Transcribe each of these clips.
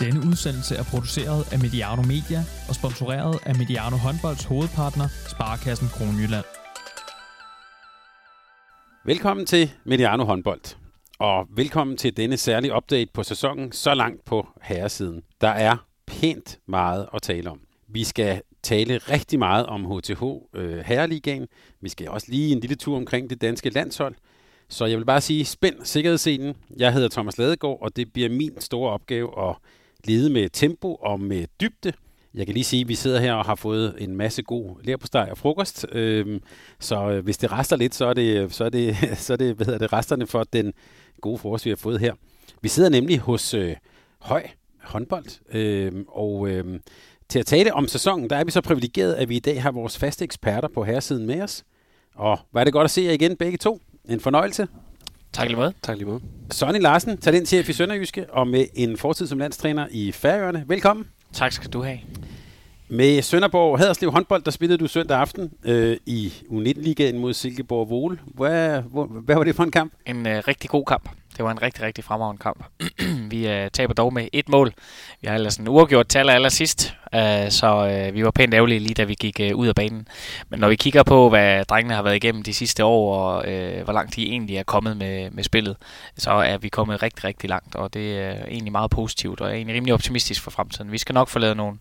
Denne udsendelse er produceret af Mediano Media og sponsoreret af Mediano Håndbolds hovedpartner, Sparkassen Kronjylland. Velkommen til Mediano Håndbold, og velkommen til denne særlige update på sæsonen så langt på herresiden. Der er pænt meget at tale om. Vi skal tale rigtig meget om HTH øh, Herreligaen. Vi skal også lige en lille tur omkring det danske landshold. Så jeg vil bare sige, spænd sikkerhedsscenen. Jeg hedder Thomas Ladegaard, og det bliver min store opgave at lede med tempo og med dybde. Jeg kan lige sige, at vi sidder her og har fået en masse god lærpostej og frokost. Øhm, så øh, hvis det rester lidt, så er det, så er det, så er det, hvad hedder det resterne for den gode frokost, vi har fået her. Vi sidder nemlig hos øh, Høj håndbold, øhm, og øhm, til at tale om sæsonen, der er vi så privilegeret, at vi i dag har vores faste eksperter på herresiden med os. Og var det godt at se jer igen begge to. En fornøjelse. Tak lige måde. Tak lige måde. Sonny Larsen, talentchef i Sønderjyske, og med en fortid som landstræner i Færøerne. Velkommen. Tak skal du have. Med Sønderborg Haderslev håndbold, der spillede du søndag aften øh, i U19-ligaen mod Silkeborg Vole. Hvad, hvad, hvad var det for en kamp? En øh, rigtig god kamp. Det var en rigtig, rigtig fremragende kamp. vi øh, taber dog med et mål. Vi har ellers en uafgjort tal allersidst, øh, så øh, vi var pænt ærgerlige lige da vi gik øh, ud af banen. Men når vi kigger på, hvad drengene har været igennem de sidste år, og øh, hvor langt de egentlig er kommet med, med spillet, så er vi kommet rigtig, rigtig langt, og det er øh, egentlig meget positivt, og er egentlig rimelig optimistisk for fremtiden. Vi skal nok få lavet nogle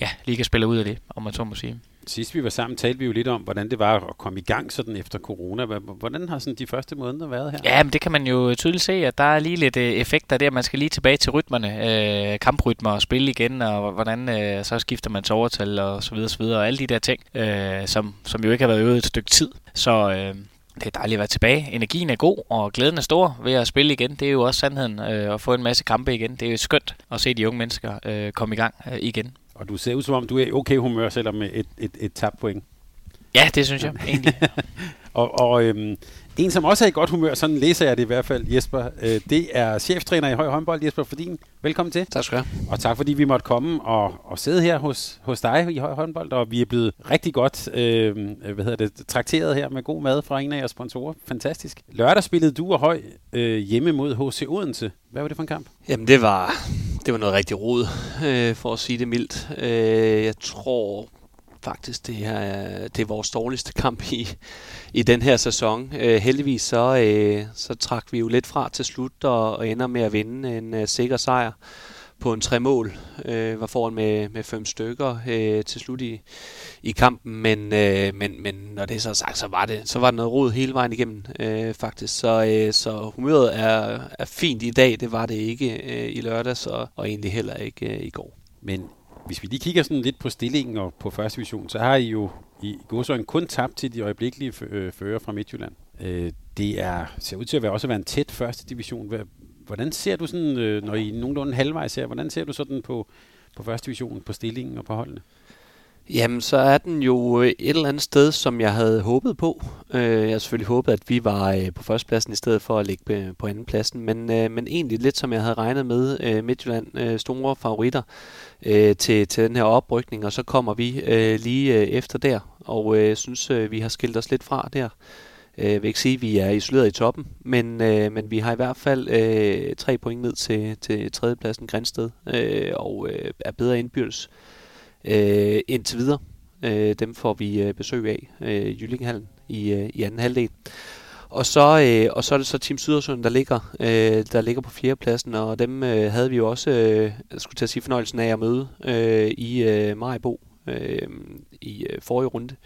ja, ligaspillere ud af det, om man så må sige. Sidst vi var sammen, talte vi jo lidt om, hvordan det var at komme i gang sådan efter corona. Hvordan har sådan de første måneder været her? Ja, men det kan man jo tydeligt se, at der er lige lidt øh, effekter der. Man skal lige tilbage til rytmerne, øh, kamprytmer og spille igen, og hvordan øh, så skifter man til overtal og så videre, så videre, og alle de der ting, øh, som, som jo ikke har været øvet et stykke tid. Så øh, det er dejligt at være tilbage. Energien er god, og glæden er stor ved at spille igen. Det er jo også sandheden øh, at få en masse kampe igen. Det er jo skønt at se de unge mennesker øh, komme i gang øh, igen. Og du ser ud som om, du er i okay humør, selvom med et, et, et tabt point. Ja, det synes jeg egentlig. og og øhm, en, som også er i godt humør, sådan læser jeg det i hvert fald, Jesper, øh, det er cheftræner i høj håndbold, Jesper Fordin. Velkommen til. Tak skal du have. Og tak fordi vi måtte komme og, og sidde her hos, hos dig i høj håndbold, og vi er blevet rigtig godt øh, hvad hedder det, trakteret her med god mad fra en af jeres sponsorer. Fantastisk. Lørdag spillede du og Høj øh, hjemme mod HC Odense. Hvad var det for en kamp? Jamen det var, det var noget rigtig rod, øh, for at sige det mildt. Øh, jeg tror faktisk, det er, det er vores dårligste kamp i, i den her sæson. Øh, heldigvis så, øh, så trak vi jo lidt fra til slut og, og ender med at vinde en øh, sikker sejr på en tre mål. Øh, var foran med, med fem stykker øh, til slut i, i kampen, men, øh, men, men når det er så sagt, så var det, så var det noget rod hele vejen igennem øh, faktisk. Så, øh, så humøret er, er fint i dag, det var det ikke øh, i lørdags og, og egentlig heller ikke øh, i går. Men hvis vi lige kigger sådan lidt på stillingen og på første division, så har I jo i godsøjen kun tabt til de øjeblikkelige øh, fører fra Midtjylland. Øh, det er, ser ud til at være også at være en tæt første division. Hvordan ser du sådan, øh, når I nogenlunde halvvejs her, hvordan ser du sådan på, på første division, på stillingen og på holdene? Jamen, så er den jo øh, et eller andet sted, som jeg havde håbet på. Øh, jeg har selvfølgelig håbet, at vi var øh, på førstepladsen i stedet for at ligge på andenpladsen, men, men egentlig lidt som jeg havde regnet med. Midtjylland store favoritter til, til den her oprykning, og så kommer vi lige efter der, og jeg synes, vi har skilt os lidt fra der. Øh, jeg vil ikke sige, at vi er isoleret i toppen, men, øh, men vi har i hvert fald øh, tre point ned til, til tredjepladsen Grænsted, øh, og øh, er bedre indbyrdes øh, indtil videre. Øh, dem får vi øh, besøg af øh, Jyllinghallen i, øh, i anden halvdel. Og så, øh, og så er det så Team Sydersund, der ligger, øh, der ligger på fjerdepladsen, og dem øh, havde vi jo også, øh, skulle til at sige, fornøjelsen af at møde øh, i øh, Majbo øh, i øh, forrige runde,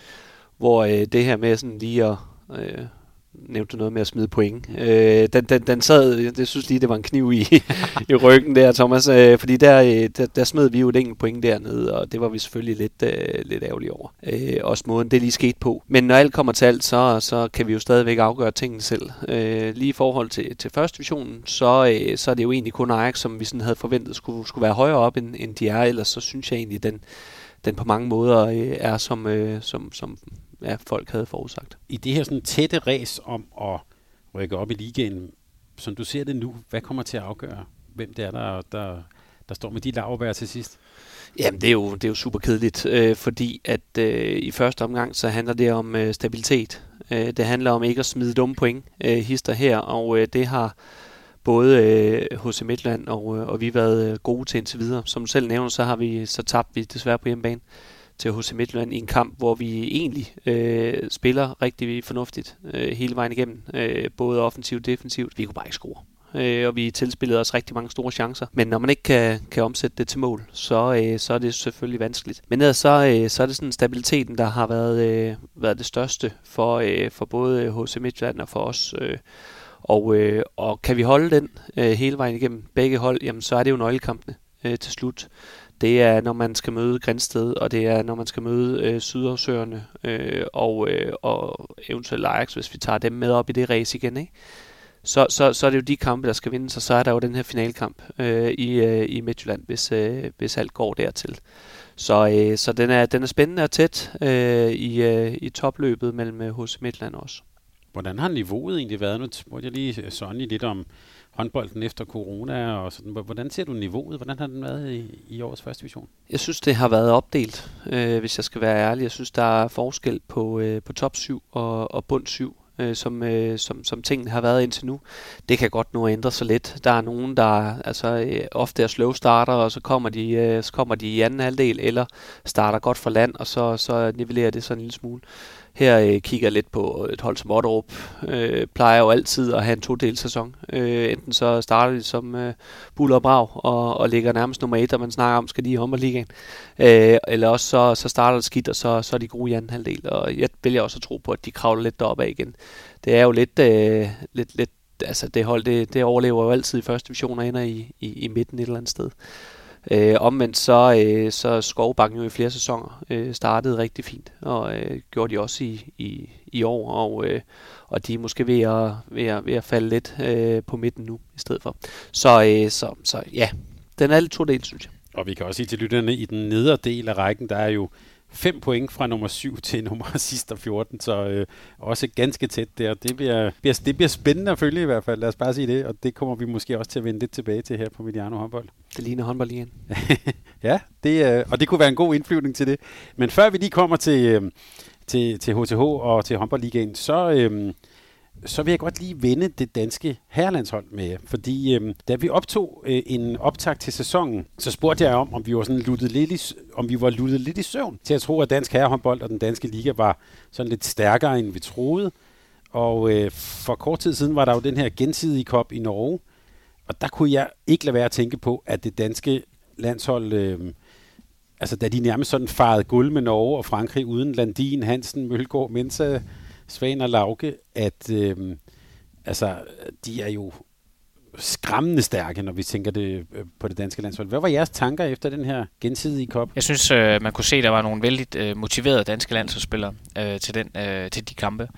hvor øh, det her med sådan lige at øh, nævnte noget med at smide point. Øh, den, den, den sad, jeg synes lige, det var en kniv i, i ryggen der, Thomas, øh, fordi der, øh, der, der smed vi jo et enkelt point dernede, og det var vi selvfølgelig lidt, øh, lidt ærgerlige over. Øh, også måden, det lige skete på. Men når alt kommer til alt, så, så kan vi jo stadigvæk afgøre tingene selv. Øh, lige i forhold til, til første divisionen, så, øh, så er det jo egentlig kun Ajax, som vi sådan havde forventet skulle, skulle være højere op, end, end de er. Ellers så synes jeg egentlig, den, den på mange måder øh, er som, øh, som, som ja, folk havde forudsagt. I det her sådan tætte ræs om at rykke op i ligaen, som du ser det nu, hvad kommer til at afgøre, hvem det er, der, der, der står med de lavbær til sidst? Jamen, det er jo, det er jo super kedeligt, øh, fordi at øh, i første omgang, så handler det om øh, stabilitet. Øh, det handler om ikke at smide dumme point, øh, hister her, og øh, det har både øh, hos Midtland og, øh, og vi været øh, gode til indtil videre. Som du selv nævner, så har vi så tabt vi desværre på hjemmebane til HC Midtjylland i en kamp, hvor vi egentlig øh, spiller rigtig fornuftigt øh, hele vejen igennem, øh, både offensivt og defensivt. Vi kunne bare ikke score øh, og vi tilspillede os rigtig mange store chancer. Men når man ikke kan, kan omsætte det til mål, så, øh, så er det selvfølgelig vanskeligt. Men ellers så, øh, så er det sådan stabiliteten, der har været, øh, været det største for, øh, for både HC Midtjylland og for os. Øh, og, øh, og kan vi holde den øh, hele vejen igennem begge hold, jamen så er det jo nøglekampene øh, til slut. Det er, når man skal møde Grænsted, og det er, når man skal møde øh, Sydafsøerne øh, og, øh, og eventuelt Ajax, hvis vi tager dem med op i det race igen. Ikke? så, så, så er det jo de kampe, der skal vindes, og så er der jo den her finalkamp øh, i, øh, i Midtjylland, hvis, øh, hvis alt går dertil. Så, øh, så den, er, den er spændende og tæt øh, i, øh, i topløbet mellem øh, hos Midtland også. Hvordan har niveauet egentlig været? Nu spurgte jeg lige Sonny lidt om håndbolden efter corona og sådan. Hvordan ser du niveauet? Hvordan har den været i, i årets første division? Jeg synes, det har været opdelt, øh, hvis jeg skal være ærlig. Jeg synes, der er forskel på, øh, på top 7 og, og bund 7 øh, som, øh, som, som tingene har været indtil nu. Det kan godt nu ændre sig lidt. Der er nogen, der altså, øh, ofte er slow starter, og så kommer, de, øh, så kommer de i anden halvdel, eller starter godt for land, og så, så nivellerer det sådan en lille smule. Her øh, kigger jeg lidt på et hold som Otterup. Øh, plejer jo altid at have en to-del sæson. Øh, enten så starter de som øh, buller og brav, og, og ligger nærmest nummer et, og man snakker om, skal de i håndboldligaen. Øh, eller også så, så starter det skidt, og så, så er de gode i anden halvdel. Og jeg vælger også at tro på, at de kravler lidt deroppe af igen. Det er jo lidt, øh, lidt, lidt altså det hold, det, det overlever jo altid i første division og ender i, i, i midten et eller andet sted. Øh, omvendt så, øh, så Skovbanken jo i flere sæsoner øh, startede rigtig fint, og øh, gjorde de også i, i, i år, og, øh, og de er måske ved at, ved at, ved at falde lidt øh, på midten nu i stedet for. Så, øh, så, så ja, den er lidt to del, synes jeg. Og vi kan også sige til lytterne, i den nedre del af rækken, der er jo 5 point fra nummer 7 til nummer sidste 14, så øh, også ganske tæt der. Det bliver, bliver, det bliver spændende at følge i hvert fald, lad os bare sige det, og det kommer vi måske også til at vende lidt tilbage til her på Mediano håndbold. Det ligner håndbold igen. ja, det, øh, og det kunne være en god indflyvning til det. Men før vi lige kommer til, øh, til, til HTH og til håndboldligaen, så... Øh, så vil jeg godt lige vende det danske herrelandshold med jer. Fordi øh, da vi optog øh, en optag til sæsonen, så spurgte jeg om, om vi var sådan luttet lidt i, om vi var luttet lidt i søvn til at tro, at dansk herrehåndbold og den danske liga var sådan lidt stærkere, end vi troede. Og øh, for kort tid siden var der jo den her gensidige kop i Norge, og der kunne jeg ikke lade være at tænke på, at det danske landshold, øh, altså da de nærmest sådan farede guld med Norge og Frankrig uden Landin, Hansen, Mølgaard, Mensa, Svan og Lauke, at øh, altså, de er jo skræmmende stærke, når vi tænker det øh, på det danske landshold. Hvad var jeres tanker efter den her gensidige kop? Jeg synes, øh, man kunne se, at der var nogle vældig øh, motiverede danske landsholdsspillere øh, til, den, øh, til de kampe.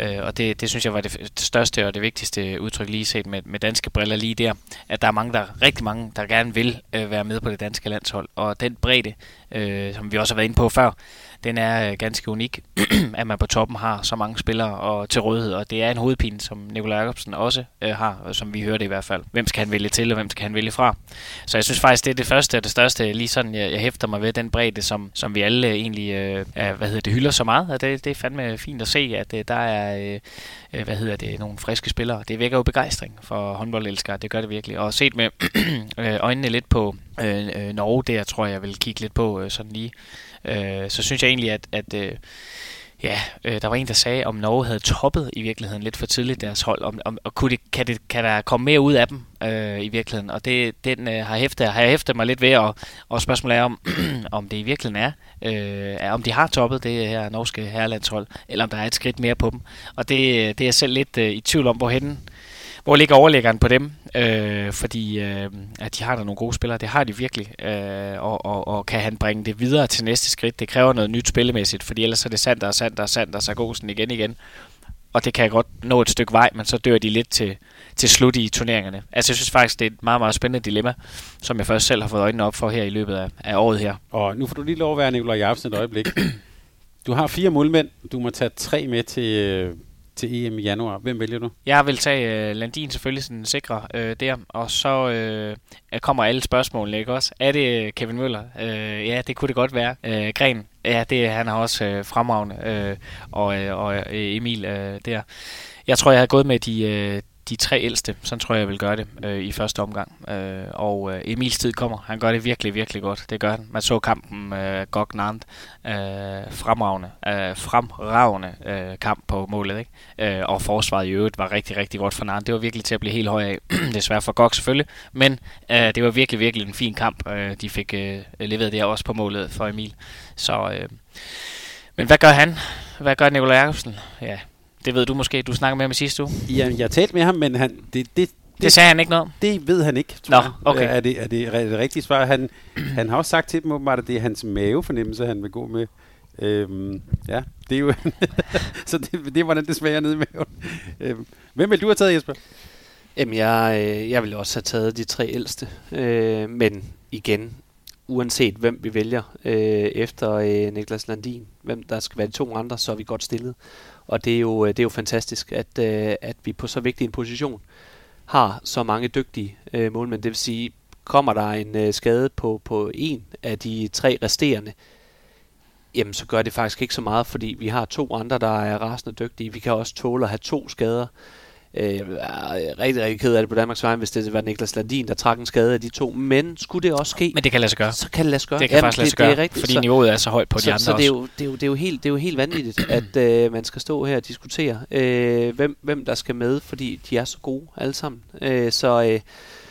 Øh, og det, det synes jeg var det største og det vigtigste udtryk lige set med, med danske briller lige der. At der er mange, der rigtig mange, der gerne vil øh, være med på det danske landshold. Og den bredde, øh, som vi også har været inde på før, den er øh, ganske unik, at man på toppen har så mange spillere og til rådighed, og det er en hovedpine, som Nikolaj Jacobsen også øh, har, som vi hørte i hvert fald. Hvem skal han vælge til, og hvem skal han vælge fra? Så jeg synes faktisk, det er det første og det største, lige sådan, jeg, jeg hæfter mig ved, den bredde, som, som vi alle øh, egentlig øh, er, hvad hedder det, hylder så meget, og det, det er fandme fint at se, at øh, der er, øh, øh hvad hedder det, nogle friske spillere. Det vækker jo begejstring for håndboldelskere, det gør det virkelig. Og set med øjnene lidt på øh, øh, Norge, der tror jeg, jeg vil kigge lidt på øh, sådan lige øh, så synes jeg egentlig, at, at øh, ja, øh, der var en, der sagde, om Norge havde toppet i virkeligheden lidt for tidligt deres hold, om, om, og kunne det, kan, det, kan der komme mere ud af dem øh, i virkeligheden, og det, den øh, har, hæftet, har jeg hæftet mig lidt ved, og, og spørgsmålet er, om, om det i virkeligheden er, øh, er, om de har toppet det her norske herrelandshold, eller om der er et skridt mere på dem, og det, øh, det er jeg selv lidt øh, i tvivl om, hvorhen hvor ligger overlæggeren på dem? Øh, fordi øh, at de har der nogle gode spillere, det har de virkelig. Øh, og, og, og kan han bringe det videre til næste skridt? Det kræver noget nyt spillemæssigt, fordi ellers er det sandt og sandt og sandt og sådan igen igen. Og det kan godt nå et stykke vej, men så dør de lidt til, til slut i turneringerne. Altså jeg synes faktisk, det er et meget, meget spændende dilemma, som jeg først selv har fået øjnene op for her i løbet af, af året her. Og nu får du lige lov at være Nikolaj Jacobsen et øjeblik. Du har fire målmænd. Du må tage tre med til, øh, til EM i januar. Hvem vælger du? Jeg vil tage uh, Landin selvfølgelig sådan sikre uh, der, og så uh, kommer alle spørgsmålene, ikke også? Er det Kevin Møller? Uh, ja, det kunne det godt være. Uh, Gren? Ja, det, han har også uh, fremragende. Uh, og, uh, og Emil uh, der. Jeg tror, jeg har gået med de, uh, de tre ældste, så tror jeg, jeg vil gøre det øh, i første omgang. Øh, og øh, Emils tid kommer. Han gør det virkelig, virkelig godt. Det gør han. Man så kampen øh, Gok Nant. Øh, fremragende, øh, fremragende øh, kamp på målet. Ikke? Øh, og forsvaret i øvrigt var rigtig, rigtig godt for Nant. Det var virkelig til at blive helt høj af. Desværre for Gok selvfølgelig. Men øh, det var virkelig, virkelig en fin kamp. Øh, de fik øh, leveret det også på målet for Emil. Så, øh, men hvad gør han? Hvad gør Nikolaj Jacobsen? Ja, det ved du måske. Du snakker med ham i sidste uge. Ja, jeg har talt med ham, men han, det, det, det, det sagde han ikke noget om? Det ved han ikke, tror Nå, okay. jeg. Er det, er det, er det rigtigt svar? Han, han har også sagt til dem, åbenbart, at det er hans mavefornemmelse, han vil gå med. Øhm, ja, det er jo... så det, det er, hvordan det smager nede i maven. Øhm, hvem vil du have taget, Jesper? Jamen, jeg, øh, jeg vil også have taget de tre ældste. Øh, men igen, uanset hvem vi vælger øh, efter øh, Niklas Landin, hvem der skal være de to andre, så er vi godt stillet. Og det er jo, øh, det er jo fantastisk, at, øh, at vi på så vigtig en position har så mange dygtige øh, målmænd. Det vil sige, kommer der en øh, skade på, på en af de tre resterende, jamen så gør det faktisk ikke så meget, fordi vi har to andre, der er rasende dygtige. Vi kan også tåle at have to skader. Øh, jeg er rigtig, rigtig ked af det på Danmarks vej, hvis det var Niklas Landin, der trak en skade af de to. Men skulle det også ske... Men det kan lade sig gøre. Så kan det lade sig gøre. Det kan Jamen, faktisk lade sig gøre, det er rigtigt, fordi så, niveauet er så højt på så, de andre så det er, jo, det, er jo, det, er jo helt, det er jo helt vanvittigt, at øh, man skal stå her og diskutere, øh, hvem, hvem der skal med, fordi de er så gode alle sammen. Øh, så... Øh,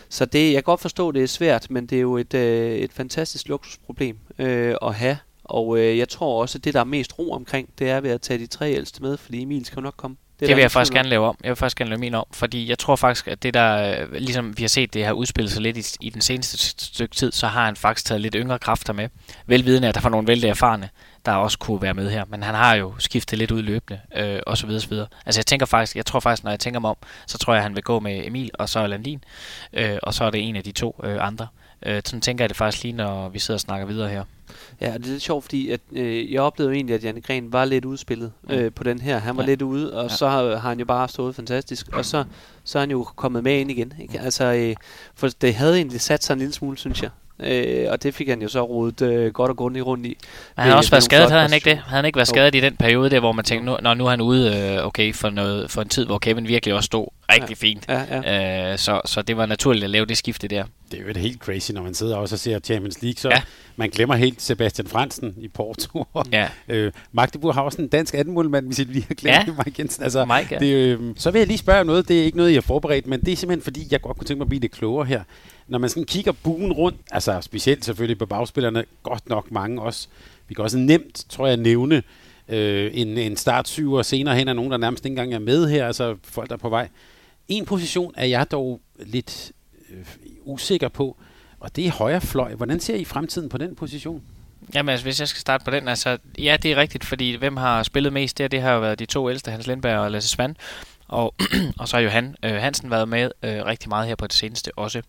så det, jeg kan godt forstå, det er svært, men det er jo et, øh, et fantastisk luksusproblem øh, at have. Og øh, jeg tror også, at det, der er mest ro omkring, det er ved at tage de tre ældste med, fordi Emil skal jo nok komme. Det, vil jeg faktisk gerne lave om. Jeg vil faktisk gerne lave min om, fordi jeg tror faktisk, at det der, øh, ligesom vi har set det her udspillet sig lidt i, i den seneste stykke tid, så har han faktisk taget lidt yngre kræfter med. Velvidende, at der var nogle vældig erfarne, der også kunne være med her. Men han har jo skiftet lidt ud løbende, øh, og så videre, så videre. Altså jeg tænker faktisk, jeg tror faktisk, når jeg tænker mig om, så tror jeg, at han vil gå med Emil, og så Landin, øh, og så er det en af de to øh, andre. Øh, sådan tænker jeg det faktisk lige, når vi sidder og snakker videre her. Ja, det er lidt sjovt, fordi at, øh, jeg oplevede egentlig, at Janne Gren var lidt udspillet øh, på den her. Han var ja. lidt ude, og ja. så har, har han jo bare stået fantastisk. Og så, så er han jo kommet med ind igen. Ikke? Altså, øh, for det havde egentlig sat sig en lille smule, synes jeg. Øh, og det fik han jo så rodet øh, godt og grundigt rundt i. Men han har også været skadet, havde han ikke det? Havde han ikke været skadet i den periode der, hvor man tænkte, nu, når nu er han ude øh, okay, for, noget, for en tid, hvor Kevin virkelig også stod rigtig ja. fint. Ja, ja. Øh, så, så det var naturligt at lave det skifte der. Det er jo helt crazy, når man sidder også og ser Champions League, så ja. man glemmer helt Sebastian Fransen i Porto. ja. øh, Magdeburg har også en dansk andenmålmand, hvis I lige har glemt ja. Mike Jensen. Altså, Mike, ja. det, øh, så vil jeg lige spørge om noget, det er ikke noget, jeg har forberedt, men det er simpelthen fordi, jeg godt kunne tænke mig at blive lidt klogere her når man sådan kigger buen rundt, altså specielt selvfølgelig på bagspillerne, godt nok mange også, vi kan også nemt, tror jeg, nævne øh, en, en start syv og senere hen er nogen, der nærmest ikke engang er med her, altså folk, der er på vej. En position er jeg dog lidt øh, usikker på, og det er højre fløj. Hvordan ser I fremtiden på den position? Jamen altså, hvis jeg skal starte på den, altså, ja, det er rigtigt, fordi hvem har spillet mest der, det har jo været de to ældste, Hans Lindberg og Lasse Svand, og, og så har jo han, øh, Hansen været med øh, rigtig meget her på det seneste også.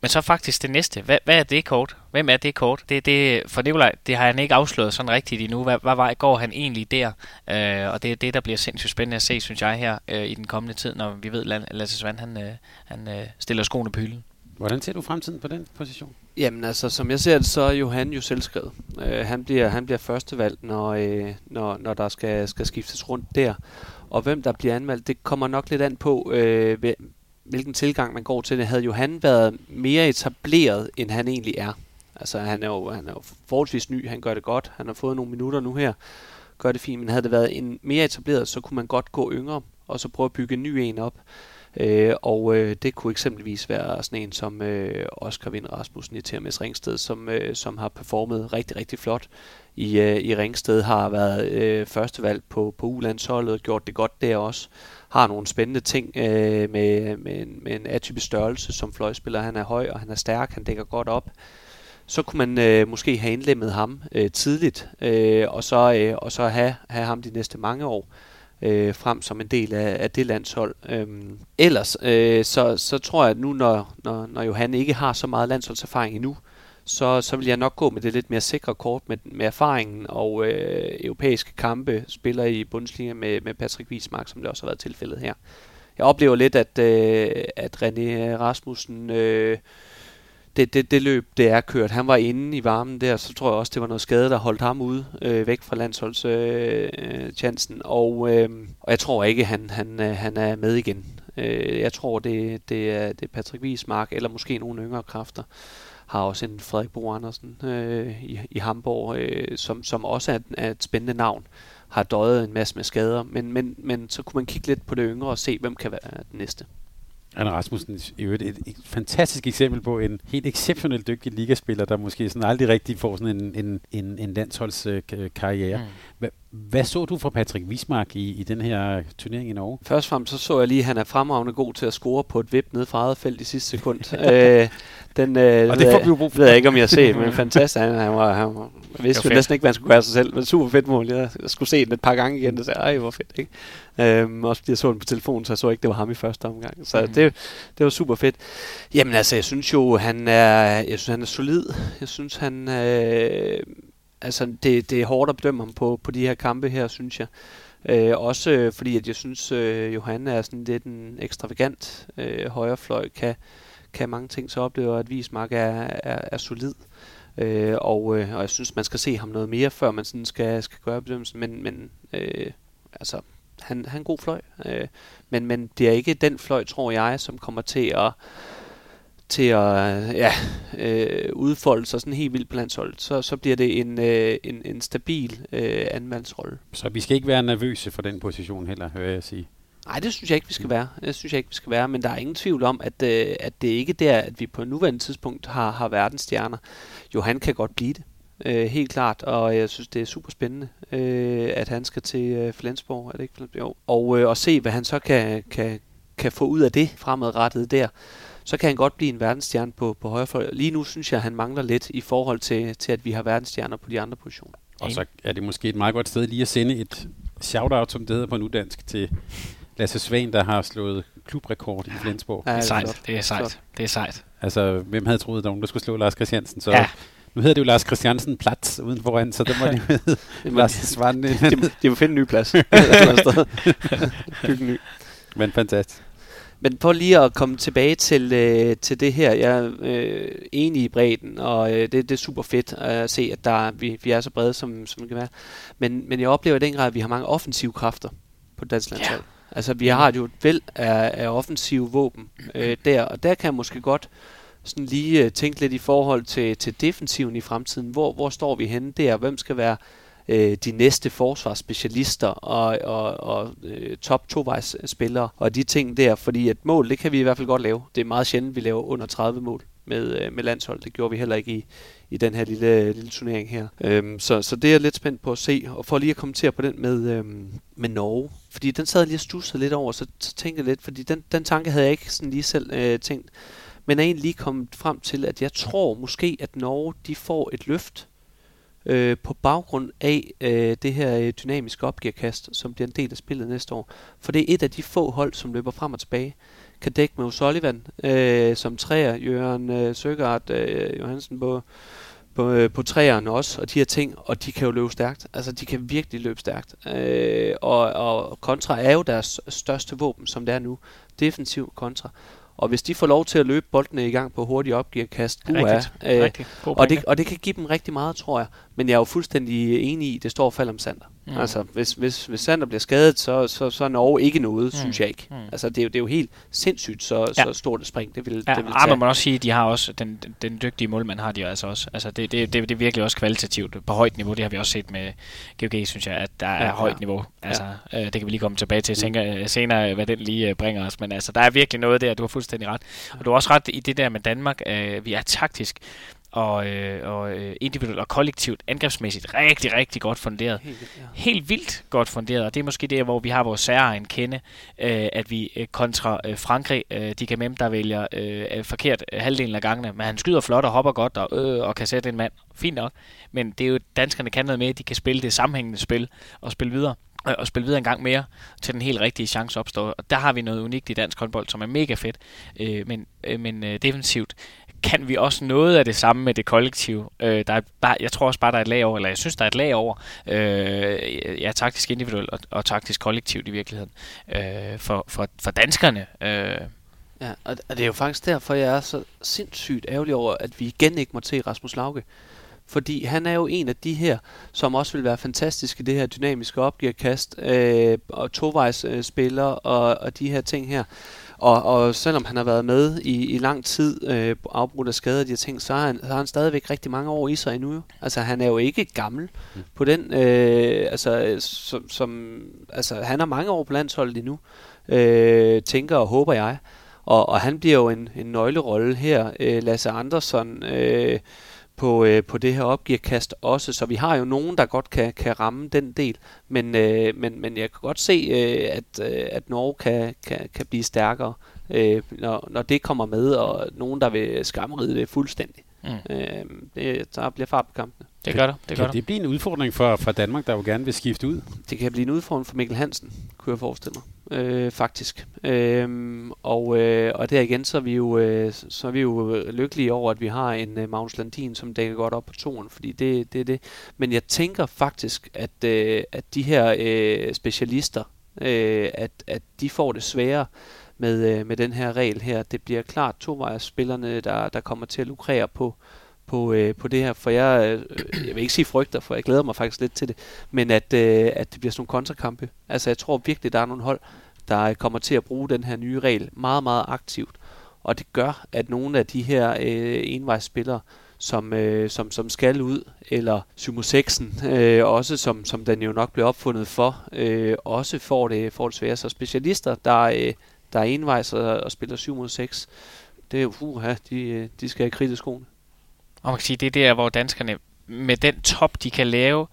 Men så faktisk det næste. Hvad, hvad er det kort? Hvem er det kort? Det, det, for Nikolaj, det har han ikke afsløret sådan rigtigt endnu. Hvad, hvad vej går han egentlig der? Øh, og det er det, der bliver sindssygt spændende at se, synes jeg, her øh, i den kommende tid, når vi ved, at Lasse Svand han, øh, han øh, stiller skoene på hylden. Hvordan ser du fremtiden på den position? Jamen altså, som jeg ser det, så er Johan jo selvskrevet. Øh, han, bliver, han bliver førstevalgt, når, øh, når, når der skal, skal skiftes rundt der. Og hvem der bliver anmeldt, det kommer nok lidt an på, øh, hvilken tilgang man går til det, havde jo han været mere etableret, end han egentlig er. Altså han er jo, han er jo forholdsvis ny, han gør det godt, han har fået nogle minutter nu her, gør det fint, men havde det været en mere etableret, så kunne man godt gå yngre, og så prøve at bygge en ny en op. Øh, og øh, det kunne eksempelvis være sådan en som øh, Oscar Vind Rasmussen i TMS Ringsted, som, øh, som har performet rigtig, rigtig flot i, øh, i Ringsted, har været øh, førstevalg på, på U-landsholdet og gjort det godt der også har nogle spændende ting øh, med, med, en, med en atypisk størrelse som fløjspiller. Han er høj, og han er stærk, han dækker godt op. Så kunne man øh, måske have indlemmet ham øh, tidligt, øh, og så, øh, og så have, have ham de næste mange år øh, frem som en del af, af det landshold. Øhm, ellers, øh, så, så tror jeg, at nu når, når, når Johan ikke har så meget landsholdserfaring endnu, så, så vil jeg nok gå med det lidt mere sikre kort med, med erfaringen og øh, europæiske kampe, spiller i Bundesliga med, med Patrick Wiesmark, som det også har været tilfældet her. Jeg oplever lidt, at, øh, at René Rasmussen, øh, det, det, det løb, det er kørt. Han var inde i varmen der, så tror jeg også, det var noget skade, der holdt ham ude øh, væk fra landsholdschancen. Øh, og, øh, og jeg tror ikke, han, han, øh, han er med igen Øh, jeg tror, det, det, er, det er Patrick Wiesmark, eller måske nogle yngre kræfter. Har også en Frederik Bo Andersen øh, i, i Hamburg, øh, som, som også er, er et spændende navn. Har døjet en masse med skader, men, men, men så kunne man kigge lidt på det yngre og se, hvem kan være den næste. Anna Rasmussen i øvrigt et, et fantastisk eksempel på en helt exceptionelt dygtig ligaspiller, der måske sådan aldrig rigtig får sådan en, en, en, en landsholdskarriere. Mm. Hva, hvad så du fra Patrick Wismark i, i den her turnering i Norge? Først og fremmest så, så jeg lige, at han er fremragende god til at score på et vip ned fra eget felt i sidste sekund. øh, den, øh, og det får vi jo brug for. ved jeg ikke, om jeg har set, men fantastisk. Han, han, var, han var, jeg vidste jo næsten ikke, hvad han skulle gøre sig selv, men super fedt mål. Jeg, jeg skulle se den et par gange igen, og sagde, ej, hvor fedt, ikke? Øhm, også fordi jeg så den på telefonen, så jeg så ikke, det var ham i første omgang. Så mm. det, det var super fedt. Jamen altså, jeg synes jo, han er, jeg synes, han er solid. Jeg synes, han, øh, altså, det, det er hårdt at bedømme ham på, på de her kampe her, synes jeg. Øh, også øh, fordi, at jeg synes, øh, Johan er sådan lidt en ekstravagant øh, højrefløj, kan, kan mange ting, så oplever at Wiesmark er, er, er solid. Øh, og, øh, og jeg synes, man skal se ham noget mere, før man sådan skal, skal gøre bedømmelsen. Men, men øh, altså, han, han er en god fløj. Øh, men, men det er ikke den fløj, tror jeg, som kommer til at til at ja, øh, udfolde sig sådan helt vildt på landsholdet, så, så bliver det en, øh, en, en stabil øh, anmeldsrolle. Så vi skal ikke være nervøse for den position heller, hører jeg sige. Nej, det synes jeg ikke, vi skal være. Det synes jeg ikke, vi skal være. Men der er ingen tvivl om, at, øh, at det ikke er der, at vi på nuværende tidspunkt har, har verdensstjerner. Jo, han kan godt blive det. Øh, helt klart, og jeg synes, det er super spændende, øh, at han skal til øh, Flensborg, er det ikke Flensborg? Jo. Og, øh, og se, hvad han så kan, kan, kan få ud af det fremadrettet der. Så kan han godt blive en verdensstjerne på, på højre Lige nu synes jeg, at han mangler lidt i forhold til, til, at vi har verdensstjerner på de andre positioner. Og så er det måske et meget godt sted lige at sende et shout-out, som det hedder på nudansk, til Lasse Svane, der har slået klubrekord i Flensborg. Ja, det er sejt. Det er sejt. Det er sejt. Altså, hvem havde troet, at nogen der skulle slå Lars Christiansen? Så ja. Nu hedder det jo Lars Christiansen Platz uden foran, så det må de hedde Lars Svane. de, de må finde en ny plads. Bygge ny. Men fantastisk. Men for lige at komme tilbage til, øh, til det her, jeg er øh, enig i bredden, og øh, det, det er super fedt at se, at der, vi, vi er så brede, som, som det kan være. Men, men jeg oplever i den grad, at vi har mange offensive kræfter på dansk landshold. Ja. Altså, vi har jo et væld af, af offensive våben øh, der, og der kan jeg måske godt sådan lige øh, tænke lidt i forhold til, til defensiven i fremtiden. Hvor, hvor står vi henne der? Hvem skal være øh, de næste forsvarsspecialister og, og, og øh, top tovejsspillere og de ting der? Fordi et mål, det kan vi i hvert fald godt lave. Det er meget sjældent, vi laver under 30 mål med, øh, med landshold. Det gjorde vi heller ikke i, i den her lille, lille turnering her. Øhm, så, så det er jeg lidt spændt på at se. Og for lige at kommentere på den med, øhm, med Norge. Fordi den sad jeg lige og stussede lidt over, så, så tænkte jeg lidt, fordi den, den tanke havde jeg ikke sådan lige selv øh, tænkt. Men er egentlig lige kommet frem til, at jeg tror måske, at Norge de får et løft øh, på baggrund af øh, det her øh, dynamiske opgearkast, som bliver en del af spillet næste år. For det er et af de få hold, som løber frem og tilbage kan dække med O'Sullivan øh, som træer, Jørgen øh, Søgaard øh, Johansen på, på, øh, på træerne også, og de her ting, og de kan jo løbe stærkt. Altså, de kan virkelig løbe stærkt. Øh, og, og kontra er jo deres største våben, som det er nu. Defensiv kontra. Og hvis de får lov til at løbe boldene i gang på hurtige opgearkast, Rigtigt. Øh, Rigtigt. og, det, og det kan give dem rigtig meget, tror jeg. Men jeg er jo fuldstændig enig i, at det står og falder om Sander. Mm. Altså, hvis, hvis, hvis Sander bliver skadet, så, så, så er Norge ikke noget, mm. synes jeg ikke. Mm. Altså, det er, jo, det er jo helt sindssygt, så, ja. så stort et spring, det vil, ja, det vil tage. man også sige, at de har også, den, den, den dygtige målmand har de jo altså også. Altså, det, det, det, det er virkelig også kvalitativt på højt niveau. Det har vi også set med GOG, synes jeg, at der er ja, højt ja. niveau. Altså, ja. øh, det kan vi lige komme tilbage til mm. tænker, senere, hvad den lige øh, bringer os. Men altså, der er virkelig noget der, du har fuldstændig ret. Og du har også ret i det der med Danmark. Øh, vi er taktisk og, øh, og øh, individuelt og kollektivt angrebsmæssigt rigtig, rigtig godt funderet. Helt vildt, ja. Helt vildt godt funderet, og det er måske der, hvor vi har vores særegen kende, øh, at vi øh, kontra øh, Frankrig, øh, de kan med, der vælger øh, forkert øh, halvdelen af gangene, men han skyder flot og hopper godt og, øh, og kan sætte en mand. Fint nok, men det er jo, danskerne kan noget med, at de kan spille det sammenhængende spil og spille videre og spille videre en gang mere, til den helt rigtige chance opstår. Og der har vi noget unikt i dansk håndbold, som er mega fedt, øh, men, øh, men øh, defensivt kan vi også noget af det samme med det kollektive. Øh, der er bare, jeg tror også bare, der er et lag over, eller jeg synes, der er et lag over, øh, ja, taktisk individuelt og, og taktisk kollektivt i virkeligheden, øh, for, for, for danskerne. Øh. Ja, og det er jo faktisk derfor, jeg er så sindssygt ærgerlig over, at vi igen ikke må se Rasmus Lauke. Fordi han er jo en af de her, som også vil være fantastisk i det her dynamiske opgearkast, øh, og tovejsspiller øh, og, og de her ting her. Og, og selvom han har været med i, i lang tid, øh, afbrudt af skader de her ting, så har, han, så har han stadigvæk rigtig mange år i sig endnu. Jo. Altså han er jo ikke gammel mm. på den, øh, altså, som, som, altså han har mange år på landsholdet endnu, øh, tænker og håber jeg. Og, og han bliver jo en, en nøglerolle her. Øh, Lasse Andersson øh, på, øh, på det her opgearkast også, så vi har jo nogen, der godt kan, kan ramme den del. Men, øh, men, men jeg kan godt se, øh, at, øh, at Norge kan, kan, kan blive stærkere, øh, når, når det kommer med, og nogen, der vil skamride det fuldstændig. Mm. Øh, det, der bliver fart på kampene. Det gør det. Det gør kan det blive en udfordring for, for Danmark, der jo gerne vil skifte ud? Det kan blive en udfordring for Mikkel Hansen, kunne jeg forestille mig, øh, faktisk. Øh, og, øh, og der igen, så er, vi jo, øh, så er vi jo lykkelige over, at vi har en øh, Magnus Landin, som dækker godt op på toren, fordi det, det er det. Men jeg tænker faktisk, at, øh, at de her øh, specialister, øh, at, at de får det sværere med, øh, med den her regel her. Det bliver klart tovejsspillerne, der, der kommer til at lukrere på, på, øh, på det her, for jeg, øh, jeg vil ikke sige frygter, for jeg glæder mig faktisk lidt til det, men at, øh, at det bliver sådan nogle kontrakampe. Altså jeg tror virkelig, der er nogle hold, der kommer til at bruge den her nye regel meget, meget aktivt. Og det gør, at nogle af de her øh, envejsspillere, som, øh, som, som skal ud, eller Sumo 6'en, øh, også som, som den jo nok blev opfundet for, øh, også får det, får det svære. Så specialister, der, øh, der er envejs og, og spiller 7 mod 6, det er jo, uh, de, øh, de skal have kritisk skoene. Og man kan sige, det er der, hvor danskerne med den top, de kan lave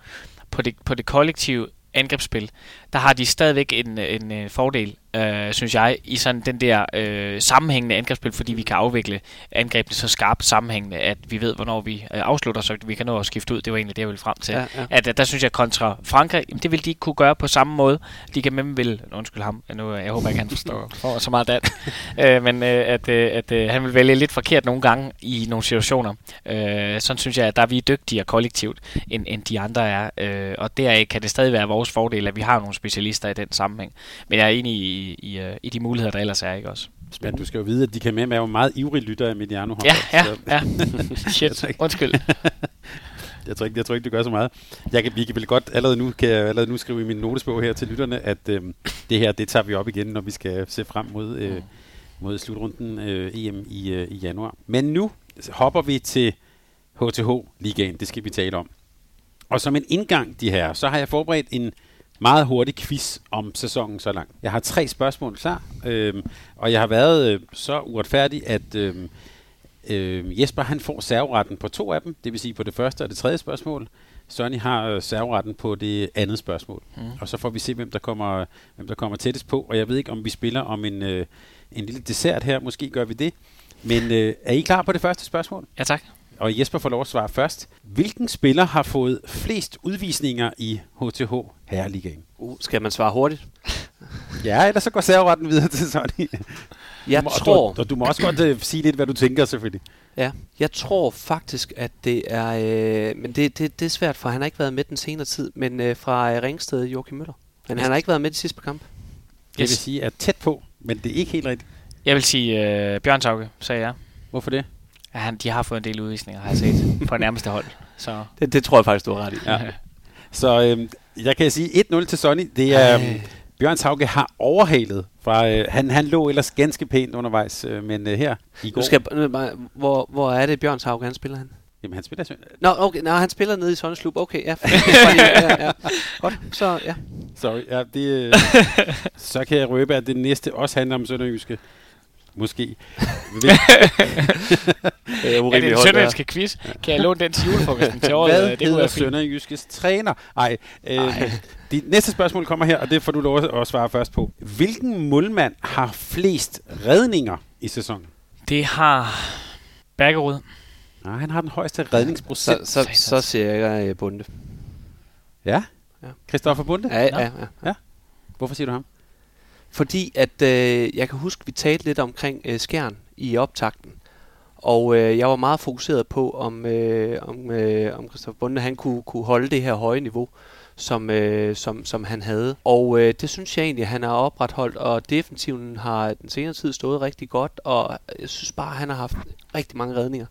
på det, på det kollektive angrebsspil, der har de stadigvæk en, en, en fordel øh, synes jeg, i sådan den der øh, sammenhængende angrebsspil, fordi vi kan afvikle angrebene så skarpt sammenhængende, at vi ved, hvornår vi øh, afslutter, så vi kan nå at skifte ud. Det var egentlig det, jeg ville frem til. Ja, ja. At, at der synes jeg, kontra Frankrig, jamen, det vil de ikke kunne gøre på samme måde. De kan med vil, undskyld ham, nu, jeg håber ikke, han forstår for så meget dansk, øh, men øh, at, øh, at øh, han vil vælge lidt forkert nogle gange i nogle situationer. Øh, sådan synes jeg, at der er vi dygtigere kollektivt, end, end de andre er. Øh, og deraf kan det stadig være vores fordel, at vi har nogle specialister i den sammenhæng. Men jeg er enig i, i, øh, i de muligheder, der ellers er, ikke også? Men du skal jo vide, at de kan med være meget ivrig lytter af Mediano. Ja, ja, ja. Shit, undskyld. jeg tror ikke, jeg tror ikke, det gør så meget. Jeg kan, vi kan vel godt allerede nu, kan jeg allerede nu skrive i min notesbog her til lytterne, at øh, det her, det tager vi op igen, når vi skal se frem mod, øh, mm. mod slutrunden øh, EM i, øh, i januar. Men nu hopper vi til HTH-ligaen, det skal vi tale om. Og som en indgang, de her, så har jeg forberedt en meget hurtig quiz om sæsonen så langt. Jeg har tre spørgsmål klar, øh, og jeg har været øh, så uretfærdig, at øh, øh, Jesper han får serveretten på to af dem, det vil sige på det første og det tredje spørgsmål. Sonny har øh, serveretten på det andet spørgsmål. Mm. Og så får vi se, hvem der, kommer, hvem der kommer tættest på. Og jeg ved ikke, om vi spiller om en, øh, en lille dessert her. Måske gør vi det. Men øh, er I klar på det første spørgsmål? Ja, tak og Jesper får lov at svare først. Hvilken spiller har fået flest udvisninger i HTH Herreligaen? Uh, skal man svare hurtigt? ja, ellers så går serveretten videre til Sonny. Jeg du må, tror... Du, du må også godt uh, sige lidt, hvad du tænker, selvfølgelig. Ja, jeg tror faktisk, at det er... Øh, men det, det, det er svært, for han har ikke været med den senere tid, men øh, fra øh, Ringsted Joachim Møller. Men han har ikke været med de sidste kamp. Det vil sige, at tæt på, men det er ikke helt rigtigt. Jeg vil sige øh, Bjørn Tauke, sagde jeg. Hvorfor det? Ja, han, de har fået en del udvisninger, har jeg set, på nærmeste hold. Så. Det, det tror jeg faktisk, du har ret i. Ja. Så øhm, jeg kan sige 1-0 til Sonny. Det er, øhm, Bjørn Tauke har overhalet. Fra, øh, han, han lå ellers ganske pænt undervejs, øh, men øh, her i går... Skal, øh, hvor, hvor er det Bjørn Tauke, han spiller han? Jamen, han spiller... Nå, okay, nå, han spiller nede i Sonnes klub. Okay, ja. ja, ja. Godt, så ja. Sorry, ja, det, øh, så kan jeg røbe, at det næste også handler om Sønderjyske. Måske. det er, er det en sønderjyske quiz? Kan jeg låne den til julefrokosten til året? Hvad det hedder Sønderjyskes træner? Ej, øh, de næste spørgsmål kommer her, og det får du lov at svare først på. Hvilken målmand har flest redninger i sæsonen? Det har Bergerud. Nej, han har den højeste redningsprocent. Så, så, så siger jeg uh, Bunde. Ja? ja. Christoffer Bunde? Ja, ja, ja, ja. Hvorfor siger du ham? Fordi at øh, jeg kan huske, vi talte lidt omkring øh, skærn i optakten. Og øh, jeg var meget fokuseret på, om, øh, om, øh, om Christoffer Bunde han kunne, kunne holde det her høje niveau, som, øh, som, som han havde. Og øh, det synes jeg egentlig, han har opretholdt, og defensiven har den senere tid stået rigtig godt, og jeg synes bare, han har haft rigtig mange redninger.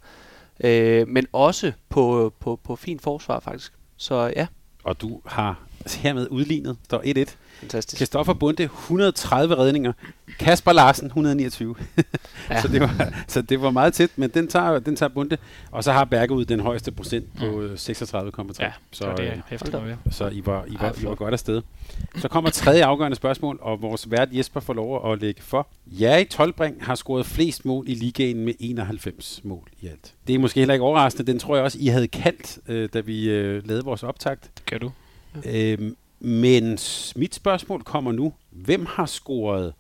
Øh, men også på, på, på fin forsvar faktisk. Så ja. Og du har hermed udlignet. Står 1-1. Fantastisk. Kristoffer Bunde, 130 redninger. Kasper Larsen, 129. ja. Så, det var, så det var meget tæt, men den tager, den tager Bunde. Og så har Bergerud den højeste procent på øh, 36,3. Ja, så, det øh, er hæftigt noget. så I var, I Ej, var, I var godt afsted. Så kommer tredje afgørende spørgsmål, og vores vært Jesper får lov at lægge for. Jerry Tolbring har scoret flest mål i ligaen med 91 mål i alt. Det er måske heller ikke overraskende. Den tror jeg også, I havde kaldt, øh, da vi øh, lavede vores optakt. Det gør du. Øhm, men mit spørgsmål kommer nu. Hvem har scoret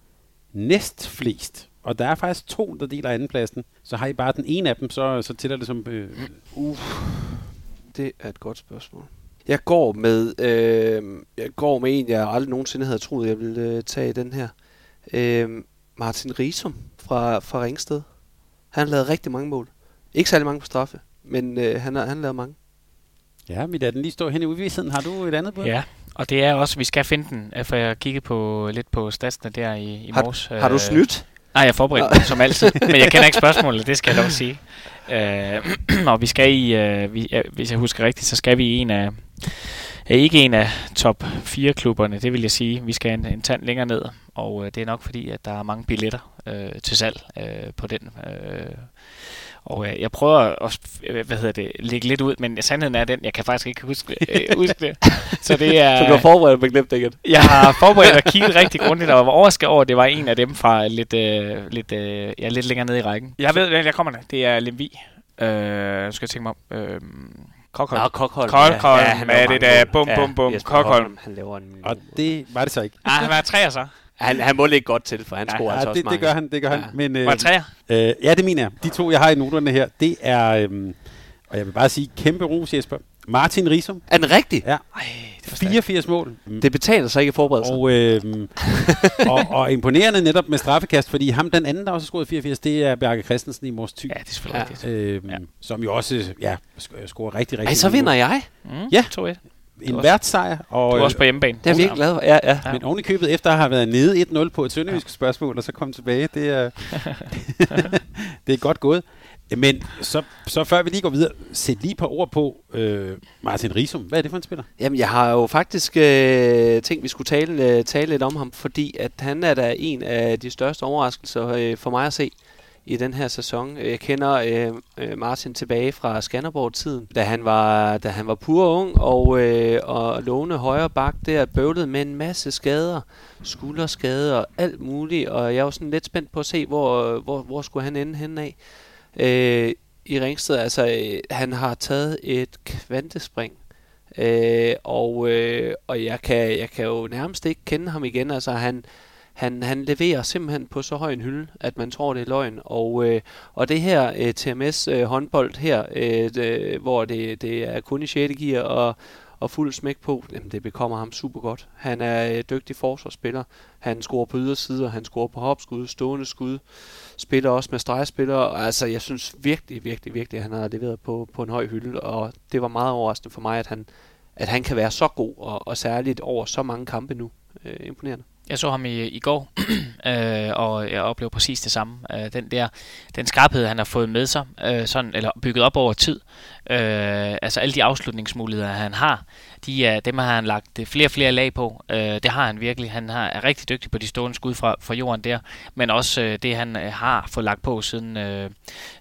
næst flest? Og der er faktisk to, der deler andenpladsen. Så har I bare den ene af dem, så, så tæller det som... Øh, Det er et godt spørgsmål. Jeg går med, øh, jeg går med en, jeg aldrig nogensinde havde troet, jeg ville øh, tage i den her. Øh, Martin Risum fra, fra Ringsted. Han har lavet rigtig mange mål. Ikke særlig mange på straffe, men øh, han har han har lavet mange. Ja, vi lader den lige stå hen i udvidelsen. Har du et andet bud? Ja, og det er også, vi skal finde den, øh, for jeg kiggede på lidt på statsene der i, i Har- morges. Har du Øh, snydt? Nej, jeg forbereder mig som altid, men jeg kender ikke spørgsmålet, det skal jeg dog sige. Øh, og vi skal i, øh, vi, ja, hvis jeg husker rigtigt, så skal vi i en af, er ikke en af top 4 klubberne, det vil jeg sige. Vi skal en, en tand længere ned, og øh, det er nok fordi, at der er mange billetter øh, til salg øh, på den. Øh, og øh, jeg prøver at øh, hvad hedder det, lægge lidt ud, men sandheden er den, jeg kan faktisk ikke huske, øh, huske det. Så det er... Så du har forberedt, men glemt det igen. Jeg har forberedt og kigget rigtig grundigt, og var overrasket over, at det var en af dem fra lidt, øh, lidt, øh, ja, lidt længere nede i rækken. Jeg ved, jeg kommer der. Det er Lemvi. Øh, nu skal jeg tænke mig om. Øh, Kokholm. Nå, Kokholm. Kokholm han med laver det der bum, bum, bum. Jesper Kokholm. Han laver en... Og det var det så ikke. Ah, han var træer så. Han, han må ligge godt til, for han Ja, scorer altså Ja, også det, mange. det gør han, det gør han. Ja. Men, øh, Var træer. øh, ja, det mener jeg. De to, jeg har i noterne her, det er, øhm, og jeg vil bare sige, kæmpe ros, Jesper. Martin Risum, Er den rigtig? ja, Ej, det var stærkt. 84 mål. Det betaler sig ikke at forberede sig. Og, øhm, og, og imponerende netop med straffekast, fordi ham den anden, der også har scoret 84, det er Bjarke Christensen i Mors Thy. Ja, det er selvfølgelig Ja. rigtigt. Øhm, Ja. Som jo også ja, scorer rigtig, rigtig Ej, så vinder mål. jeg. Mm, Ja. 2-1. En også- værtssejr. Og, Du er også på hjemmebane. Det er jeg virkelig glad for. Ja, ja. Ja. Men oven i købet, efter at have været nede 1-0 på et sønderjysk spørgsmål, og så komme tilbage, det er, det er godt gået. Men så, så før vi lige går videre, sæt lige et par ord på øh, Martin Risum. Hvad er det for en spiller? Jamen, jeg har jo faktisk øh, tænkt, vi skulle tale, øh, tale lidt om ham, fordi at han er da en af de største overraskelser øh, for mig at se i den her sæson. Jeg kender øh, øh, Martin tilbage fra Skanderborg-tiden, da han var, da han var pur ung og, øh, og låne højre bak der, bøvlede med en masse skader, skulderskader og alt muligt, og jeg var sådan lidt spændt på at se, hvor, hvor, hvor skulle han ende henne af. Øh, I Ringsted, altså, øh, han har taget et kvantespring Øh, og, øh, og jeg kan, jeg kan jo nærmest ikke kende ham igen. Altså han, han, han leverer simpelthen på så høj en hylde, at man tror, det er løgn. Og, øh, og det her øh, TMS øh, håndbold her, øh, det, hvor det, det er kun i 6. gear og, og fuld smæk på, jamen det bekommer ham super godt. Han er øh, dygtig forsvarsspiller. Han scorer på ydersider, han scorer på hopskud, stående skud, spiller også med stregspillere. Altså jeg synes virkelig, virkelig, virkelig, at han har leveret på, på en høj hylde, og det var meget overraskende for mig, at han, at han kan være så god, og, og særligt over så mange kampe nu. Øh, imponerende. Jeg så ham i, i går, øh, og jeg oplevede præcis det samme. Øh, den der, den skarphed, han har fået med sig, øh, sådan, eller bygget op over tid. Øh, altså alle de afslutningsmuligheder, han har, de er, dem har han lagt øh, flere og flere lag på. Øh, det har han virkelig. Han har, er rigtig dygtig på de stående skud fra, fra jorden der, men også øh, det, han øh, har fået lagt på siden, øh,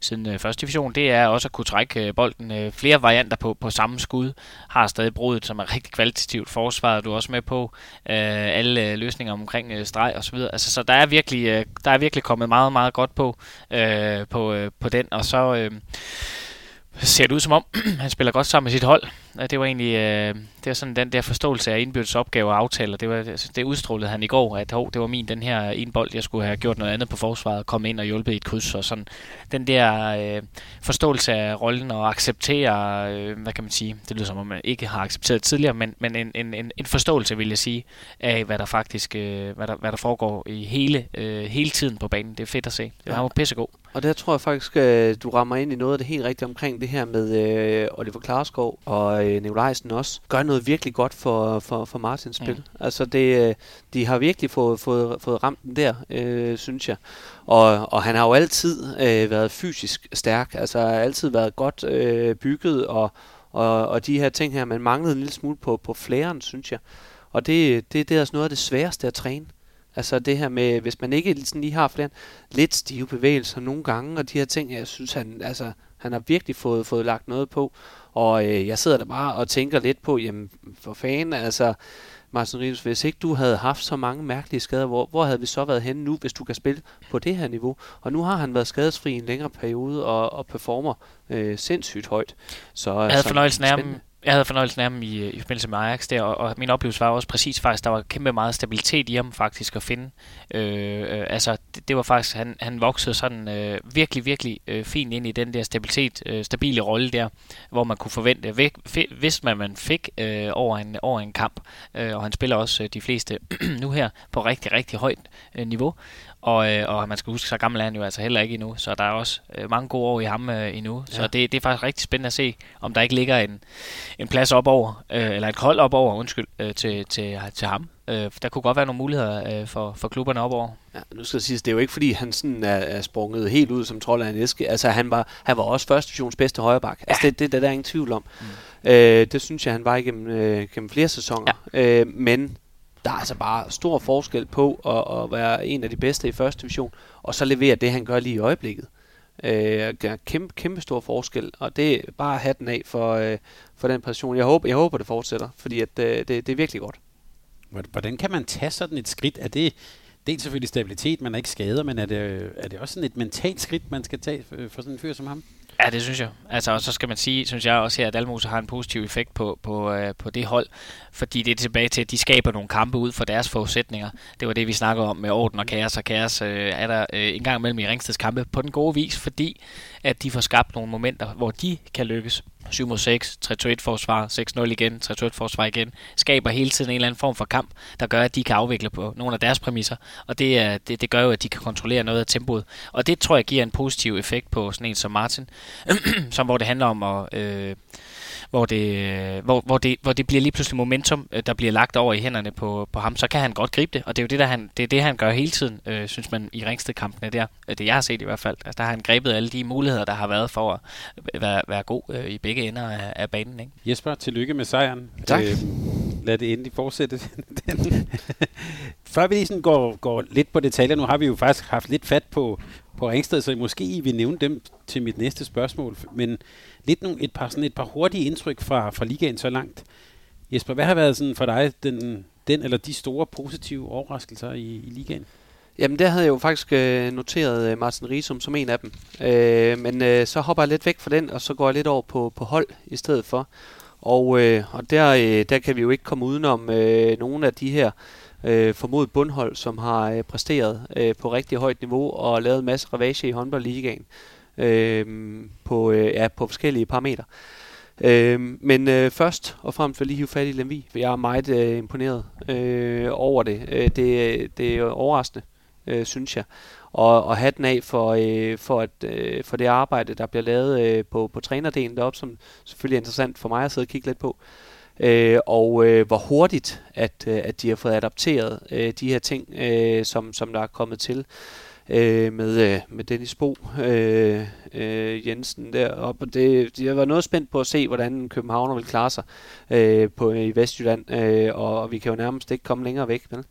siden øh, første division, det er også at kunne trække øh, bolden øh, flere varianter på, på samme skud. Har stadig brudet, som er rigtig kvalitativt forsvaret, du er også med på. Øh, alle øh, løsninger omkring øh, streg og så videre. Altså, så der er virkelig, øh, der er virkelig kommet meget, meget godt på, øh, på, øh, på den, og så øh, ser det ud som om, han spiller godt sammen med sit hold. Og Det var egentlig øh, det var sådan den der forståelse af indbyrdes opgaver og aftaler. Det, var, altså, det udstrålede han i går, at hov, det var min den her en bold, jeg skulle have gjort noget andet på forsvaret, komme ind og hjulpet i et kryds. Og sådan den der øh, forståelse af rollen og acceptere, øh, hvad kan man sige, det lyder som om man ikke har accepteret tidligere, men, men en, en, en, en forståelse, vil jeg sige, af hvad der faktisk øh, hvad der, hvad der foregår i hele, øh, hele tiden på banen. Det er fedt at se. Ja. Han var pissegod. Og der tror jeg faktisk, at du rammer ind i noget af det helt rigtige omkring det her med øh, Oliver Klarskov og øh, Nikolajsen også. Gør noget virkelig godt for, for, for Martins spil. Mm. Altså det, øh, de har virkelig fået, fået, fået ramt den der, øh, synes jeg. Og, og han har jo altid øh, været fysisk stærk. Altså altid været godt øh, bygget og og, og de her ting her, man manglede en lille smule på, på flæren, synes jeg. Og det, det, det er altså noget af det sværeste at træne. Altså det her med, hvis man ikke sådan lige har flere lidt stive bevægelser nogle gange, og de her ting, jeg synes, han, altså, han har virkelig fået, fået lagt noget på. Og øh, jeg sidder der bare og tænker lidt på, jamen for fanden, altså Martin Rives, hvis ikke du havde haft så mange mærkelige skader, hvor, hvor havde vi så været henne nu, hvis du kan spille på det her niveau? Og nu har han været skadesfri i en længere periode og, og performer øh, sindssygt højt. Så, jeg havde fornøjelsen af ham, jeg havde fornøjelsen af ham i, øh, i forbindelse med Ajax der, og, og min oplevelse var også præcis faktisk, der var kæmpe meget stabilitet i ham faktisk at finde. Øh, øh, altså, det, det var faktisk, han, han voksede sådan øh, virkelig, virkelig øh, fint ind i den der stabilitet, øh, stabile rolle der, hvor man kunne forvente, væk, hvis man, man fik øh, over, en, over en kamp, øh, og han spiller også øh, de fleste nu her på rigtig, rigtig højt øh, niveau. Og, øh, og man skal huske, så gammel er han jo altså heller ikke endnu, så der er også øh, mange gode år i ham øh, endnu. Ja. Så det, det er faktisk rigtig spændende at se, om der ikke ligger en, en plads op over, øh, eller et hold op over, undskyld, øh, til, til, til ham. Øh, der kunne godt være nogle muligheder øh, for, for klubberne op over. Ja, nu skal jeg sige, det er jo ikke fordi, han sådan er, er sprunget helt ud som trold af en æske. Altså, han var, han var også første divisions bedste højreback. Ja. Altså, det, det, det der er ingen tvivl om. Mm. Øh, det synes jeg, han var igennem, øh, gennem flere sæsoner. Ja. Øh, men der er altså bare stor forskel på at, at være en af de bedste i første division, og så levere det, han gør lige i øjeblikket. Øh, kæmpe, kæmpe stor forskel, og det er bare hatten af for, øh, for den præstation. Jeg håber, jeg håber, det fortsætter, fordi at, øh, det, det er virkelig godt. Hvordan kan man tage sådan et skridt? Er det dels selvfølgelig stabilitet, man er ikke skader, men er det, er det også sådan et mentalt skridt, man skal tage øh, for sådan en fyr som ham? Ja, det synes jeg. Altså, og så skal man sige, synes jeg også her, at Almose har en positiv effekt på, på, øh, på det hold, fordi det er tilbage til, at de skaber nogle kampe ud for deres forudsætninger. Det var det, vi snakkede om med orden og kaos, og kaos øh, er der øh, en gang imellem i Ringsteds kampe på den gode vis, fordi at de får skabt nogle momenter, hvor de kan lykkes. 7 mod 6, 3-2-1 forsvar, 6-0 igen, 3-2-1 forsvar igen, skaber hele tiden en eller anden form for kamp, der gør, at de kan afvikle på nogle af deres præmisser, og det, er, det, det gør jo, at de kan kontrollere noget af tempoet, og det tror jeg giver en positiv effekt på sådan en som Martin, som hvor det handler om at... Øh, hvor det, hvor, hvor, det, hvor det bliver lige pludselig momentum, øh, der bliver lagt over i hænderne på, på ham, så kan han godt gribe det, og det er jo det, der han, det, er det han gør hele tiden, øh, synes man, i Ringsted-kampene der. Øh, det jeg har set i hvert fald. Altså, der har han grebet alle de muligheder, der har været for at være, være god øh, i begge ender af, af banen. Ikke? Jesper, tillykke med sejren. Tak. Øh, lad det endelig fortsætte. Før vi lige sådan går, går lidt på detaljer, nu har vi jo faktisk haft lidt fat på, på Ringsted, så måske I vil nævne dem til mit næste spørgsmål. Men lidt nogle, et, par, sådan et par hurtige indtryk fra, fra ligaen så langt. Jesper, hvad har været sådan for dig den, den eller de store positive overraskelser i, i ligaen? Jamen, der havde jeg jo faktisk øh, noteret øh, Martin Risum som en af dem. Øh, men øh, så hopper jeg lidt væk fra den, og så går jeg lidt over på, på hold i stedet for. Og, øh, og der, øh, der kan vi jo ikke komme udenom øh, nogle af de her øh, formodet bundhold, som har øh, præsteret øh, på rigtig højt niveau og lavet en masse ravage i håndboldligaen øh, på, øh, ja, på forskellige parametre. Øh, men øh, først og fremmest vil jeg lige hive fat i Lemvi, for jeg er meget øh, imponeret øh, over det. Øh, det. Øh, det er overraskende, øh, synes jeg. Og, og hatten af for, øh, for, at, øh, for det arbejde, der bliver lavet øh, på, på trænerdelen deroppe, som selvfølgelig er interessant for mig at sidde og kigge lidt på. Øh, og øh, hvor hurtigt, at, øh, at de har fået adapteret øh, de her ting, øh, som, som der er kommet til øh, med, øh, med Dennis Bo øh, øh, Jensen deroppe. Og det, jeg var noget spændt på at se, hvordan Københavner vil klare sig øh, på, i Vestjylland, øh, og vi kan jo nærmest ikke komme længere væk. Vel?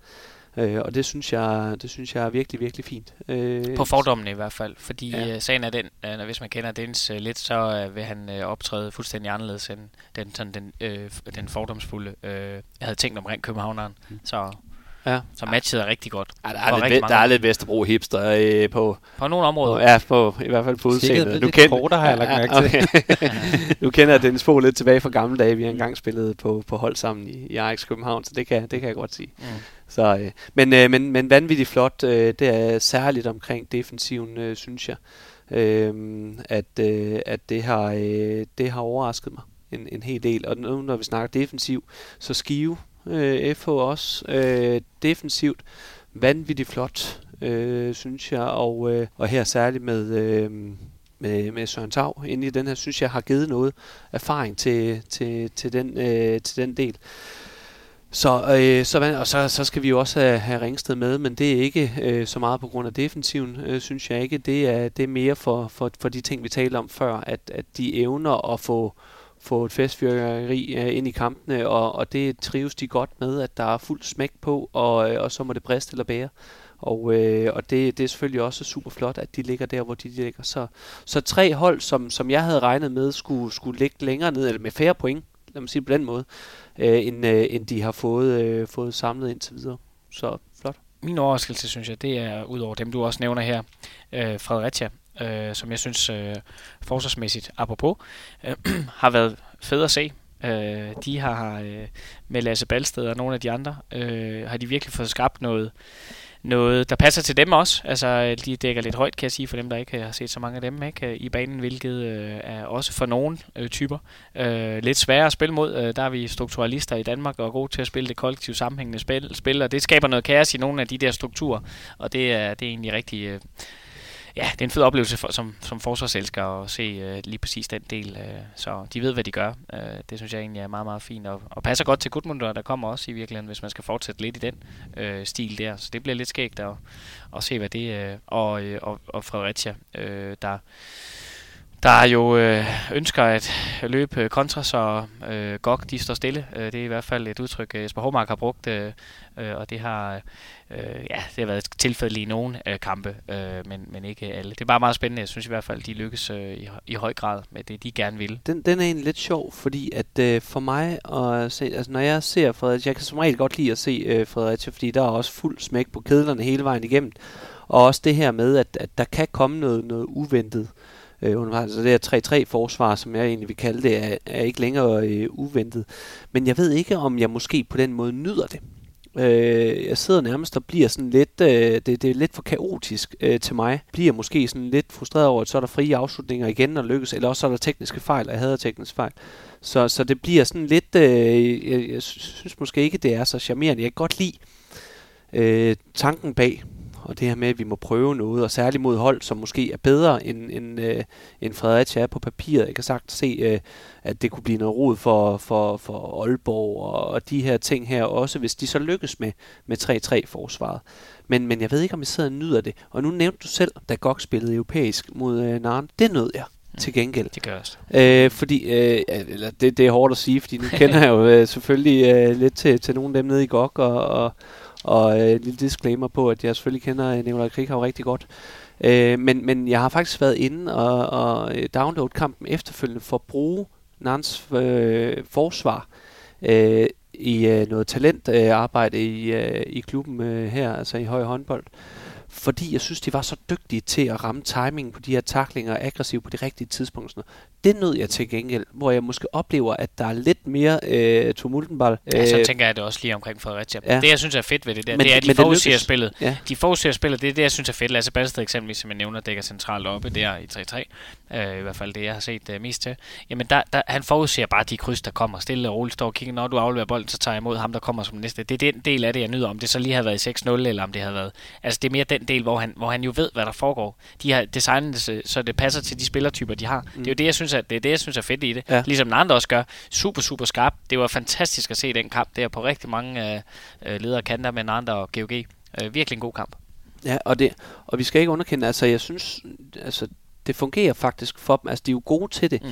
Øh, og det synes jeg, det synes jeg er virkelig, virkelig fint. Øh, på fordommen i hvert fald, fordi ja. øh, sagen er den, øh, hvis man kender Dennis øh, lidt, så øh, vil han øh, optræde fuldstændig anderledes end den, sådan, den, øh, den fordomsfulde, øh, jeg havde tænkt omkring Københavneren. Mm. Så Ja. Så matchet er rigtig godt. Ja, der, er lidt, der er lidt Vesterbro hipster øh, på... På nogle områder. På, ja, på, i hvert fald på udseendet. Du kender kortere, har jeg lagt mærke til. Du kender Dennis Fogh lidt tilbage fra gamle dage. Vi har engang spillet på, på hold sammen i, i Ajax København, så det kan, det kan jeg godt sige. Mm. Så, øh, men, øh, men, men vanvittigt flot. Øh, det er særligt omkring defensiven, øh, synes jeg. Øh, at, øh, at det har, øh, det har overrasket mig en, en hel del. Og nu når vi snakker defensiv, så Skive øh, FH også. Øh, defensivt vanvittigt flot, øh, synes jeg. Og, øh, og her særligt med... Øh, med, med Søren Tav inde i den her, synes jeg har givet noget erfaring til, til, til, den, øh, til den del. Så, øh, så, og så, så skal vi jo også have, have Ringsted med, men det er ikke øh, så meget på grund af defensiven, øh, synes jeg ikke. Det er, det er mere for, for, for de ting, vi talte om før, at, at de evner at få, få et festfyrkeri øh, ind i kampene, og, og det trives de godt med, at der er fuld smæk på, og, øh, og så må det briste eller bære. Og, øh, og det, det er selvfølgelig også super flot, at de ligger der, hvor de ligger. Så, så tre hold, som, som jeg havde regnet med, skulle, skulle ligge længere ned, eller med færre point, lad mig sige på den måde, øh, end, øh, end de har fået, øh, fået samlet indtil videre. Så flot. Min overraskelse, synes jeg, det er ud over dem, du også nævner her, øh, Fredericia, øh, som jeg synes øh, forsvarsmæssigt, apropos, øh, har været fed at se. Øh, de har øh, med Lasse Balsted og nogle af de andre, øh, har de virkelig fået skabt noget, noget, der passer til dem også. Altså, øh, de dækker lidt højt, kan jeg sige, for dem, der ikke har set så mange af dem ikke, øh, i banen, hvilket øh, er også for nogle øh, typer øh, lidt sværere at spille mod. Øh, der er vi strukturalister i Danmark og er gode til at spille det kollektivt sammenhængende spil, spil, og det skaber noget kaos i nogle af de der strukturer, og det er, det er egentlig rigtig... Øh, ja, det er en fed oplevelse for, som, som forsvarselsker at se øh, lige præcis den del. Øh, så de ved, hvad de gør. Øh, det synes jeg egentlig er meget, meget fint. Og, og passer godt til Gudmundur, der kommer også i virkeligheden, hvis man skal fortsætte lidt i den øh, stil der. Så det bliver lidt skægt at, at se, hvad det... Uh, og, øh, og, og Fredericia, øh, der der jo øh, ønsker at løbe kontra, så øh, GOG de står stille. Øh, det er i hvert fald et udtryk, øh, Jesper Håmark har brugt, øh, øh, og det har, øh, ja, det har været tilfælde i nogle øh, kampe, øh, men, men ikke alle. Det er bare meget spændende. Jeg synes i hvert fald, de lykkes øh, i, i høj grad med det, de gerne vil. Den, den er egentlig lidt sjov, fordi at øh, for mig, at se, altså når jeg ser Fredericia, jeg kan som regel godt lide at se øh, Fredericia, fordi der er også fuld smæk på kedlerne hele vejen igennem. Og også det her med, at, at der kan komme noget, noget uventet øh, undervejs. Så altså det her 3-3 forsvar, som jeg egentlig vil kalde det, er, er ikke længere øh, uventet. Men jeg ved ikke, om jeg måske på den måde nyder det. Øh, jeg sidder nærmest og bliver sådan lidt, øh, det, det er lidt for kaotisk øh, til mig. Bliver måske sådan lidt frustreret over, at så er der frie afslutninger igen og lykkes, eller også så er der tekniske fejl, og jeg hader tekniske fejl. Så, så det bliver sådan lidt, øh, jeg, jeg synes måske ikke, det er så charmerende. Jeg kan godt lide øh, tanken bag og det her med, at vi må prøve noget, og særligt mod hold, som måske er bedre end, end, øh, end Fredericia er på papiret. Jeg kan sagt se, øh, at det kunne blive noget rod for, for, for Aalborg og, og de her ting her også, hvis de så lykkes med, med 3-3-forsvaret. Men, men jeg ved ikke, om jeg sidder og nyder det. Og nu nævnte du selv, da GOG spillede europæisk mod øh, Narn. Det nød jeg mm. til gengæld. Det gør også. Øh, fordi, øh, eller det, det er hårdt at sige, fordi nu kender jeg jo øh, selvfølgelig øh, lidt til, til nogle af dem nede i GOG, og, og, og øh, en lille disclaimer på, at jeg selvfølgelig kender øh, Nikolaj Krighav rigtig godt. Øh, men, men jeg har faktisk været inde og, og øh, downloadet download kampen efterfølgende for at bruge Nans øh, forsvar øh, i øh, noget talentarbejde øh, i, øh, i klubben øh, her, altså i høj håndbold. Fordi jeg synes, de var så dygtige til at ramme timingen på de her taklinger aggressivt på de rigtige tidspunkter. Det nød jeg til gengæld, hvor jeg måske oplever, at der er lidt mere øh, tumultenball. Ja, så øh, tænker jeg det også lige omkring Fredericia. Ja. Det, jeg synes er fedt ved det der, men, det er, at de forudser spillet. Ja. De forudser spillet, det er det, jeg synes er fedt. Lasse Balsted eksempelvis, som jeg nævner, dækker centralt oppe der i 3-3. Øh, I hvert fald det, jeg har set uh, mest til. Jamen, der, der, han forudser bare de kryds, der kommer. Stille og roligt står og kigger, når du afleverer bolden, så tager jeg imod ham, der kommer som næste. Det er den del af det, jeg nyder. Om det så lige har været i 6-0, eller om det har været... Altså, det er mere den del, hvor han, hvor han jo ved, hvad der foregår. De har designet det, så det passer til de spillertyper, de har. Mm. Det er jo det, jeg synes, er, det er det, jeg synes er fedt i det. Ja. Ligesom den andre også gør. Super, super skarp. Det var fantastisk at se den kamp der på rigtig mange øh, øh ledere kanter med andre og GOG. Øh, virkelig en god kamp. Ja, og, det, og vi skal ikke underkende, altså jeg synes, altså det fungerer faktisk for dem. Altså de er jo gode til det. Mm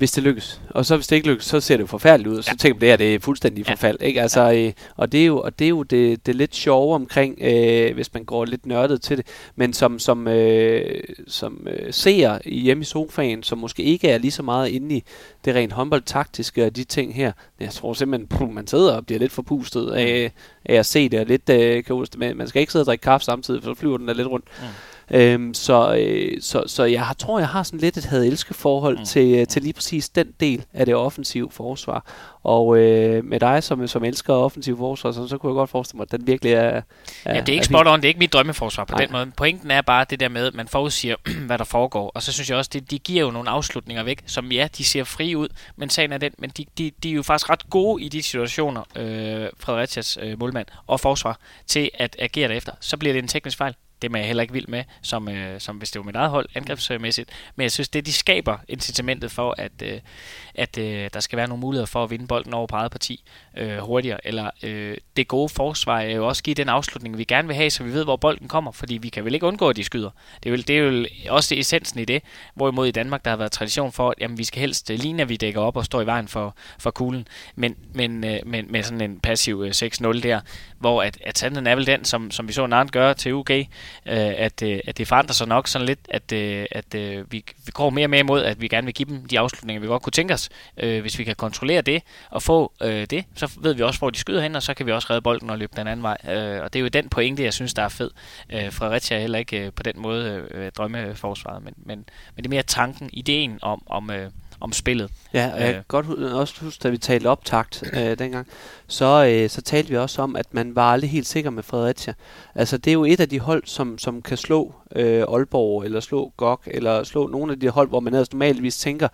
hvis det lykkes. Og så hvis det ikke lykkes, så ser det jo forfærdeligt ud, og så ja. tænker man, det her det er fuldstændig ja. forfald. Ikke? Altså, ja. øh, og det er jo, og det, er jo det, det lidt sjove omkring, øh, hvis man går lidt nørdet til det, men som, som, øh, som øh, ser hjemme i sofaen, som måske ikke er lige så meget inde i det rent håndboldtaktiske og de ting her, jeg tror simpelthen, puh, man sidder og bliver lidt forpustet af, af at se det, og lidt øh, kaotisk. Man skal ikke sidde og drikke kaffe samtidig, for så flyver den der lidt rundt. Mm. Øhm, så, øh, så, så jeg har, tror, jeg har sådan lidt et had-elske forhold mm. til, øh, til lige præcis den del af det offensive forsvar. Og øh, med dig, som, som elsker offensiv forsvar, så, så kunne jeg godt forestille mig, at den virkelig er... er ja, det er ikke spot on, det er ikke mit drømmeforsvar på Nej. den måde. Pointen er bare det der med, at man forudsiger, hvad der foregår. Og så synes jeg også, det, de giver jo nogle afslutninger væk, som ja, de ser fri ud, men sagen er den, men de, de, de er jo faktisk ret gode i de situationer, øh, Fredericias øh, målmand og forsvar, til at agere derefter. Så bliver det en teknisk fejl det er jeg heller ikke vild med, som, øh, som hvis det var mit eget hold, angrebsmæssigt. Men jeg synes, det de skaber incitamentet for, at, øh, at øh, der skal være nogle muligheder for at vinde bolden over på eget parti øh, hurtigere. Eller øh, det gode forsvar er jo også give den afslutning, vi gerne vil have, så vi ved, hvor bolden kommer. Fordi vi kan vel ikke undgå, at de skyder. Det er jo, det er jo også det essensen i det. Hvorimod i Danmark, der har været tradition for, at jamen, vi skal helst øh, ligne, at vi dækker op og står i vejen for, for kuglen. Men, men, øh, men med sådan en passiv øh, 6-0 der, hvor at, at sandheden er vel den, som, som vi så Nant gøre til UG, øh, at, øh, at det forandrer sig nok sådan lidt, at, øh, at øh, vi, vi går mere og mere imod, at vi gerne vil give dem de afslutninger, vi godt kunne tænke os. Øh, hvis vi kan kontrollere det og få øh, det, så ved vi også, hvor de skyder hen, og så kan vi også redde bolden og løbe den anden vej. Øh, og det er jo den pointe, jeg synes, der er fed. Øh, Fredericia er heller ikke øh, på den måde øh, drømmeforsvaret, men, men, men det er mere tanken, ideen om, om øh, om spillet. Ja, og jeg kan øh. godt også huske, da vi talte optakt øh, dengang, så, øh, så talte vi også om, at man var aldrig helt sikker med Fredericia. Altså, det er jo et af de hold, som, som kan slå øh, Aalborg, eller slå GOG, eller slå nogle af de hold, hvor man ellers normalvis tænker,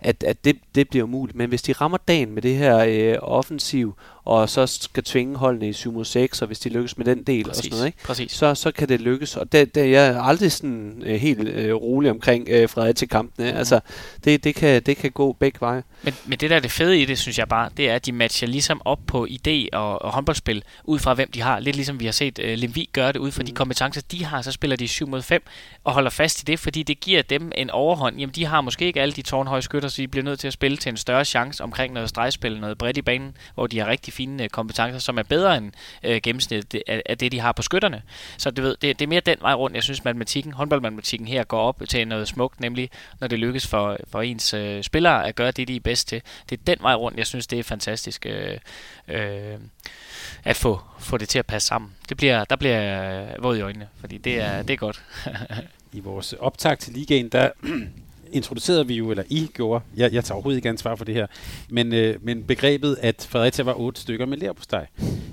at, at det, det bliver muligt. Men hvis de rammer dagen med det her øh, offensiv, og så skal tvinge holdene i 7 mod 6, og hvis de lykkes med den del Præcis. og sådan noget, ikke? Præcis. Så, så kan det lykkes. Og det, det, jeg er aldrig sådan øh, helt øh, rolig omkring øh, Fredericia-kampene. Mm. Altså, det, det, kan, det kan gå begge veje. Men, men det der er det fede i det, synes jeg bare, det er, at de matcher ligesom op på idé og, og håndboldspil, ud fra hvem de har. Lidt ligesom vi har set uh, Lemvi gøre det, ud fra mm. de kompetencer, de har, så spiller de 7 mod 5 og holder fast i det, fordi det giver dem en overhånd. Jamen, de har måske ikke alle de tårnhøje skytter, så de bliver nødt til at spille til en større chance omkring noget stregspil, noget bredt i banen, hvor de har rigtig fine øh, kompetencer, som er bedre end øh, gennemsnittet af, af det, de har på skytterne. Så du ved, det, det er mere den vej rundt, jeg synes, matematikken, håndboldmatematikken her går op til noget smukt, nemlig når det lykkes for, for ens øh, spillere at gøre det, de er bedst til. Det er den vej rundt, jeg synes, det er fantastisk øh, øh, at få, få det til at passe sammen. Det bliver, der bliver jeg våd i øjnene, fordi det er, det er godt. I vores optag til ligaen, der introducerede vi jo, eller I gjorde, jeg, jeg tager overhovedet ikke ansvar for det her, men, øh, men begrebet, at Fredericia var otte stykker med lær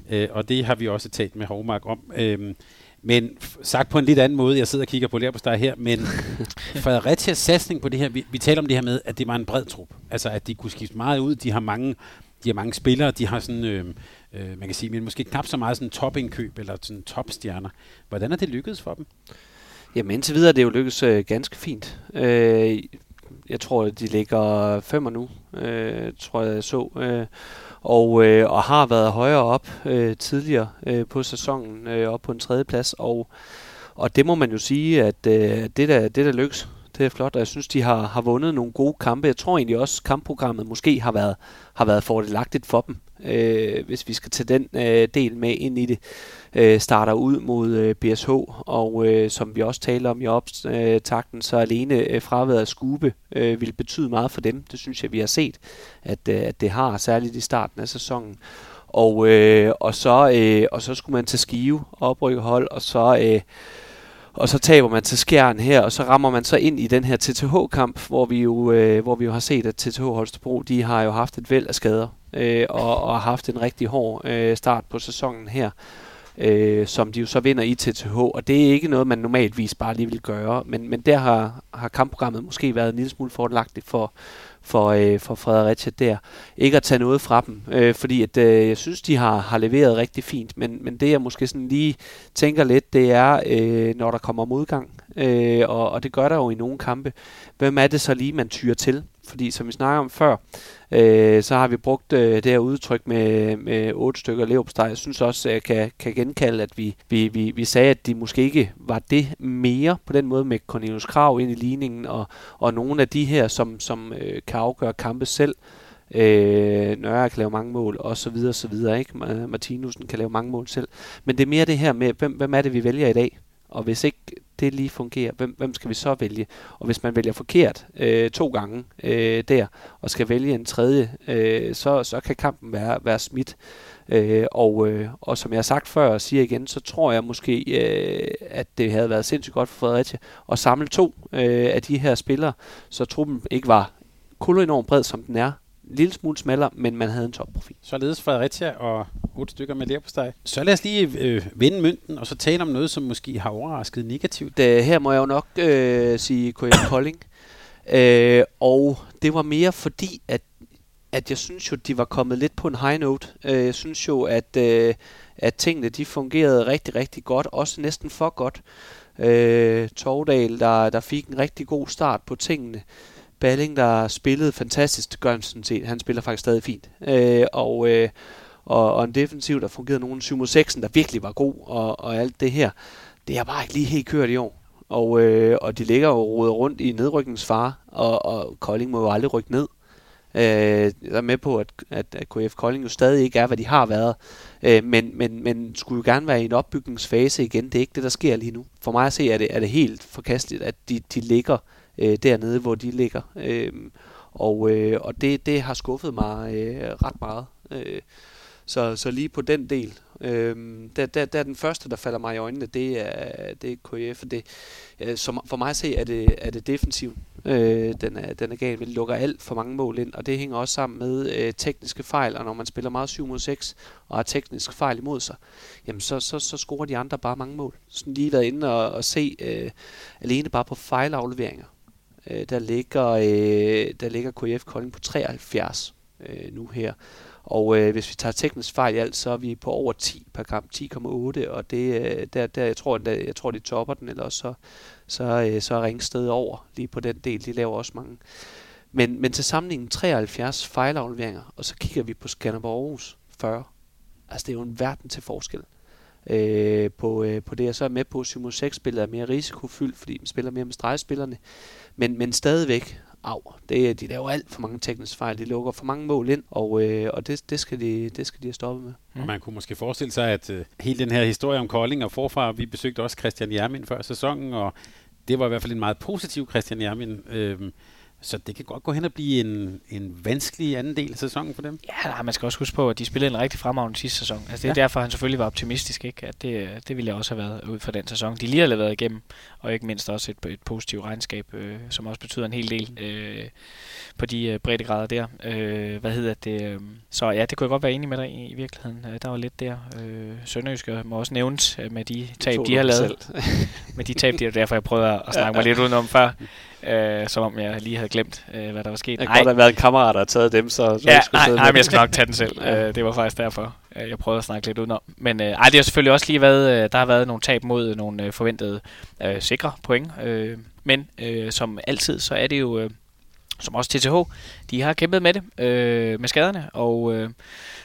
Øh, og det har vi også talt med Hovmark om. Øh, men sagt på en lidt anden måde, jeg sidder og kigger på Lærpostej her, men Fredericias satsning på det her, vi, vi taler om det her med, at det var en bred trup. Altså, at de kunne skifte meget ud. De har mange, de har mange spillere, de har sådan, øh, øh, man kan sige, men måske knap så meget sådan topindkøb eller sådan topstjerner. Hvordan er det lykkedes for dem? Jamen indtil videre er det jo lykkedes øh, ganske fint. Øh, jeg tror, de ligger femmer nu, øh, tror jeg, jeg så. Øh, og, øh, og har været højere op øh, tidligere øh, på sæsonen, øh, op på en tredje plads, og, og det må man jo sige, at øh, det, der, det der lykkes, det er flot, og jeg synes, de har, har vundet nogle gode kampe. Jeg tror egentlig også, at kampprogrammet måske har været, har været fordelagtigt for dem, øh, hvis vi skal tage den øh, del med ind i det. Øh, starter ud mod øh, BSH, og øh, som vi også taler om i optakten, så alene øh, fraværet af skube øh, vil betyde meget for dem. Det synes jeg, vi har set, at, øh, at det har, særligt i starten af sæsonen. Og, øh, og, så, øh, og så skulle man til Skive oprykke hold, og så... Øh, og så taber man til skjern her, og så rammer man så ind i den her TTH-kamp, hvor vi jo, øh, hvor vi jo har set, at TTH Holstebro, de har jo haft et væld af skader, øh, og, og har haft en rigtig hård øh, start på sæsonen her, øh, som de jo så vinder i TTH, og det er ikke noget, man normalvis bare lige vil gøre, men, men der har, har kampprogrammet måske været en lille smule fordelagtigt for, for, øh, for Fredericia der. Ikke at tage noget fra dem, øh, fordi at, øh, jeg synes, de har, har leveret rigtig fint, men, men det jeg måske sådan lige tænker lidt, det er, øh, når der kommer modgang, øh, og, og det gør der jo i nogle kampe, hvem er det så lige, man tyrer til? Fordi som vi snakker om før, øh, så har vi brugt øh, det her udtryk med, med otte stykker leverpostej. Jeg synes også, at jeg kan, kan genkalde, at vi, vi, vi, vi sagde, at de måske ikke var det mere på den måde med Cornelius Krav ind i ligningen, og, og nogle af de her, som, som øh, kan afgøre kampe selv. Øh, Nørre kan lave mange mål, og så videre, så videre, ikke? Martinusen kan lave mange mål selv. Men det er mere det her med, hvem, hvem er det, vi vælger i dag? Og hvis ikke det lige fungerer, hvem, hvem skal vi så vælge? Og hvis man vælger forkert øh, to gange øh, der, og skal vælge en tredje, øh, så, så kan kampen være, være smidt. Øh, og, øh, og som jeg har sagt før og siger igen, så tror jeg måske, øh, at det havde været sindssygt godt for Fredericia at samle to øh, af de her spillere, så truppen ikke var kulde enormt bred, som den er, lille smule smallere, men man havde en topprofil. Således Fredericia og otte stykker med leverpostej. Så lad os lige øh, vende mønten, og så tale om noget, som måske har overrasket negativt. Det, her må jeg jo nok øh, sige KF Kolding. Øh, og det var mere fordi, at, at jeg synes jo, de var kommet lidt på en high note. Øh, jeg synes jo, at, øh, at tingene de fungerede rigtig, rigtig godt, også næsten for godt. Øh, Tordal, der, der fik en rigtig god start på tingene. Balling, der spillede fantastisk, det gør han sådan set. Han spiller faktisk stadig fint. Øh, og, øh, og, og en defensiv, der fungerede nogen 7 mod 6, der virkelig var god, og, og alt det her. Det har bare ikke lige helt kørt i år. Og, øh, og de ligger jo rodet rundt i nedrykningsfare, og, og Kolding må jo aldrig rykke ned. Øh, jeg er med på, at, at, at KF Kolding jo stadig ikke er, hvad de har været. Øh, men, men, men skulle jo gerne være i en opbygningsfase igen. Det er ikke det, der sker lige nu. For mig at se, er det, er det helt forkasteligt, at de, de ligger øh, dernede, hvor de ligger. Øh, og øh, og det, det har skuffet mig øh, ret meget. Øh, så, så lige på den del, øh, der, der, der er den første, der falder mig i øjnene, det er, det er KF. Det, øh, som, for mig at se, er det, er det defensiv. Øh, den, er, den er gal. Vi lukker alt for mange mål ind, og det hænger også sammen med øh, tekniske fejl, og når man spiller meget 7 mod 6, og har tekniske fejl imod sig, jamen så, så, så scorer de andre bare mange mål. Sådan lige været inde og, og se øh, alene bare på fejlafleveringer. Øh, der, ligger, øh, der ligger KF Kolding på 73 øh, nu her. Og øh, hvis vi tager teknisk fejl i alt, så er vi på over 10 per kamp, 10,8, og det, øh, der, der, jeg, tror, der, jeg tror, de topper den, eller så, så, øh, så er Ringsted over lige på den del. De laver også mange. Men, men til sammenligning 73 fejlafleveringer, og så kigger vi på Skanderborg Aarhus 40. Altså det er jo en verden til forskel øh, på, øh, på det. Jeg så er med på, at 7 6 spillet er mere risikofyldt, fordi man spiller mere med stregspillerne. Men, men stadigvæk, af. Det, de laver alt for mange tekniske fejl. De lukker for mange mål ind, og, øh, og det, det, skal de, det skal de have stoppet med. Mm. Og man kunne måske forestille sig, at øh, hele den her historie om Kolding og forfra, vi besøgte også Christian Jermin før sæsonen, og det var i hvert fald en meget positiv Christian Jermin. Øh, så det kan godt gå hen og blive en, en vanskelig anden del af sæsonen for dem. Ja, nej, man skal også huske på, at de spillede en rigtig fremragende sidste sæson. Altså, det er ja. derfor, han selvfølgelig var optimistisk. Ikke? At det, det ville jeg også have været ud for den sæson. De lige har leveret igennem, og ikke mindst også et, et positivt regnskab, øh, som også betyder en hel del øh, på de øh, breddegrader der. Øh, hvad hedder det? Øh, så ja, det kunne jeg godt være enig med dig i, i virkeligheden. Øh, der var lidt der. Øh, Sønderjyske må også nævnes øh, med de tab, de har lavet. med de tab, de har derfor jeg prøvede at snakke ja. mig lidt udenom før øh, som om jeg lige havde glemt, øh, hvad der var sket. Det kan godt have været en kammerat, der har taget dem, så... så ja, nej, nej, men jeg skal nok tage den selv. øh, det var faktisk derfor, øh, jeg prøvede at snakke lidt udenom. Men øh, ej, det har selvfølgelig også lige været, øh, der har været nogle tab mod nogle øh, forventede øh, sikre point. Øh, men øh, som altid, så er det jo... Øh, som også TTH, de har kæmpet med det, øh, med skaderne, og øh,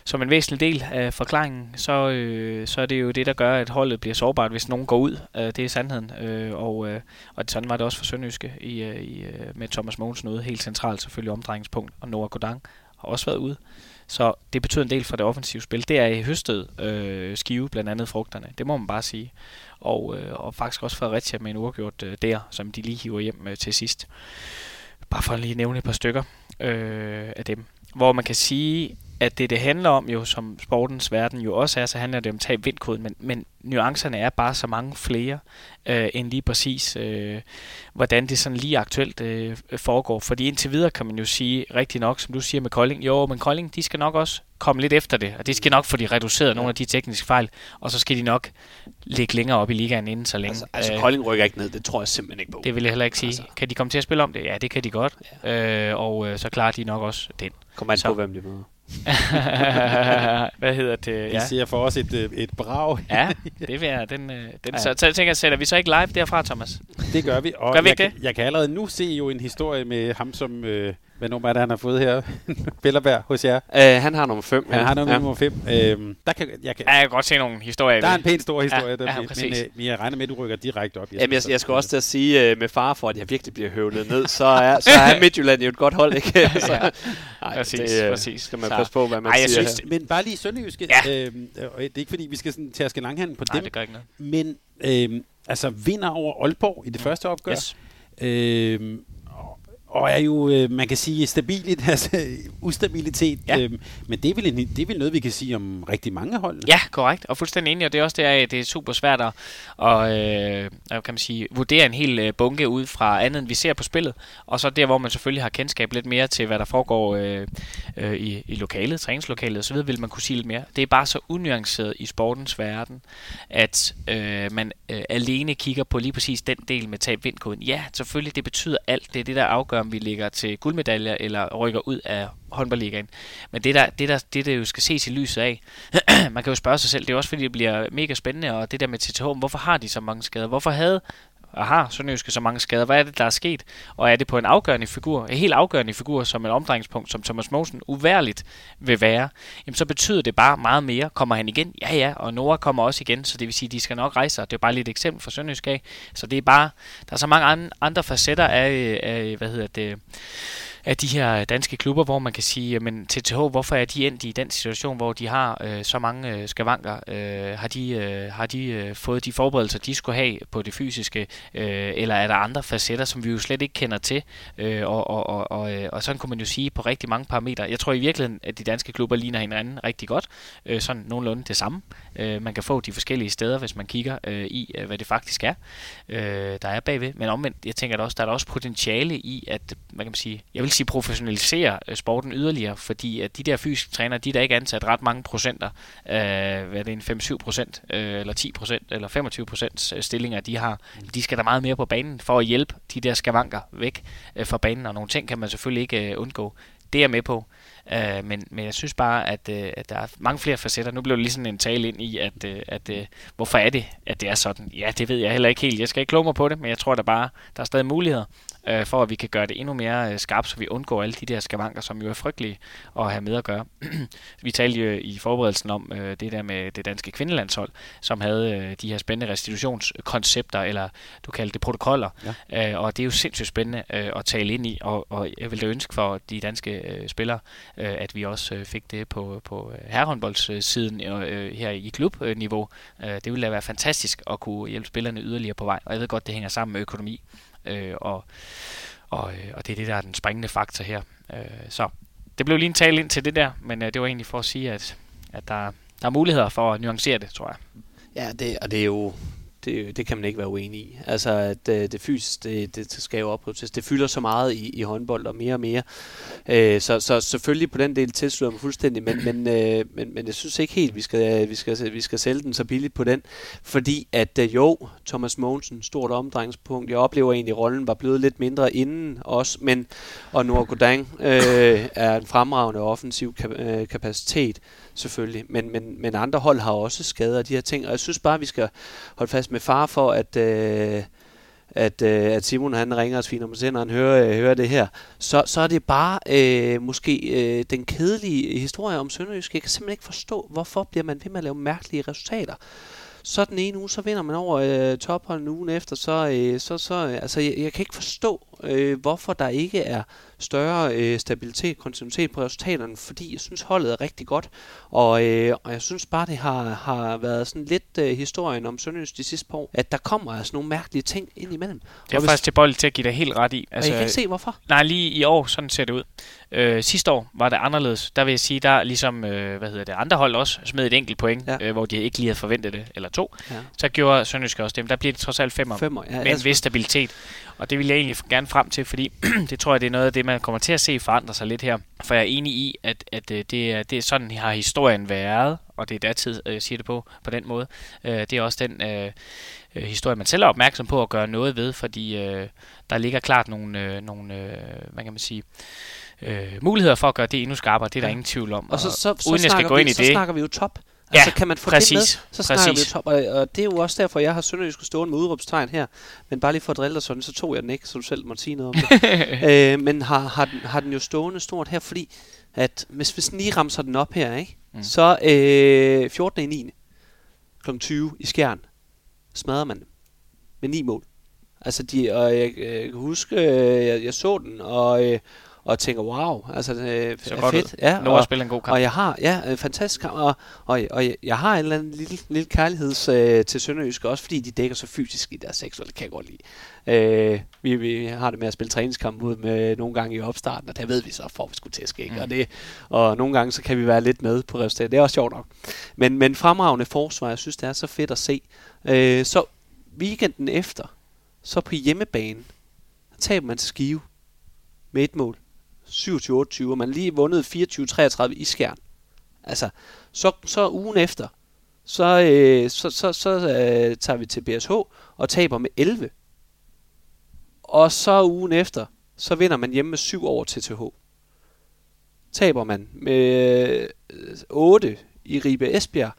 som en væsentlig del af forklaringen, så, øh, så er det jo det, der gør, at holdet bliver sårbart, hvis nogen går ud. Øh, det er sandheden. Øh, og, øh, og sådan var det også for Sønderjyske i, øh, i, øh, med Thomas Mogensen ude. Helt centralt selvfølgelig omdrejningspunkt. Og Noah Godang har også været ude. Så det betyder en del for det offensive spil. Det er i høstet øh, skive, blandt andet frugterne. Det må man bare sige. Og, øh, og faktisk også Fredericia med en uafgjort øh, der, som de lige hiver hjem øh, til sidst. Bare for at lige nævne et par stykker øh, af dem. Hvor man kan sige, at det, det handler om jo, som sportens verden jo også er, så handler det om tab vindkoden, men, men nuancerne er bare så mange flere, øh, end lige præcis, øh, hvordan det sådan lige aktuelt øh, foregår. Fordi indtil videre kan man jo sige rigtig nok, som du siger med Kolding, jo, men Kolding, de skal nok også komme lidt efter det, og de skal nok få de reduceret nogle af de tekniske fejl, og så skal de nok ligge længere op i ligaen inden så længe. Altså, altså Kolding rykker ikke ned, det tror jeg simpelthen ikke på. Det vil jeg heller ikke sige. Altså. Kan de komme til at spille om det? Ja, det kan de godt, ja. øh, og øh, så klarer de nok også den. Kommer an på, hvem de møder. Hvad hedder det? Ja. Vi ser for os et, øh, et brag. ja, det vil jeg. Den, øh, den, ja. Så, så tænker jeg, sætter vi så ikke live derfra, Thomas? Det gør vi. Og gør vi jeg, det? jeg kan allerede nu se jo en historie med ham, som... Øh, hvad nummer er det, han har fået her? Bellerberg hos jer? Uh, han har nummer 5. Han har nummer, ja. nummer 5. Øhm, der kan, jeg, kan, ja, jeg kan godt se nogle historier. Der er en pæn stor historie. Ja, der, ja, men, øh, jeg regner med, at du rykker direkte op. Jamen, jeg, jeg skal også til at sige, uh, med far for, at jeg virkelig bliver høvlet ned, så er, så er Midtjylland jo et godt hold, ikke? så, ja. Ej, præcis, det, præcis. Skal man så. passe på, hvad man Ej, jeg siger synes, Men bare lige Sønderjyske. Ja. Øhm, det er ikke, fordi vi skal sådan, tærske langhandel på Nej, dem. det gør ikke noget. Men øhm, altså, vinder over Aalborg i det mm. første opgør. Yes. Øhm, og er jo, øh, man kan sige, stabilit, altså ustabilitet. Ja. Øh, men det er, vel en, det er vel noget, vi kan sige om rigtig mange hold. Ja, korrekt. Og fuldstændig enig. Og det er også det, at det er super svært at, og, øh, kan man sige, vurdere en hel øh, bunke ud fra andet, end vi ser på spillet. Og så der, hvor man selvfølgelig har kendskab lidt mere til, hvad der foregår øh, øh, i, i lokalet, træningslokalet osv., vil man kunne sige lidt mere. Det er bare så unuanceret i sportens verden, at øh, man øh, alene kigger på lige præcis den del med tab vindkoden. Ja, selvfølgelig, det betyder alt. Det er det, der afgør om vi ligger til guldmedaljer eller rykker ud af håndboldligaen. Men det der, det der, det der jo skal ses i lyset af, man kan jo spørge sig selv, det er også fordi, det bliver mega spændende, og det der med TTH, hvorfor har de så mange skader? Hvorfor havde og har Sønderjyske så mange skader? Hvad er det, der er sket? Og er det på en afgørende figur, en helt afgørende figur som en omdrejningspunkt, som Thomas Mosen uværligt vil være, jamen så betyder det bare meget mere. Kommer han igen? Ja, ja, og Nora kommer også igen, så det vil sige, at de skal nok rejse sig. Det er bare lidt et eksempel for Sønderjyske Så det er bare, der er så mange andre facetter af, af hvad hedder det, af de her danske klubber, hvor man kan sige, men TTH, hvorfor er de endt i den situation, hvor de har øh, så mange øh, skavanker? Øh, har de, øh, har de øh, fået de forberedelser, de skulle have på det fysiske, øh, eller er der andre facetter, som vi jo slet ikke kender til? Øh, og, og, og, og, øh, og sådan kunne man jo sige på rigtig mange parametre. Jeg tror i virkeligheden, at de danske klubber ligner hinanden rigtig godt. Øh, sådan nogenlunde det samme. Øh, man kan få de forskellige steder, hvis man kigger øh, i, øh, hvad det faktisk er, øh, der er bagved. Men omvendt, jeg tænker, at der, også, der er der også potentiale i, at man kan sige, jeg vil sige professionalisere øh, sporten yderligere, fordi at de der fysiske trænere, de er der ikke ansat ret mange procenter, øh, hvad er det, en 5-7 procent, øh, eller 10 procent, eller 25 procent øh, stillinger, de har. De skal der meget mere på banen for at hjælpe de der skavanker væk øh, fra banen, og nogle ting kan man selvfølgelig ikke øh, undgå. Det er jeg med på. Uh, men, men jeg synes bare, at, uh, at der er mange flere facetter. Nu blev det lige sådan en tale ind i, at, uh, at uh, hvorfor er det, at det er sådan? Ja, det ved jeg heller ikke helt. Jeg skal ikke kloge mig på det, men jeg tror da bare, der er stadig muligheder øh, for at vi kan gøre det endnu mere øh, skarpt, så vi undgår alle de der skavanker, som jo er frygtelige at have med at gøre. vi talte jo i forberedelsen om øh, det der med det danske kvindelandshold, som havde øh, de her spændende restitutionskoncepter, eller du kalder det protokoller, ja. øh, og det er jo sindssygt spændende øh, at tale ind i, og, og jeg vil da ønske for de danske øh, spillere, øh, at vi også øh, fik det på, på øh, herrehåndboldssiden øh, her i klubniveau. Øh, det ville da være fantastisk at kunne hjælpe spillerne yderligere på vej, og jeg ved godt, det hænger sammen med økonomi, Øh, og, og, øh, og det er det, der er den springende faktor her. Øh, så det blev lige en tale ind til det der, men øh, det var egentlig for at sige, at, at der, der er muligheder for at nuancere det, tror jeg. Ja, det, og det er jo det, det kan man ikke være uenig i. Altså, at øh, det fysisk, det, det skal jo opprioriteres. Det fylder så meget i, i håndbold og mere og mere. Øh, så, så selvfølgelig på den del tilslutter mig fuldstændig, men, men, øh, men, men jeg synes ikke helt, vi skal, øh, vi, skal, vi skal sælge den så billigt på den. Fordi at øh, jo, Thomas Mogensen, stort omdrejningspunkt. Jeg oplever egentlig, at rollen var blevet lidt mindre inden også, men og Noah Godang øh, er en fremragende offensiv øh, kapacitet selvfølgelig. Men, men, men andre hold har også skader af de her ting, og jeg synes bare, at vi skal holde fast med far for, at... Øh, at, øh, at Simon han ringer os fint om når han hører, øh, hører det her, så, så er det bare øh, måske øh, den kedelige historie om Sønderjysk. Jeg kan simpelthen ikke forstå, hvorfor bliver man ved med at lave mærkelige resultater så den ene uge, så vinder man over øh, topholden ugen efter, så, øh, så, så øh, altså, jeg, jeg kan ikke forstå, øh, hvorfor der ikke er større øh, stabilitet, kontinuitet på resultaterne, fordi jeg synes, holdet er rigtig godt, og, øh, og jeg synes bare, det har, har været sådan lidt øh, historien om Sønderjys de sidste par år, at der kommer altså nogle mærkelige ting ind imellem. Det er og faktisk tilbøjeligt til at give dig helt ret i. Altså, jeg kan ikke se, hvorfor. Nej, lige i år, sådan ser det ud. Øh, sidste år var det anderledes. Der vil jeg sige, der ligesom, øh, hvad hedder det, andre hold også smed et enkelt point, ja. øh, hvor de ikke lige havde forventet det, eller to. Ja. Så gjorde Sønderjysk også det, men der bliver det trods alt femmer, femmer ja, med en vis stabilitet. Og det vil jeg egentlig gerne frem til, fordi det tror jeg, det er noget af det, man kommer til at se forandre sig lidt her. For jeg er enig i, at, at øh, det, er, det er sådan, har historien været, og det er datid, jeg siger det på, på den måde. Øh, det er også den øh, øh, historie, man selv er opmærksom på at gøre noget ved, fordi øh, der ligger klart nogle, øh, nogle øh, hvad kan man sige, øh, muligheder for at gøre det endnu skarpere. Det er der ja. ingen tvivl om. Og, så, så, så, uden jeg skal gå ind vi, i det, så snakker vi jo top. Altså, ja, kan man få præcis, det med, så præcis. snakker vi top. Og, og, det er jo også derfor, jeg har Sønderjysk stående med udråbstegn her. Men bare lige for at drille dig sådan, så tog jeg den ikke, så du selv måtte sige noget om det. øh, men har, har, den, har den jo stående stort her, fordi at hvis, hvis den lige ramser den op her, ikke? Mm. så øh, 14. i 9. kl. 20 i Skjern, smadrer man dem med ni mål. Altså, de, og jeg, jeg kan huske, øh, jeg, jeg så den, og, øh, og tænker, wow, altså det så er godt fedt. Ud. Ja, Nora og, spiller en god kamp. Og jeg har, ja, en fantastisk kamp, og, og, og jeg, jeg har en eller anden lille, lille kærlighed øh, til Sønderjysk, også fordi de dækker så fysisk i deres seksuelle, kan jeg godt lide. Øh, vi, vi har det med at spille træningskamp ud med nogle gange i opstarten, og der ved vi så, for vi skulle tæske, ikke? Mm. Og, det, og nogle gange så kan vi være lidt med på resultatet. Det er også sjovt nok. Men, men fremragende forsvar, jeg synes, det er så fedt at se. Øh, så weekenden efter, så på hjemmebane, taber man til Skive med et mål. 27-28, og man lige vundet 24-33 i skærn. Altså, så, så ugen efter, så, øh, så, så, så øh, tager vi til BSH og taber med 11. Og så ugen efter, så vinder man hjemme med 7 over TTH. Taber man med øh, 8 i Ribe Esbjerg,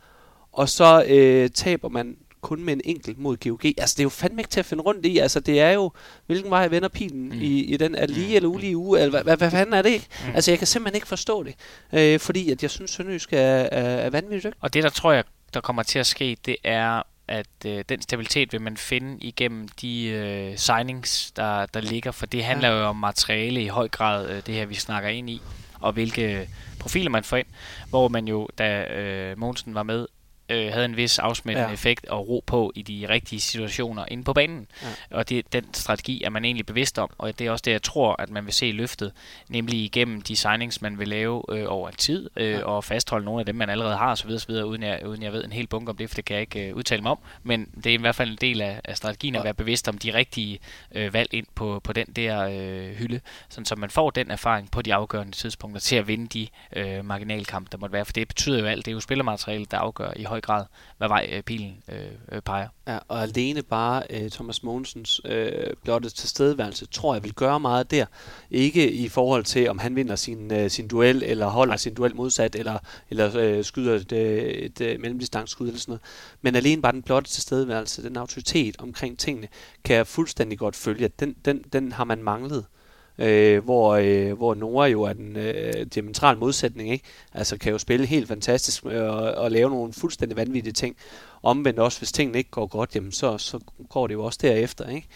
og så øh, taber man kun med en enkelt mod GOG. Altså, det er jo fandme ikke til at finde rundt i. Altså, det er jo, hvilken vej vender pilen mm. i, i den, er lige mm. eller ulige uge, eller hvad, hvad, hvad fanden er det ikke? Mm. Altså, jeg kan simpelthen ikke forstå det, øh, fordi at jeg synes, Sønderjysk er, er, er vanvittigt. Og det, der tror jeg, der kommer til at ske, det er, at øh, den stabilitet vil man finde igennem de øh, signings, der, der ligger, for det handler ja. jo om materiale i høj grad, øh, det her vi snakker ind i, og hvilke profiler man får ind, hvor man jo, da øh, Mogensen var med, øh, havde en vis afsmættende ja. effekt og ro på i de rigtige situationer inde på banen. Ja. Og det, den strategi er man egentlig bevidst om, og det er også det, jeg tror, at man vil se løftet, nemlig igennem de signings, man vil lave øh, over tid, øh, ja. og fastholde nogle af dem, man allerede har, osv., osv. Uden, jeg, uden jeg ved en hel bunke om det, for det kan jeg ikke øh, udtale mig om. Men det er i hvert fald en del af, af strategien ja. at være bevidst om de rigtige øh, valg ind på, på den der øh, hylde, sådan så man får den erfaring på de afgørende tidspunkter til at vinde de øh, marginalkampe, der måtte være. For det betyder jo alt. Det er jo spillermateriale, der afgør i høj grad, hvad vej øh, pilen øh, øh, peger. Ja, og alene bare øh, Thomas Mogensens øh, blotte tilstedeværelse, tror jeg vil gøre meget der. Ikke i forhold til, om han vinder sin, øh, sin duel, eller holder Nej. sin duel modsat, eller, eller øh, skyder et, øh, et, et mellemdistanceskud eller sådan noget. Men alene bare den blotte tilstedeværelse, den autoritet omkring tingene, kan jeg fuldstændig godt følge, at den, den, den har man manglet øh, hvor, øh, hvor Nora jo er den øh, diametral modsætning, ikke? Altså kan jo spille helt fantastisk øh, og, og lave nogle fuldstændig vanvittige ting. Omvendt også, hvis tingene ikke går godt, jamen så, så går det jo også derefter, ikke?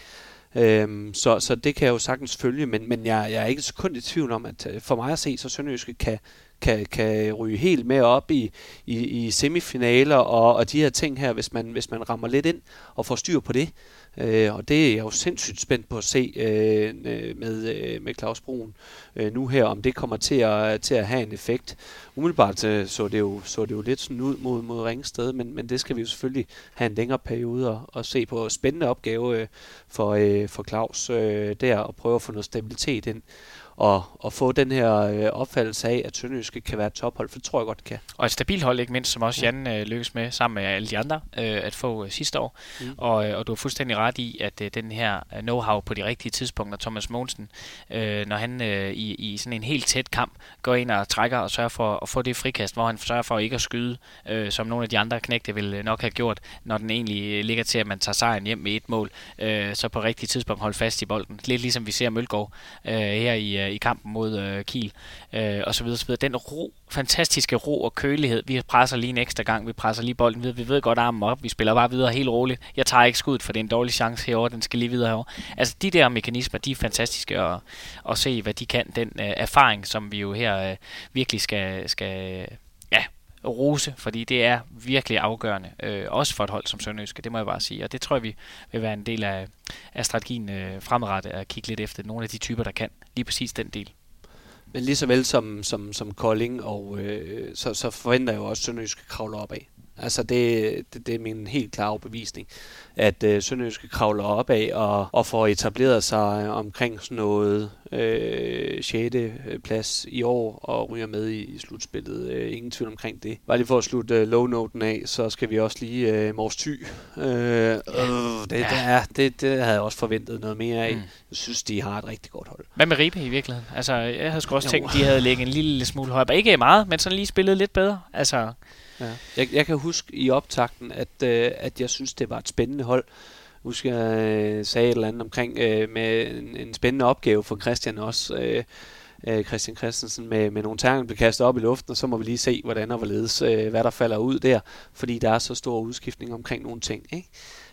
Øhm, så, så det kan jeg jo sagtens følge, men, men jeg, jeg er ikke så kun i tvivl om, at øh, for mig at se, så Sønderjyske kan, kan, kan ryge helt med op i, i, i semifinaler og, og de her ting her, hvis man, hvis man rammer lidt ind og får styr på det. Øh, og det er jeg jo sindssygt spændt på at se øh, med, øh, med Claus Bruun øh, nu her, om det kommer til at, til at have en effekt. Umiddelbart øh, så, det jo, så det jo lidt sådan ud mod, mod Ringsted, men, men det skal vi jo selvfølgelig have en længere periode og, at se på. Spændende opgave øh, for, øh, for Claus øh, der, og prøve at få noget stabilitet ind og, og få den her øh, opfattelse af, at Sønderjyske kan være et tophold, for det tror jeg godt kan. Og et stabilt hold, ikke mindst, som også Jan øh, lykkes med, sammen med alle de andre, øh, at få øh, sidste år. Mm. Og, øh, og du har fuldstændig ret i, at øh, den her øh, know-how på de rigtige tidspunkter, Thomas Mogensen, øh, når han øh, i, i sådan en helt tæt kamp går ind og trækker og sørger for at få det frikast, hvor han sørger for ikke at skyde, øh, som nogle af de andre knægte vil nok have gjort, når den egentlig ligger til, at man tager sejren hjem med et mål, øh, så på rigtige tidspunkt holde fast i bolden. Lidt ligesom vi ser Mølgaard øh, her i, øh, i kampen mod øh, Kiel, øh, og så videre, så videre. Den ro, fantastiske ro og kølighed, vi presser lige en ekstra gang, vi presser lige bolden videre, vi ved godt armen op, vi spiller bare videre helt roligt. Jeg tager ikke skuddet, for det er en dårlig chance herover, den skal lige videre herover. Altså de der mekanismer, de er fantastiske at, at se, hvad de kan. Den øh, erfaring, som vi jo her øh, virkelig skal, skal ja, rose, fordi det er virkelig afgørende, øh, også for et hold som Sønderjyske, det må jeg bare sige. Og det tror jeg, vi vil være en del af, af strategien øh, fremadrettet, at kigge lidt efter nogle af de typer, der kan lige præcis den del. Men lige så vel som, som, som Kolding, og øh, så, så forventer jeg jo også, at Sønderjyske kravler op af. Altså det, det, det er min helt klare overbevisning, at øh, Sønderjyske kravler opad og, og får etableret sig omkring sådan noget øh, 6. plads i år og ryger med i, i slutspillet. Øh, ingen tvivl omkring det. Bare lige for at slutte øh, low-noten af, så skal vi også lige øh, Mors Thy. Øh, øh, det, det, er, det, det havde jeg også forventet noget mere af. Mm. Jeg synes, de har et rigtig godt hold. Hvad med Ribe i virkeligheden? Altså, jeg havde sgu også jo. tænkt, de havde ligget en lille smule højere. Ikke meget, men sådan lige spillet lidt bedre. Altså, Ja. Jeg, jeg kan huske i optakten, at, øh, at jeg synes, det var et spændende hold. Jeg husker, jeg øh, sagde et eller andet omkring øh, med en, en spændende opgave for Christian også. Øh, øh, Christian Christensen med, med nogle terninger bliver kastet op i luften, og så må vi lige se, hvordan og hvorledes, øh, hvad der falder ud der, fordi der er så stor udskiftning omkring nogle ting. Ikke?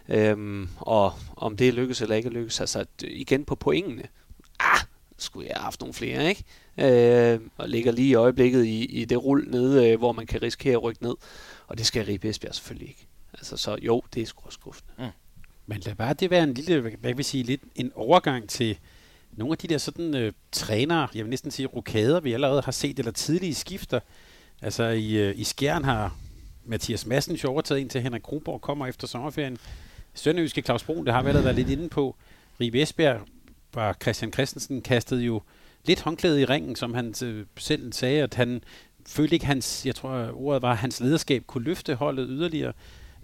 Øhm, og om det lykkes eller ikke lykkes, altså igen på pointene. Ah, skulle jeg have haft nogle flere, ikke? øh, og ligger lige i øjeblikket i, i det rul nede, øh, hvor man kan risikere at rykke ned. Og det skal Ribe Esbjerg selvfølgelig ikke. Altså, så jo, det er sgu skuffende. Mm. Men lad bare det være en lille, hvad kan vi sige, lidt en overgang til nogle af de der sådan øh, trænere, jeg vil næsten sige rokader, vi allerede har set, eller tidlige skifter. Altså i, øh, i Skjern har Mathias Madsen jo overtaget ind til Henrik Kronborg kommer efter sommerferien. Sønderjyske Claus Brun, det har vi allerede været lidt inde på. Ribe Esbjerg var Christian Christensen kastede jo lidt håndklædet i ringen, som han øh, selv sagde, at han følte ikke hans, jeg tror ordet var, hans lederskab kunne løfte holdet yderligere.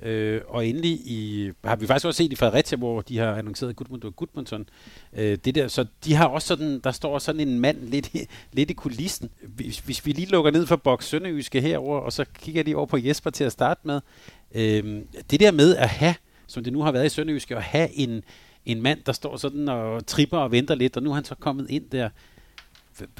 Øh, og endelig i, har vi faktisk også set i Fredericia, hvor de har annonceret Gudmund og Gudmundsson. Øh, det der, så de har også sådan, der står sådan en mand lidt, i, lidt i kulissen. Hvis, hvis vi lige lukker ned for Boks Sønderjyske herover og så kigger de over på Jesper til at starte med. Øh, det der med at have, som det nu har været i Sønderjyske, at have en, en mand, der står sådan og tripper og venter lidt, og nu er han så kommet ind der.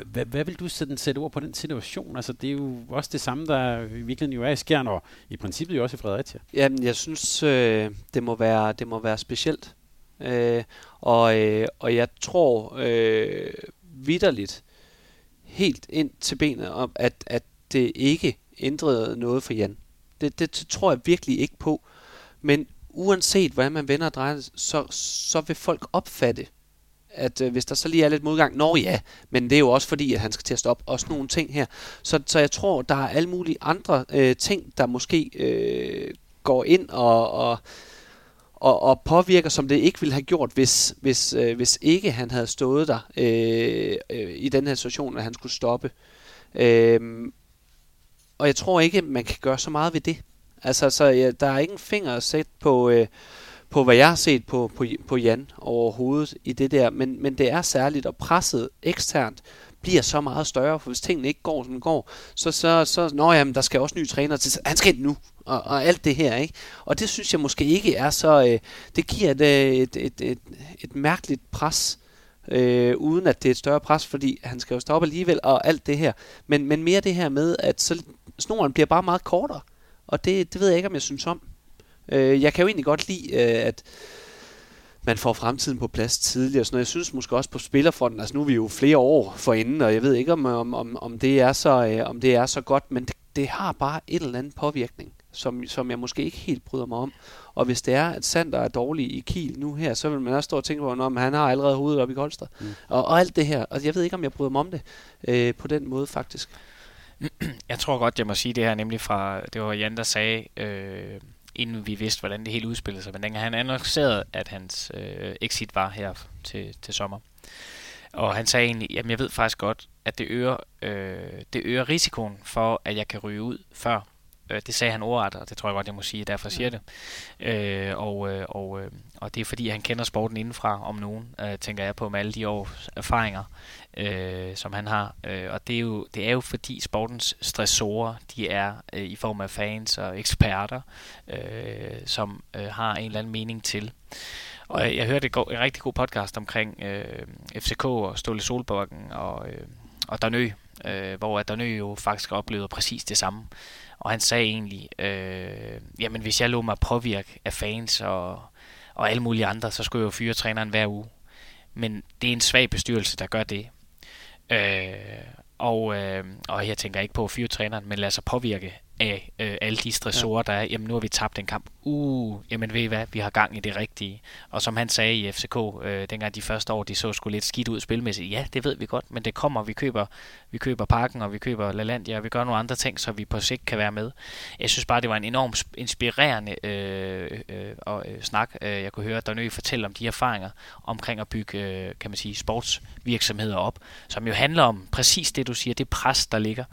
Hvad, vil du sådan sætte ord på den situation? Altså, det er jo også det samme, der i virkeligheden jo er i Skjern, og i princippet jo også i Fredericia. Jamen, jeg synes, øh, det, må være, det må være specielt. Øh, og, øh, og jeg tror øh, vidderligt helt ind til benet om, at, at det ikke ændrede noget for Jan. Det, det tror jeg virkelig ikke på. Men uanset hvordan man vender og drejer så, så vil folk opfatte at øh, hvis der så lige er lidt modgang, nå ja, men det er jo også fordi, at han skal til at stoppe, også nogle ting her. Så, så jeg tror, der er alle mulige andre øh, ting, der måske øh, går ind og, og, og, og påvirker, som det ikke ville have gjort, hvis, hvis, øh, hvis ikke han havde stået der øh, øh, i den her situation, at han skulle stoppe. Øh, og jeg tror ikke, man kan gøre så meget ved det. Altså, så ja, der er ikke en finger at sætte på... Øh, på, hvad jeg har set på, på, på Jan overhovedet i det der, men, men det er særligt, og presset eksternt bliver så meget større, for hvis tingene ikke går, som de går, så, så, så nå jamen, der skal også nye træner til, han skal nu, og, og alt det her, ikke? Og det synes jeg måske ikke er så, øh, det giver et, øh, et, et, et, et mærkeligt pres, øh, uden at det er et større pres, fordi han skal jo stoppe alligevel, og alt det her. Men, men mere det her med, at så, snoren bliver bare meget kortere, og det, det ved jeg ikke, om jeg synes om. Øh, jeg kan jo egentlig godt lide, øh, at man får fremtiden på plads tidligere. Så jeg synes måske også på spillerfronten, altså nu er vi jo flere år forinden, og jeg ved ikke, om, om, om, om, det, er så, øh, om det er så godt, men det, det har bare et eller andet påvirkning, som, som jeg måske ikke helt bryder mig om. Og hvis det er, at Sander er dårlig i Kiel nu her, så vil man også stå og tænke på, om han har allerede hovedet op i Kolster. Mm. Og, og alt det her. Og jeg ved ikke, om jeg bryder mig om det øh, på den måde faktisk. Jeg tror godt, jeg må sige det her, nemlig fra, det var Jan, der sagde, øh, inden vi vidste, hvordan det hele udspillede sig. Men dengang han annoncerede, at hans øh, exit var her til, til sommer. Og han sagde egentlig, jamen jeg ved faktisk godt, at det øger, øh, det øger risikoen for, at jeg kan ryge ud før. Øh, det sagde han ordret, og det tror jeg godt, jeg må sige, derfor siger det. Øh, og, øh, og, øh, og det er fordi, han kender sporten indenfra om nogen, øh, tænker jeg på med alle de års erfaringer øh, som han har. Øh, og det er, jo, det er jo fordi sportens stressorer, de er øh, i form af fans og eksperter, øh, som øh, har en eller anden mening til. Og jeg, jeg hørte et, en rigtig god podcast omkring øh, FCK og Ståle Solbakken og, øh, og Danø, øh, hvor Danø jo faktisk oplevede præcis det samme. Og han sagde egentlig, øh, jamen hvis jeg lå mig påvirke af fans og, og alle mulige andre, så skulle jeg jo fyre træneren hver uge. Men det er en svag bestyrelse, der gør det. Øh, og, øh, og jeg tænker ikke på at fyre træneren, men lade sig påvirke af øh, alle de stressorer, ja. der er. Jamen, nu har vi tabt en kamp. Uh, jamen ved I hvad, vi har gang i det rigtige. Og som han sagde i FCK, øh, dengang de første år, de så skulle lidt skidt ud spilmæssigt. Ja, det ved vi godt, men det kommer. Vi køber, vi køber Parken, og vi køber LaLandia, og vi gør nogle andre ting, så vi på sigt kan være med. Jeg synes bare, det var en enormt inspirerende øh, øh, og, øh, snak. Øh, jeg kunne høre Donø fortælle om de erfaringer omkring at bygge, øh, kan man sige, sportsvirksomheder op, som jo handler om præcis det, du siger, det pres, der ligger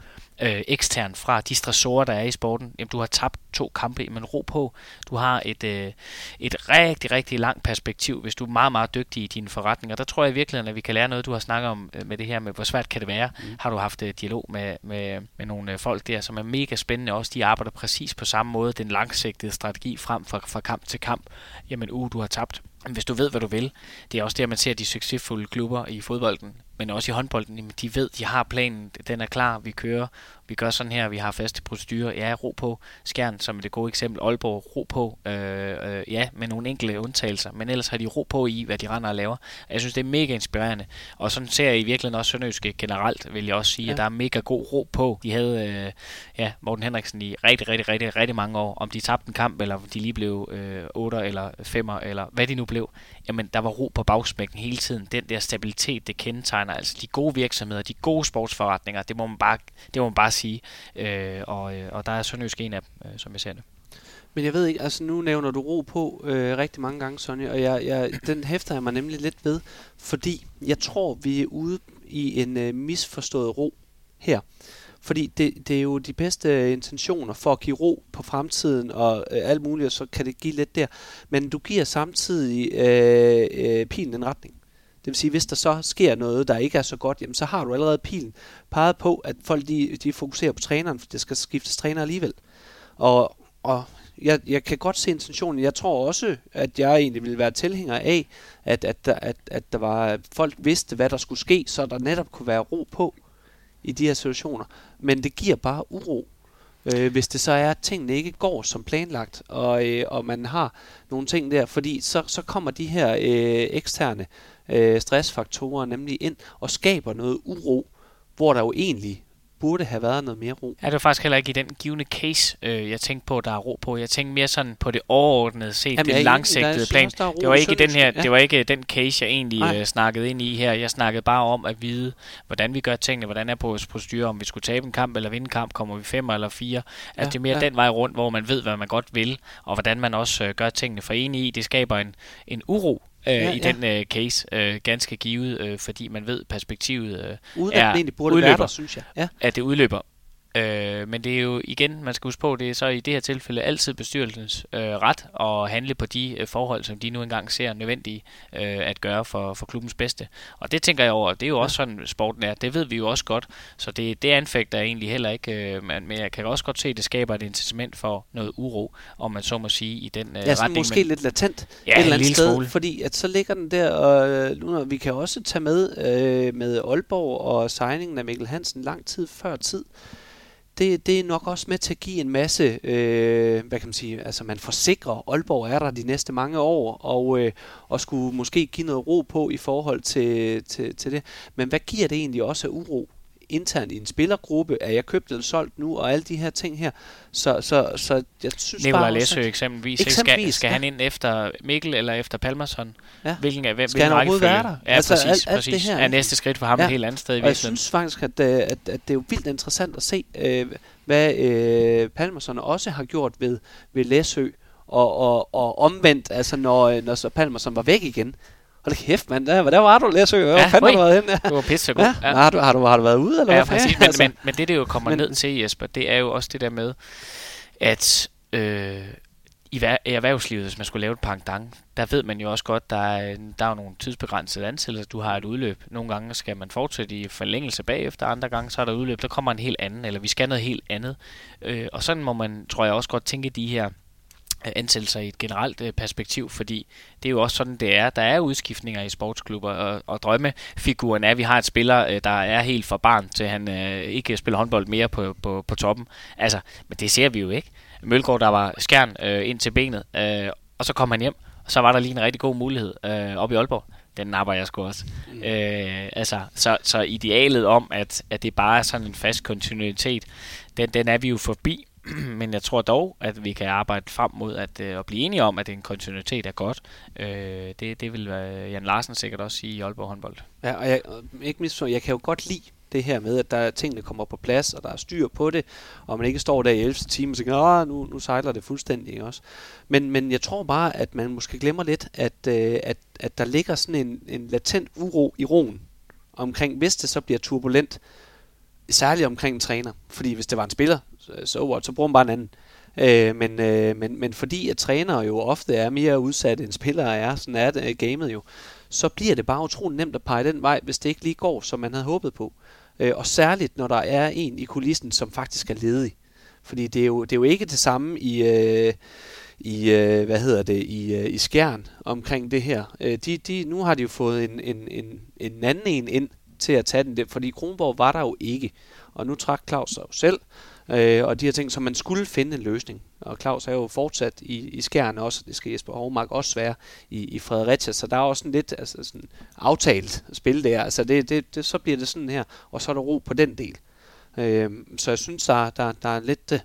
øh, ekstern fra de stressorer, der er i sporten. Jamen, du har tabt to kampe, men ro på. Du har et, øh, et rigtig, rigtig langt perspektiv, hvis du er meget, meget dygtig i dine forretninger. Der tror jeg i virkeligheden, at vi kan lære noget, du har snakket om øh, med det her med, hvor svært kan det være. Mm. Har du haft øh, dialog med, med, med nogle øh, folk der, som er mega spændende også. De arbejder præcis på samme måde, den langsigtede strategi frem fra, fra kamp til kamp. Jamen, uh, du har tabt hvis du ved, hvad du vil. Det er også der, man ser de succesfulde klubber i fodbolden, men også i håndbolden. De ved, de har planen, den er klar, vi kører, vi gør sådan her, vi har faste procedurer. Ja, ro på. Skjern, som er det gode eksempel. Aalborg, ro på. Øh, øh, ja, med nogle enkelte undtagelser, men ellers har de ro på i, hvad de render og laver. Jeg synes, det er mega inspirerende. Og sådan ser jeg i virkeligheden også Sønderjyske generelt, vil jeg også sige, ja. at der er mega god ro på. De havde øh, ja, Morten Henriksen i rigtig, rigtig, rigtig, rigtig mange år. Om de tabte en kamp, eller de lige blev øh, 8 eller 5 eller hvad de nu blev. Jamen, der var ro på bagsmækken hele tiden. Den der stabilitet, det kendetegner altså de gode virksomheder, de gode sportsforretninger, det må man bare, det må man bare sige. Øh, og, øh, og der er Sønderjysk en af dem, øh, som jeg ser det. Men jeg ved ikke, altså nu nævner du ro på øh, rigtig mange gange, Sonja, og jeg, jeg, den hæfter jeg mig nemlig lidt ved, fordi jeg tror, vi er ude i en øh, misforstået ro her. Fordi det, det er jo de bedste øh, intentioner for at give ro på fremtiden og øh, alt muligt, og så kan det give lidt der. Men du giver samtidig øh, øh, pilen en retning. Det vil sige, hvis der så sker noget, der ikke er så godt, jamen, så har du allerede pilen peget på, at folk de, de fokuserer på træneren, for det skal skiftes træner alligevel. Og, og jeg, jeg kan godt se intentionen. Jeg tror også, at jeg egentlig ville være tilhænger af, at, at, at, at, at der var, folk vidste, hvad der skulle ske, så der netop kunne være ro på i de her situationer. Men det giver bare uro, øh, hvis det så er, at tingene ikke går som planlagt, og, øh, og man har nogle ting der, fordi så, så kommer de her øh, eksterne øh, stressfaktorer nemlig ind og skaber noget uro, hvor der jo egentlig burde have været noget mere ro. Ja, det var faktisk heller ikke i den givende case, øh, jeg tænkte på, der er ro på. Jeg tænkte mere sådan på det overordnede set, Jamen, det er langsigtede plan. synes er Det var i ikke den her, Sønderjysk. det var ikke den case, jeg egentlig Nej. øh, snakkede ind i her. Jeg snakkede bare om at vide, hvordan vi gør tingene, hvordan er vores procedure, om vi skulle tabe en kamp eller vinde en kamp, kommer vi fem eller fire. Altså Ja, det er mere ja. den vej rundt, hvor man ved, hvad man godt vil, og hvordan man også øh, gør tingene. For enig i, det skaber en, en uro øh, Ja, i ja. den øh, case, øh, ganske givet, øh, fordi man ved perspektivet øh, Uden er at den egentlig burde udløber. være der, synes jeg. Ja. at det udløber. Øh, men det er jo igen, man skal huske på, det er så i det her tilfælde altid bestyrelsens øh, ret at handle på de øh, forhold, som de nu engang ser nødvendige øh, at gøre for, for klubbens bedste. Og det tænker jeg over, det er jo også sådan sporten er, det ved vi jo også godt, så det, det anfægter jeg egentlig heller ikke, øh, men, jeg kan også godt se, at det skaber et incitament for noget uro, om man så må sige, i den øh, Ja, retning. måske men, lidt latent Ja, et eller andet sted, smule. fordi at så ligger den der, og øh, nu, vi kan også tage med øh, med Aalborg og signingen af Mikkel Hansen lang tid før tid. Det, det er nok også med til at give en masse, øh, hvad kan man sige, altså man forsikrer, Aalborg er der de næste mange år, og, øh, og skulle måske give noget ro på i forhold til, til, til det. Men hvad giver det egentlig også af uro? Internt i en spillergruppe, er jeg købt eller solgt nu, og alle de her ting her. Så, så, så jeg synes Nikolaj bare Læsø eksempelvis, ikke? skal, Eksempelvis, skal ja. han ind efter Mikkel eller efter Palmerson? Ja. Hvilken er, hvem, Skal han overhovedet være der? Ja, Altså, præcis, alt- alt præcis. det her, er næste skridt for ham Ja. et helt andet sted i Og jeg virkeligheden. synes faktisk, at, øh, at, at det er jo vildt interessant at se, øh, hvad øh, Palmerson også har gjort ved, ved Læsø, og, og, og omvendt, altså når, øh, når så Palmerson var væk igen. Hold kæft, mand, der, der var du, Læsø. Hvor Ja, fanden har du været henne? Det var pissegod. Ja, ja. Har, du, har, du, har du været ude, eller Ja, hvad? præcis. Men, Altså, men, men det, det jo kommer men- ned til, Jesper, det er jo også det der med, at øh, i hver- i erhvervslivet, hvis man skulle lave et pangdang, der ved man jo også godt, der er, der er jo nogle tidsbegrænsede ansættelser. Du har et udløb. Nogle gange skal man fortsætte i forlængelse bagefter, andre gange så er der udløb. Der kommer en helt anden, eller vi skal noget helt andet. Øh, og sådan må man, tror jeg, også godt tænke de her ansættelser i et generelt øh, perspektiv, fordi det er jo også sådan, det er. Der er udskiftninger i sportsklubber, og, og drømmefiguren er, at vi har et spiller, øh, der er helt for barn til, han øh, ikke spiller håndbold mere på, på, på toppen. Altså, men det ser vi jo ikke. Mølgaard, der var skærn øh, ind til benet, øh, og så kom han hjem, og så var der lige en rigtig god mulighed øh, op i Aalborg. Den napper jeg sgu også. Mm. Øh, altså, så, så idealet om, at, at det bare er sådan en fast kontinuitet, den, den er vi jo forbi. Men jeg tror dog, at vi kan arbejde frem mod at, øh, at blive enige om, at en kontinuitet er godt. Øh, det, det vil være Jan Larsen sikkert også sige i Aalborg håndbold. Ja, og jeg, øh, ikke misforstå, jeg kan jo godt lide det her med, at der er tingene kommer på plads, og der er styr på det, og man ikke står der i 11. time og tænker, Åh, nu, nu sejler det fuldstændig ikke også. Men, men jeg tror bare, at man måske glemmer lidt, at, øh, at, at der ligger sådan en, en latent uro i roen omkring, hvis det så bliver turbulent, særligt omkring en træner. Fordi hvis det var en spiller, Øh, så, what, så bruger man bare en anden. Øh, men, øh, men, men fordi at trænere jo ofte er mere udsatte end spillere er, sådan er det, øh, gamet jo, så bliver det bare utrolig nemt at pege den vej, hvis det ikke lige går, som man havde håbet på. Øh, og særligt, når der er en i kulissen, som faktisk er ledig. Fordi det er jo, det er jo ikke det samme i, øh, i øh, hvad hedder det, i, øh, i skjern omkring det her. Øh, de, de, nu har de jo fået en, en, en, en anden en ind til at tage den, fordi Kronborg var der jo ikke. Og nu trak Claus sig jo selv, øh, og de her ting, så man skulle finde en løsning. Og Claus er jo fortsat i, i skjern også, det skal Jesper Hovmark også være i, i Fredericia, så der er også sådan lidt altså sådan aftalt spil der. Altså det, det, det, så bliver det sådan her, og så er der ro på den del. Øh, så jeg synes, der, der, der er lidt... Øh,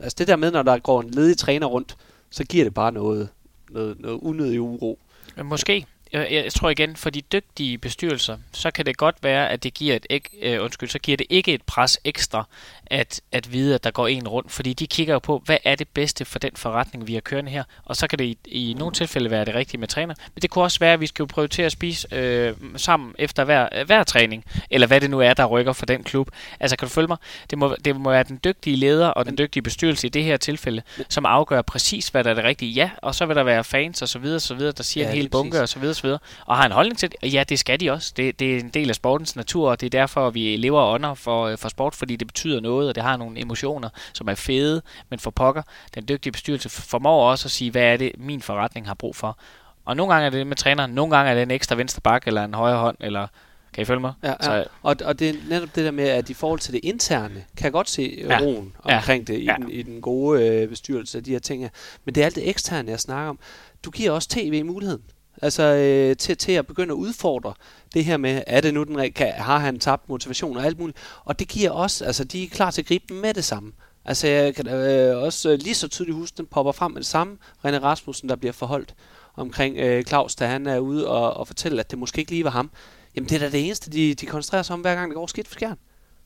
altså det der med, når der går en ledig træner rundt, så giver det bare noget, noget, noget unødig uro. Men måske jeg, jeg tror igen, for de dygtige bestyrelser, så kan det godt være, at det giver et ikke, øh, undskyld, så giver det ikke et pres ekstra at, at vide, at der går en rundt, fordi de kigger jo på, hvad er det bedste for den forretning, vi har kørende her, og så kan det i, i nogle tilfælde være det rigtige med træner, men det kunne også være, at vi skal jo prøve til at spise øh, sammen efter hver, hver træning, eller hvad det nu er, der rykker for den klub. Altså, kan du følge mig? Det må, det må være den dygtige leder og den dygtige bestyrelse i det her tilfælde, som afgør præcis, hvad der er det rigtige. Ja, og så vil der være fans og så videre, så videre der siger ja, en hel bunke og videre, og har en holdning til det. Ja, det skal de også. Det, det er en del af sportens natur, og det er derfor, vi lever og ånder for, øh, for sport, fordi det betyder noget, og det har nogle emotioner, som er fede, men for pokker. Den dygtige bestyrelse formår også at sige, hvad er det, min forretning har brug for. Og nogle gange er det med træneren, nogle gange er det en ekstra venstre bak, eller en højre hånd, eller kan I følge mig? Ja, ja. Så, og, og det er netop det der med, at i forhold til det interne, kan jeg godt se ja. roen omkring ja. det i, ja. den, i den gode øh, bestyrelse af de her ting. Men det er alt det eksterne, jeg snakker om. Du giver også tv muligheden. Altså øh, til, til at begynde at udfordre det her med, er det nu den kan, har han tabt motivation og alt muligt. Og det giver også, altså de er klar til at gribe dem med det samme. Altså jeg kan øh, også øh, lige så tydeligt huske, den popper frem med det samme. René Rasmussen, der bliver forholdt omkring øh, Claus, da han er ude og, og fortæller, at det måske ikke lige var ham. Jamen det er da det eneste, de, de koncentrerer sig om, hver gang det går skidt for skjern.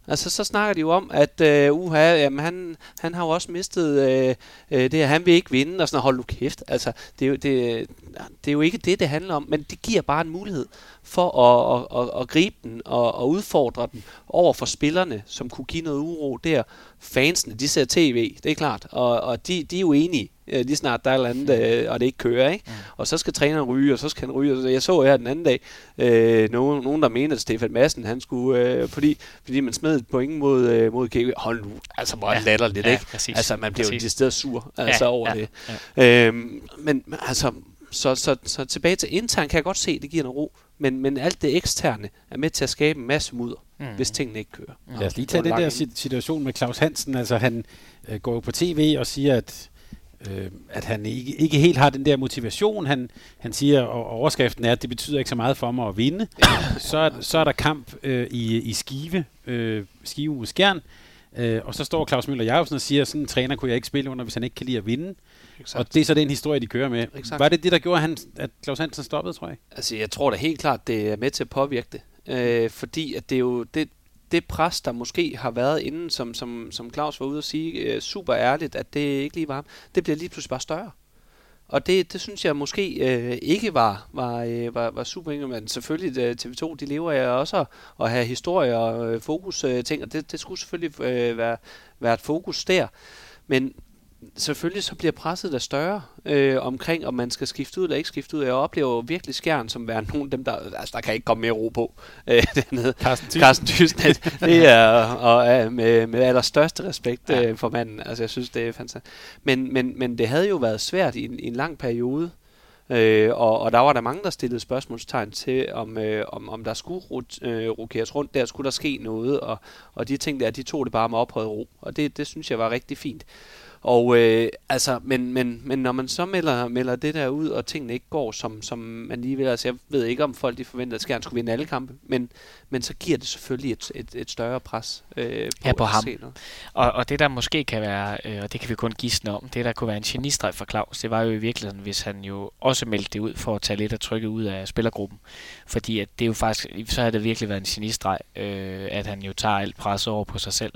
Altså, så snakker de jo om, at øh, uha, jamen, han, han har jo også mistet øh, øh, det, han vil ikke vinde, og sådan hold nu kæft. Altså, det er, jo, det, det er jo ikke det, det handler om, men det giver bare en mulighed for at, at, at, at gribe den og at udfordre den over for spillerne, som kunne give noget uro der. Fansene, de ser tv, det er klart, og, og de, de er jo enige øh, lige snart der er et eller andet, øh, og det ikke kører, ikke? Mm. Og så skal træneren ryge, og så skal han ryge. Og jeg så her den anden dag, øh, nogen, nogen der mente, at Stefan Madsen, han skulle, øh, fordi, fordi man smed et point mod, øh, mod KV. Hold nu, altså hvor ja. latterligt, ja, ikke? Præcis. Altså man bliver præcis. jo stedet sur altså, ja, over ja, det. Ja. Øhm, men altså, så, så, så tilbage til intern kan jeg godt se, at det giver noget ro. Men, men alt det eksterne er med til at skabe en masse mudder, mm. hvis tingene ikke kører. Lad os lige tage den der situation med Claus Hansen. Altså han øh, går jo på tv og siger, at øh, at han ikke, ikke helt har den der motivation. Han, han siger, og overskriften er, at det betyder ikke så meget for mig at vinde. så, så er der kamp øh, i, i Skive, øh, Skive mod Skjern, øh, og så står Claus Møller Jacobsen og siger, at sådan en træner kunne jeg ikke spille under, hvis han ikke kan lide at vinde. Exakt. Og det er så den historie, de kører med. Exakt. Var det det, der gjorde, at, han, at Claus Hansen stoppede, tror jeg? Altså, jeg tror da helt klart, det er med til at påvirke det. Øh, fordi at det er jo, det, det pres, der måske har været inden, som, som, som Claus var ude at sige øh, super ærligt, at det ikke lige var ham, det bliver lige pludselig bare større. Og det, det synes jeg måske øh, ikke var, var, øh, var, var super men selvfølgelig øh, TV2, de lever af også at, at have historie og øh, fokus øh, ting, og det, det skulle selvfølgelig øh, være, være et fokus der. Men selvfølgelig så bliver presset der større øh, omkring, om man skal skifte ud eller ikke skifte ud. Jeg oplever jo virkelig skærn som være nogen af dem, der, altså, der kan ikke komme mere ro på øh, dernede. Carsten Thyssen. det er og, uh, med, med allerstørste respekt ja. øh, for manden. Altså jeg synes, det er fantastisk. Men, men, men det havde jo været svært i en, i en lang periode. Øh, og, og der var der mange, der stillede spørgsmålstegn til, om, øh, om, om der skulle rot, øh, rokeres rundt, der skulle der ske noget, og, og de ting der, de tog det bare med ophøjet ro, og det, det synes jeg var rigtig fint. Og øh, altså, men, men, men når man så melder, melder det der ud, og tingene ikke går, som, som man lige vil, altså jeg ved ikke, om folk de forventer, at Skjern skulle vinde alle kampe, men, men så giver det selvfølgelig et, et, et større pres øh, på, ja, på ham. Og, og det der måske kan være, øh, og det kan vi kun gisne om, det der kunne være en genistreg for Claus, det var jo i virkeligheden, hvis han jo også meldte det ud for at tage lidt af trykket ud af spillergruppen. Fordi at det jo faktisk, så har det virkelig været en genistreg, øh, at han jo tager alt pres over på sig selv.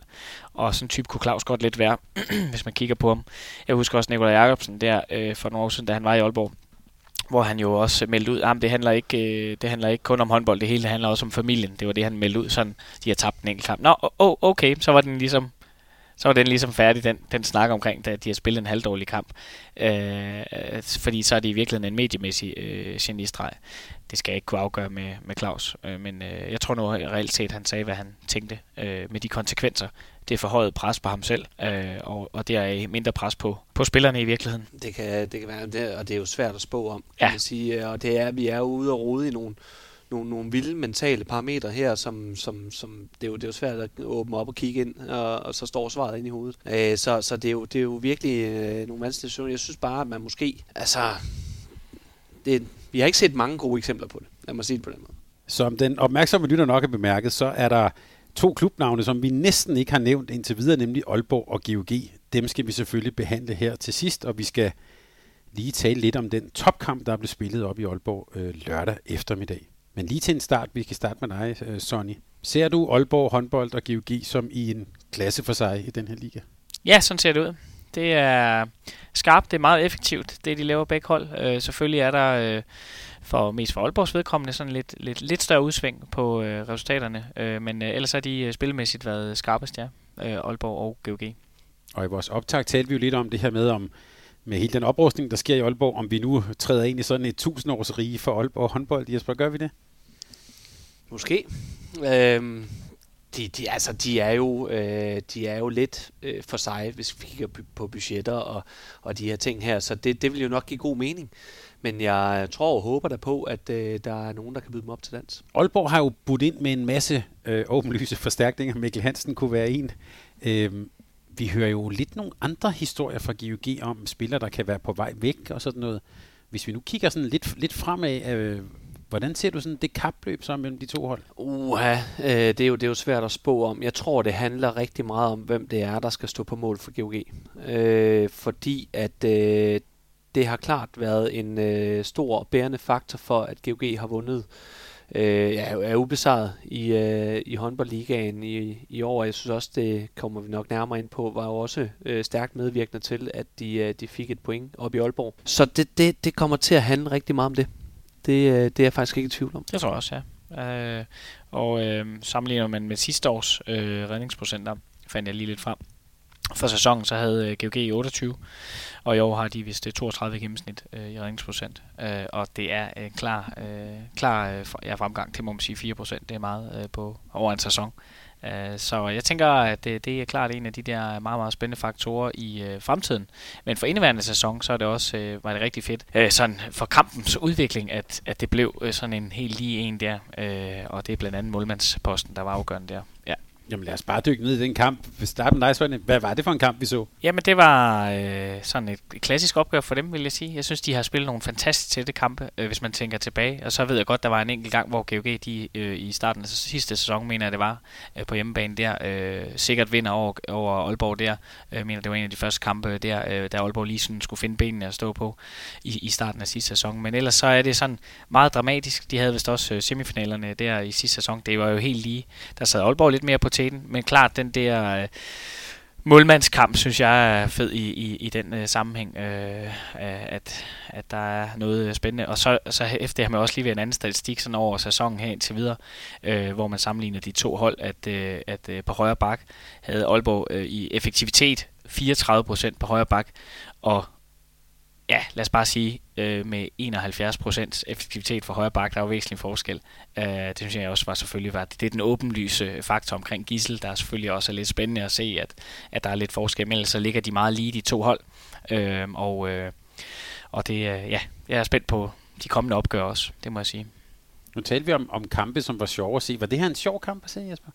Og sådan en type kunne Claus godt lidt være, hvis man kigger på ham. Jeg husker også Nikolaj Jacobsen der øh, for nogle år siden, da han var i Aalborg hvor han jo også meldte ud, at det handler ikke, øh, det handler ikke kun om håndbold, det hele handler også om familien. Det var det, han meldte ud, sådan, de har tabt en enkelt kamp. Nå, oh, okay, så var den ligesom, så var den ligesom færdig, den, den snak omkring, at de har spillet en halvdårlig kamp. Øh, fordi så er det i virkeligheden en mediemæssig øh, genistreg. Det skal jeg ikke kunne afgøre med, med Claus. Øh, men øh, jeg tror nu reelt set, han sagde, hvad han tænkte øh, med de konsekvenser, det er forhøjet pres på ham selv, øh, og, og det er mindre pres på, på spillerne i virkeligheden. Det kan, det kan være, det, og det er jo svært at spå om, kan ja. man sige, og det er, vi er jo ude og rode i nogle, nogle, nogle vilde mentale parametre her, som, som, som det, er jo, det er jo svært at åbne op og kigge ind, og, og så står svaret ind i hovedet. Øh, så så det, er jo, det er jo virkelig øh, nogle vanskelige situationer. Jeg synes bare, at man måske, altså, det, vi har ikke set mange gode eksempler på det, lad mig sige det på den måde. Som den opmærksomme lytter nok har bemærket, så er der to klubnavne, som vi næsten ikke har nævnt indtil videre, nemlig Aalborg og GOG. Dem skal vi selvfølgelig behandle her til sidst, og vi skal lige tale lidt om den topkamp, der blev spillet op i Aalborg øh, lørdag eftermiddag. Men lige til en start, vi skal starte med dig, øh, Sonny. Ser du Aalborg håndbold og GOG som i en klasse for sig i den her liga? Ja, sådan ser det ud. Det er skarpt, det er meget effektivt, det de laver begge hold. Øh, selvfølgelig er der øh, for mest for Aalborgs vedkommende sådan lidt, lidt, lidt større udsving på øh, resultaterne, øh, men øh, ellers har de øh, spilmæssigt været skarpest, ja, øh, Aalborg og GOG. Og i vores optag talte vi jo lidt om det her med, om med hele den oprustning, der sker i Aalborg, om vi nu træder ind i sådan et tusindårs rige for Aalborg håndbold. Jesper, gør vi det? Måske. Øhm, de, de, altså, de, er jo, øh, de er jo lidt øh, for sig, hvis vi kigger på budgetter og, og de her ting her, så det, det vil jo nok give god mening. Men jeg tror og håber der på, at øh, der er nogen, der kan byde dem op til dans. Aalborg har jo budt ind med en masse øh, åbenlyse forstærkninger. Mikkel Hansen kunne være en. Øh, vi hører jo lidt nogle andre historier fra GOG om spillere, der kan være på vej væk og sådan noget. Hvis vi nu kigger sådan lidt, lidt fremad, øh, hvordan ser du sådan det kapløb så mellem de to hold? Uha, øh, det, er jo, det er jo svært at spå om. Jeg tror, det handler rigtig meget om, hvem det er, der skal stå på mål for GOG. Øh, fordi at øh, det har klart været en øh, stor bærende faktor for, at GOG har vundet øh, Øh, er, er ubesejret i, øh, i håndboldligaen i, i år. Jeg synes også, det kommer vi nok nærmere ind på, var jo også øh, stærkt medvirkende til, at de, øh, de fik et point op i Aalborg. Så det, det, det kommer til at handle rigtig meget om det. Det, øh, det er jeg faktisk ikke i tvivl om. Det tror jeg også, ja. Øh, og øh, sammenligner man med sidste års øh, redningsprocenter, fandt jeg lige lidt frem. For sæsonen så havde øh, GOG 28, og i år har de vist øh, 32 gennemsnit øh, i redningsprocent. Øh, og det er øh, klar, øh, klar øh, ja, fremgang, det må man sige 4 procent. Det er meget øh, på over en sæson. Øh, så jeg tænker, at det, det er klart en af de der meget, meget spændende faktorer i øh, fremtiden. Men for indeværende sæson, så er det også øh, var det rigtig fedt. Øh, sådan for kampens udvikling, at, at det blev øh, sådan en helt lige en der. Øh, og det er blandt andet målmandsposten, der var afgørende der. Ja. Jamen lad os bare dykke ned i den kamp. Vi starter med dig, Svend. Hvad var det for en kamp, vi så? Jamen det var øh, sådan et klassisk opgør for dem, vil jeg sige. Jeg synes, de har spillet nogle fantastisk tætte kampe, øh, hvis man tænker tilbage. Og så ved jeg godt, der var en enkelt gang, hvor GOG de, øh, i starten af sidste sæson, mener jeg det var, øh, på hjemmebane der, øh, sikkert vinder over, over Aalborg der. Jeg øh, mener, det var en af de første kampe øh, der, øh, da Aalborg lige sådan skulle finde benene at stå på i, i starten af sidste sæson. Men ellers så er det sådan meget dramatisk. De havde vist også øh, semifinalerne der i sidste sæson. Det var jo helt lige. Der sad Aalborg lidt mere på tæten, men klart den der øh, målmandskamp, synes jeg er fed i, i, i den øh, sammenhæng, øh, at, at der er noget øh, spændende. Og så, så efter har man også lige ved en anden statistik sådan over sæsonen her indtil videre, øh, hvor man sammenligner de to hold, at, øh, at øh, på højre bak havde Aalborg øh, i effektivitet 34% på højre bak, og ja, lad os bare sige, øh, med 71% effektivitet for højre bak, der er jo væsentlig forskel. Øh, det synes jeg også var selvfølgelig var, det er den åbenlyse faktor omkring Gissel, der er selvfølgelig også er lidt spændende at se, at, at der er lidt forskel, men ellers så ligger de meget lige de to hold. Øh, og, øh, og det, øh, ja, jeg er spændt på de kommende opgør også, det må jeg sige. Nu talte vi om, om kampe, som var sjove at se. Var det her en sjov kamp at se, Jesper?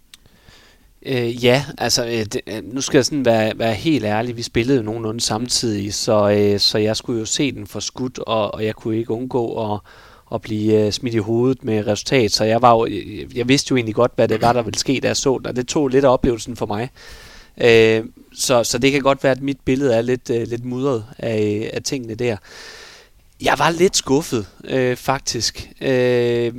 Øh, ja, altså øh, det, øh, nu skal jeg sådan være, være helt ærlig. Vi spillede jo nogenlunde samtidig, så, øh, så jeg skulle jo se den for skudt, og, og jeg kunne ikke undgå at, at blive øh, smidt i hovedet med resultat. Så jeg var jo, jeg, jeg vidste jo egentlig godt, hvad det var, der ville ske, da jeg så den, og det tog lidt af oplevelsen for mig. Øh, så, så det kan godt være, at mit billede er lidt, øh, lidt mudret af, af tingene der. Jeg var lidt skuffet, øh, faktisk. Øh,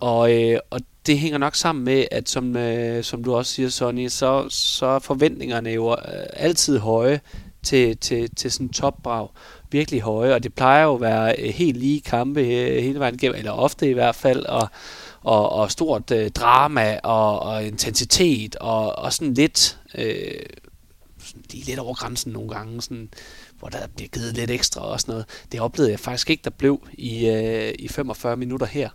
og, øh, og det hænger nok sammen med, at som, øh, som du også siger, Sonny, så, så er forventningerne jo øh, altid høje til, til, til sådan en topbrag. Virkelig høje, og det plejer jo at være øh, helt lige kampe øh, hele vejen igennem, eller ofte i hvert fald, og, og, og stort øh, drama og, og intensitet, og, og sådan lidt, øh, sådan lige lidt over grænsen nogle gange, sådan, hvor der bliver givet lidt ekstra og sådan noget. Det oplevede jeg faktisk ikke, der blev i, øh, i 45 minutter her.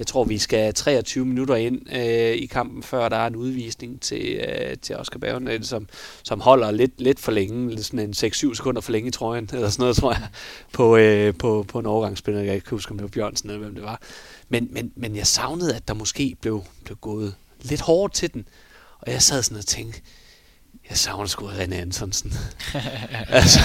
Jeg tror, vi skal 23 minutter ind øh, i kampen, før der er en udvisning til, øh, til Oscar Bergen, som, som holder lidt, lidt for længe, sådan en 6-7 sekunder for længe i trøjen, eller sådan noget, tror jeg, på, øh, på, på en overgangsspiller. Jeg kan ikke huske, om det var Bjørnsen eller hvem det var. Men, men, men jeg savnede, at der måske blev, blev gået lidt hårdt til den. Og jeg sad sådan og tænkte, jeg savner sgu René Antonsen. altså,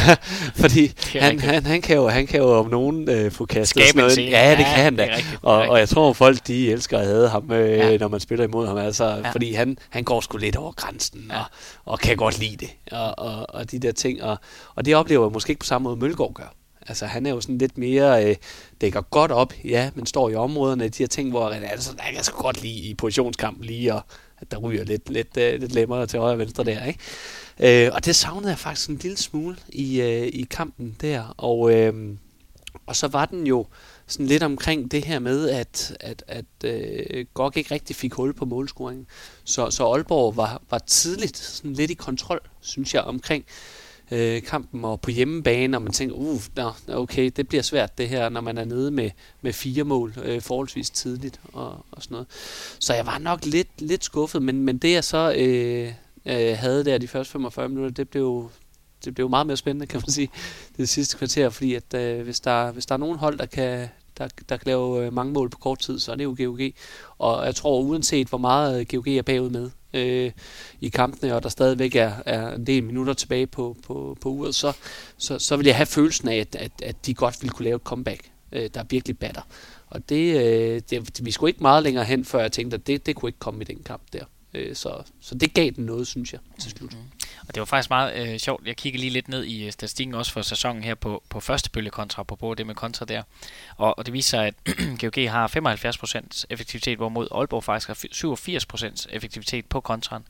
fordi han, han, han, kan jo, han kan jo om nogen øh, få kastet sådan noget. Ja, det ja, kan han da. Og, og jeg tror, folk de elsker at have ham, øh, ja. når man spiller imod ham. Altså, ja. Fordi han, han går sgu lidt over grænsen, ja. og, og kan godt lide det. Og, og, og de der ting. Og, og det oplever jeg måske ikke på samme måde, Mølgaard gør. Altså han er jo sådan lidt mere, øh, dækker godt op, ja, men står i områderne, de her ting, hvor René Andersen, jeg kan så godt lide i positionskampen lige, og at der ryger lidt, lidt, øh, lidt lemmer til højre og venstre der, ikke? Øh, og det savnede jeg faktisk en lille smule i, øh, i kampen der, og, øh, og så var den jo sådan lidt omkring det her med, at, at, at øh, Gok ikke rigtig fik hul på målscoringen. Så, så Aalborg var, var tidligt sådan lidt i kontrol, synes jeg, omkring øh, kampen og på hjemmebane, og man tænker, uh, no, okay, det bliver svært det her, når man er nede med, med fire mål øh, forholdsvis tidligt og, og sådan noget. Så jeg var nok lidt, lidt skuffet, men, men det jeg så øh, øh, havde der de første 45 minutter, det blev, det blev meget mere spændende, kan man sige, det sidste kvarter, fordi at øh, hvis, der, hvis der er nogen hold, der kan, der, der kan lave øh, mange mål på kort tid, så er det jo GOG. Og jeg tror, uanset hvor meget øh, GOG er bagud med øh, i kampene, og der stadigvæk er, er en del minutter tilbage på, på, på uret, så, så, så vil jeg have følelsen af, at, at, at de godt ville kunne lave et comeback, øh, der virkelig batter. Og det, øh, det, vi skulle ikke meget længere hen, før jeg tænkte, at det, det kunne ikke komme i den kamp der. Øh, så, så det gav den noget, synes jeg, til slut. Mm-hmm. Og det var faktisk meget øh, sjovt. Jeg kigger lige lidt ned i øh, statistikken også for sæsonen her på, på første bølge kontra, på det med kontra der. Og, og det viser sig, at GOG har 75% effektivitet, hvorimod Aalborg faktisk har 87% effektivitet på kontraen.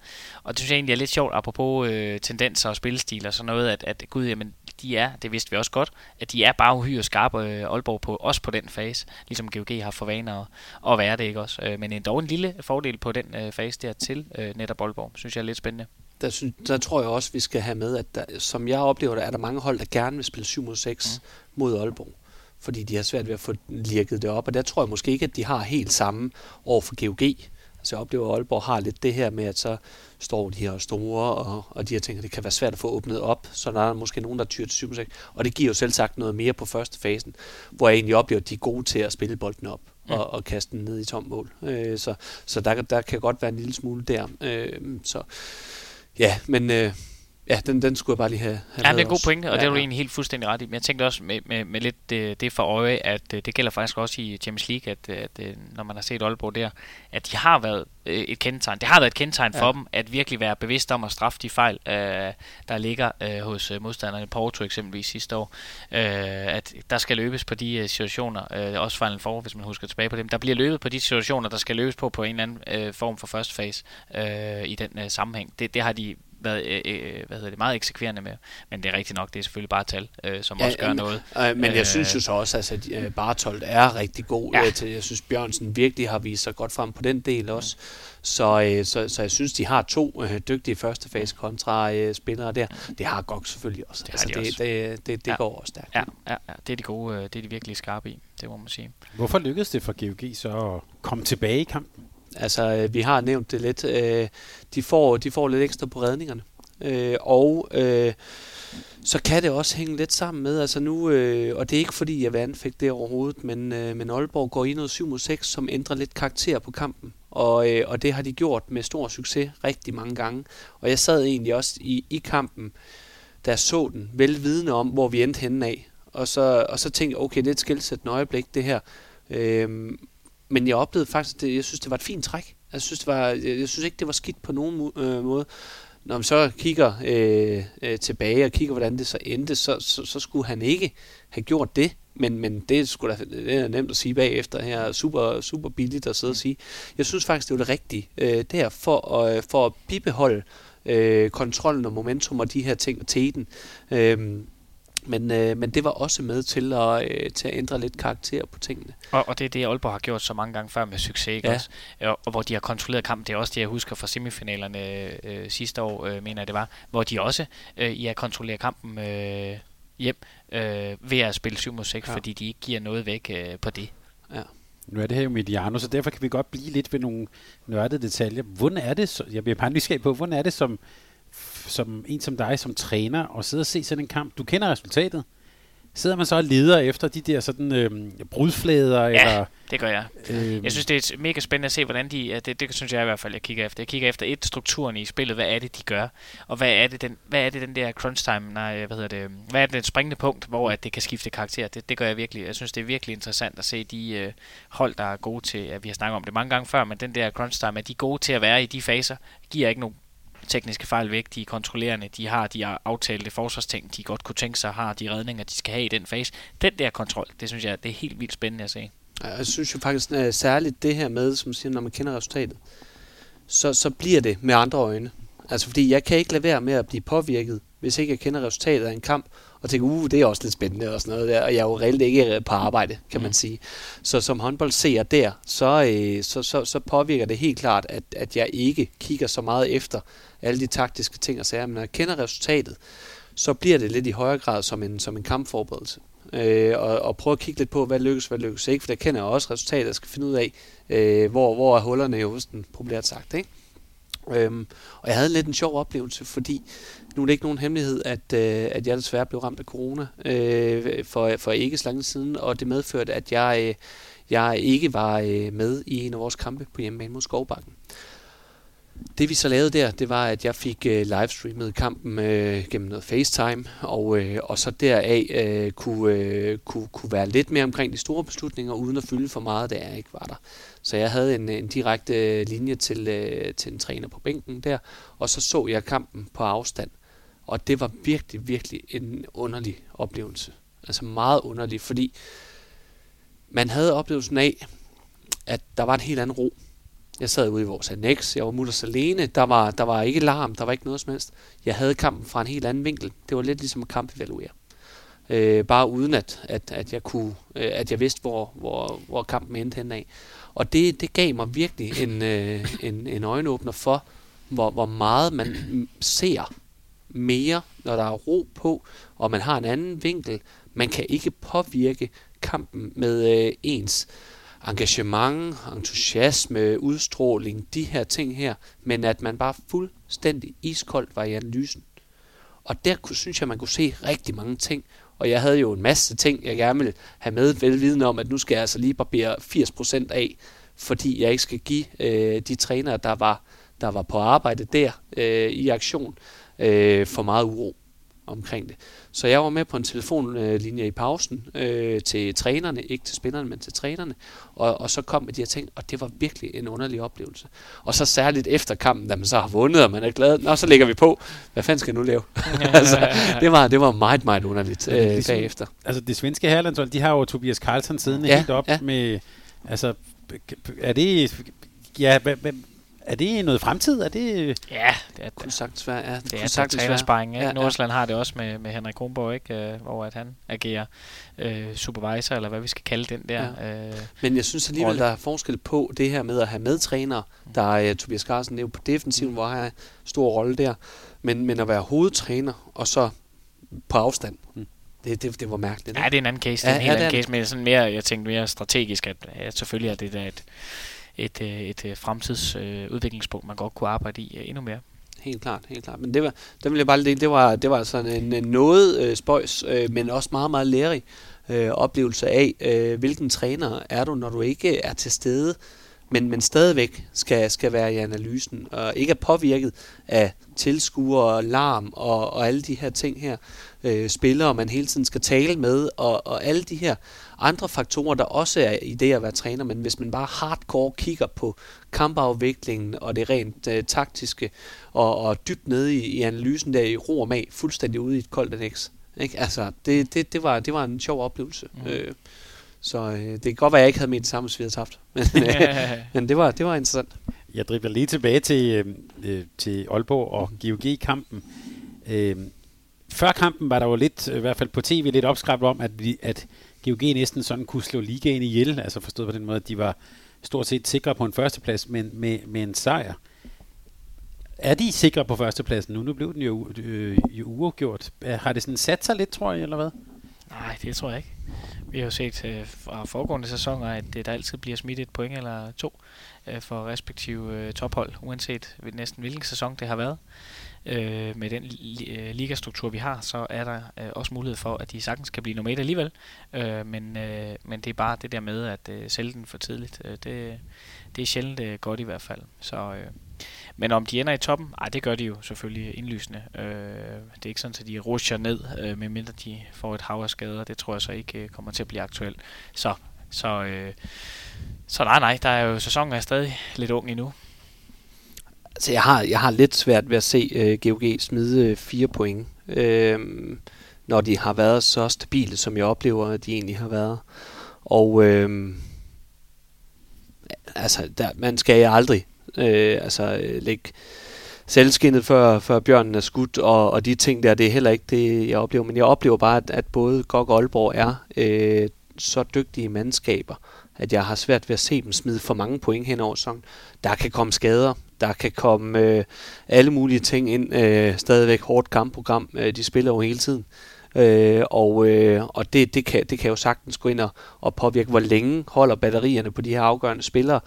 Og det synes jeg egentlig er lidt sjovt, apropos øh, tendenser og spillestil og sådan noget, at, at gud, jamen, de er, det vidste vi også godt, at de er bare uhyre skarpe, øh, Aalborg, på, også på den fase, ligesom GOG har for vaner at, at være det, ikke også? Øh, men en, dog en lille fordel på den øh, fase der til øh, netop Aalborg, synes jeg er lidt spændende der, synes, der tror jeg også, vi skal have med, at der, som jeg oplever det, er der mange hold, der gerne vil spille 7 mod 6 mm. mod Aalborg. Fordi de har svært ved at få lirket det op. Og der tror jeg måske ikke, at de har helt samme over for GOG. Altså jeg oplever, at Aalborg har lidt det her med, at så står de her store, og, og de her ting, det kan være svært at få åbnet op, så der er måske nogen, der tyrer til 7 6. Og det giver jo selv sagt noget mere på første fasen, hvor jeg egentlig oplever, at de er gode til at spille bolden op mm. og, og kaste den ned i tom mål. Øh, så så der, der kan godt være en lille smule der. Øh, så Ja, men øh, ja, den, den skulle jeg bare lige have, have Ja, det er en god pointe, og ja, det er du egentlig helt fuldstændig ret i. Men jeg tænkte også med, med, med lidt det, det for øje, at det gælder faktisk også i Champions League, at, at når man har set Aalborg der, at de har været et kendetegn. Det har været et kendetegn ja. for dem, at virkelig være bevidst om at straffe de fejl, øh, der ligger øh, hos modstanderne. Porto eksempelvis sidste år. Øh, at der skal løbes på de situationer, øh, også Final Four, hvis man husker tilbage på dem. Der bliver løbet på de situationer, der skal løbes på på en eller anden øh, form for første fase øh, i den øh, sammenhæng. Det, det har de været øh, øh, hvad hedder det, meget eksekverende med. Men det er rigtigt nok, det er selvfølgelig bare tal, øh, som ja, også gør men, noget. Øh, men jeg øh, synes jo så også, altså, at øh, Bartolt er rigtig god ja. øh, til. Jeg synes, Bjørnsen virkelig har vist sig godt frem på den del også. Så, øh, så, så jeg synes, de har to øh, dygtige første fase kontra øh, spillere der. Det har Gok selvfølgelig også. Det, altså, de det, også. det, det, det ja. går også stærkt. Ja, ja, ja, det er de gode, øh, det er de virkelig skarpe i, det må man sige. Hvorfor lykkedes det for GOG så at komme tilbage i kampen? Altså, øh, vi har nævnt det lidt. Øh, de, får, de får lidt ekstra på redningerne. Øh, og øh, så kan det også hænge lidt sammen med, altså nu, øh, og det er ikke fordi, jeg vil fik det overhovedet, men, øh, men Aalborg går i noget 7 mod 6, som ændrer lidt karakter på kampen. Og, øh, og det har de gjort med stor succes rigtig mange gange. Og jeg sad egentlig også i, i kampen, da jeg så den, velvidende om, hvor vi endte henne af. Og så, og så tænkte jeg, okay, det er et skilsættende øjeblik, det her. Øh, men jeg oplevede faktisk, det, jeg synes, det var et fint træk. Jeg synes, det var, jeg synes ikke, det var skidt på nogen øh, måde når man så kigger øh, øh, tilbage og kigger, hvordan det så endte, så, så, så skulle han ikke have gjort det. Men, men det, skulle da, det er nemt at sige bagefter her. Super, super billigt at sidde og sige. Jeg synes faktisk, det var det rigtige øh, der for at, for at bibeholde øh, kontrollen og momentum og de her ting og teten. Øh, men, øh, men det var også med til at, øh, til at ændre lidt karakter på tingene. Og, og det er det, Aalborg har gjort så mange gange før med succes, ikke ja. også? Og, og hvor de har kontrolleret kampen. Det er også det, jeg husker fra semifinalerne øh, sidste år, øh, mener jeg det var, hvor de også øh, ja, kontrollerer kampen øh, hjem øh, ved at spille 7 mod 6, ja. fordi de ikke giver noget væk øh, på det. Ja. Nu er det her jo Mediano, så derfor kan vi godt blive lidt ved nogle nørdede detaljer. Hvordan er det, så, jeg bliver bare nysgerrig på, hvordan er det som som en som dig, som træner, og sidde og se sådan en kamp. Du kender resultatet. Sidder man så og leder efter de der sådan øh, brudflader? Ja, eller, det gør jeg. Øh, jeg synes, det er mega spændende at se, hvordan de... Det, det synes jeg i hvert fald, jeg kigger efter. Jeg kigger efter et, strukturen i spillet. Hvad er det, de gør? Og hvad er det, den, hvad er det den der crunch time? Nej, hvad hedder det? Hvad er det, det springende punkt, hvor at det kan skifte karakter? Det, det gør jeg virkelig. Jeg synes, det er virkelig interessant at se de øh, hold, der er gode til... At vi har snakket om det mange gange før, men den der crunch time, er de gode til at være i de faser? Giver ikke nogen tekniske fejl væk, de er kontrollerende, de har de aftalte forsvarsting, de godt kunne tænke sig, har de redninger, de skal have i den fase. Den der kontrol, det synes jeg, det er helt vildt spændende at se. Jeg synes jo faktisk at særligt det her med, som siger, når man kender resultatet, så, så bliver det med andre øjne. Altså fordi jeg kan ikke lade være med at blive påvirket, hvis ikke jeg kender resultatet af en kamp, og tænker, uh, det er også lidt spændende og sådan noget der, og jeg er jo reelt ikke på arbejde, kan man mm. sige. Så som håndboldseer der, så, øh, så, så, så påvirker det helt klart, at, at jeg ikke kigger så meget efter alle de taktiske ting og sager, men når jeg kender resultatet, så bliver det lidt i højere grad som en, som en kampforberedelse. Øh, og, og prøve at kigge lidt på, hvad lykkes, hvad lykkes ikke, for der kender jeg også resultatet, jeg skal finde ud af, øh, hvor, hvor er hullerne i hosten, populært sagt. Ikke? Øhm, og jeg havde lidt en sjov oplevelse, fordi nu er det ikke nogen hemmelighed, at, øh, at jeg desværre blev ramt af corona øh, for, for ikke så længe siden, og det medførte, at jeg, øh, jeg ikke var øh, med i en af vores kampe på hjemmebane mod Skovbakken. Det vi så lavede der, det var, at jeg fik øh, livestreamet kampen øh, gennem noget FaceTime, og, øh, og så deraf øh, kunne, øh, kunne, kunne være lidt mere omkring de store beslutninger, uden at fylde for meget, da jeg ikke var der. Så jeg havde en, en direkte linje til, øh, til en træner på bænken der, og så så jeg kampen på afstand. Og det var virkelig, virkelig en underlig oplevelse. Altså meget underlig, fordi man havde oplevelsen af, at der var en helt anden ro. Jeg sad ude i vores annex, jeg var mutters alene, der var, der var ikke larm, der var ikke noget som helst. Jeg havde kampen fra en helt anden vinkel. Det var lidt ligesom at kampevaluere. Øh, bare uden at, at, at, jeg kunne, øh, at jeg vidste, hvor, hvor, hvor kampen endte hen af. Og det, det gav mig virkelig en, øh, en, en øjenåbner for, hvor, hvor meget man ser mere, når der er ro på, og man har en anden vinkel. Man kan ikke påvirke kampen med øh, ens engagement, entusiasme, udstråling, de her ting her, men at man bare fuldstændig iskoldt var i analysen. Og der kunne, synes jeg, man kunne se rigtig mange ting, og jeg havde jo en masse ting, jeg gerne ville have med, velvidende om, at nu skal jeg altså lige barbere 80% af, fordi jeg ikke skal give øh, de trænere, der var, der var på arbejde der øh, i aktion, øh, for meget uro omkring det. Så jeg var med på en telefonlinje i pausen øh, til trænerne, ikke til spillerne, men til trænerne, og, og så kom med de her ting, og det var virkelig en underlig oplevelse. Og så særligt efter kampen, da man så har vundet, og man er glad, nå, så lægger vi på. Hvad fanden skal jeg nu lave? altså, det, var, det var meget, meget underligt øh, ligesom, bagefter. Altså det svenske herrelandshold, de har jo Tobias Carlsen siddende ja, helt op ja. med, altså, er det, ja, er det noget fremtid? Er det... Ja, det er kunne sagtens være. Ja, det, det er sagtens trænersparing. Ja, Nordsjælland ja. har det også med, med Henrik Kronborg, ikke? Uh, hvor at han agerer uh, supervisor, eller hvad vi skal kalde den der. Ja. Uh, Men jeg synes alligevel, rolle. der er forskel på det her med at have medtræner. Mm. Der er uh, Tobias Carlsen, det er jo på defensiven, mm. hvor han har stor rolle der. Men, men at være hovedtræner, og så på afstand. Mm. Det, det, det var mærkeligt. Ja, det er en anden case. Det er en helt ja, anden case, men sådan mere, jeg tænkte mere strategisk, at ja, selvfølgelig er det der et et, øh, et, øh, fremtidsudviklingspunkt, øh, man godt kunne arbejde i endnu mere. Helt klart, helt klart. Men det var, den vil jeg bare det, det var, det var altså sådan en, en noget øh, spøjs, øh, men også meget, meget lærerig øh, oplevelse af, øh, hvilken træner er du, når du ikke er til stede, men, men stadigvæk skal, skal være i analysen, og ikke er påvirket af tilskuere, larm og, og alle de her ting her, øh, spillere, man hele tiden skal tale med, og, og alle de her andre faktorer, der også er i det at være træner, men hvis man bare hardcore kigger på kampafviklingen og det rent øh, taktiske, og, og dybt nede i, i analysen der i ro og mag, fuldstændig ude i et koldt annex. Ikke? Altså, det, det, det, var, det var en sjov oplevelse. Mm. Øh, så øh, det kan godt være, at jeg ikke havde ment det samme, hvis vi havde haft. Men, øh, men det, var, det var interessant. Jeg dribler lige tilbage til, øh, øh til Aalborg og GOG-kampen. Øh, før kampen var der jo lidt, i hvert fald på tv, lidt opskræbt om, at, vi, at GOG næsten sådan kunne slå ligaen ihjel, altså forstået på den måde, at de var stort set sikre på en førsteplads, men med, med en sejr. Er de sikre på førstepladsen nu? Nu blev den jo, øh, jo uafgjort. Øh, har det sådan sat sig lidt, tror jeg, eller hvad? Nej, det tror jeg ikke. Vi har jo set øh, fra foregående sæsoner, at det, der altid bliver smidt et point eller to øh, for respektive øh, tophold, uanset næsten hvilken sæson det har været øh, med den li- øh, ligastruktur, vi har, så er der øh, også mulighed for, at de sagtens kan blive nummer et alligevel. Øh, men, øh, men det er bare det der med at øh, sælge den for tidligt. Øh, det, det er sjældent øh, godt i hvert fald. Så, øh, men om de ender i toppen, ej, det gør de jo selvfølgelig indlysende. Øh, det er ikke sådan, at de rusher ned, øh, medmindre de får et hav af skader. Det tror jeg så ikke øh, kommer til at blive aktuelt. Så, så, øh, så nej, nej, der er jo sæsonen er stadig lidt ung endnu. Altså, jeg har, jeg har lidt svært ved at se øh, GOG smide øh, fire point, øh, når de har været så stabile, som jeg oplever, at de egentlig har været. Og øh, altså, der, man skal aldrig øh, altså, øh, lægge selvskinnet før, før bjørnen er skudt, og, og de ting der, det er heller ikke det, jeg oplever. Men jeg oplever bare, at, at både GOG og Aalborg er øh, så dygtige mandskaber, at jeg har svært ved at se dem smide for mange point hen over sæsonen. Der kan komme skader, der kan komme øh, alle mulige ting ind. Øh, stadigvæk hårdt kampprogram. Øh, de spiller jo hele tiden. Øh, og øh, og det, det, kan, det kan jo sagtens gå ind og, og påvirke, hvor længe holder batterierne på de her afgørende spillere.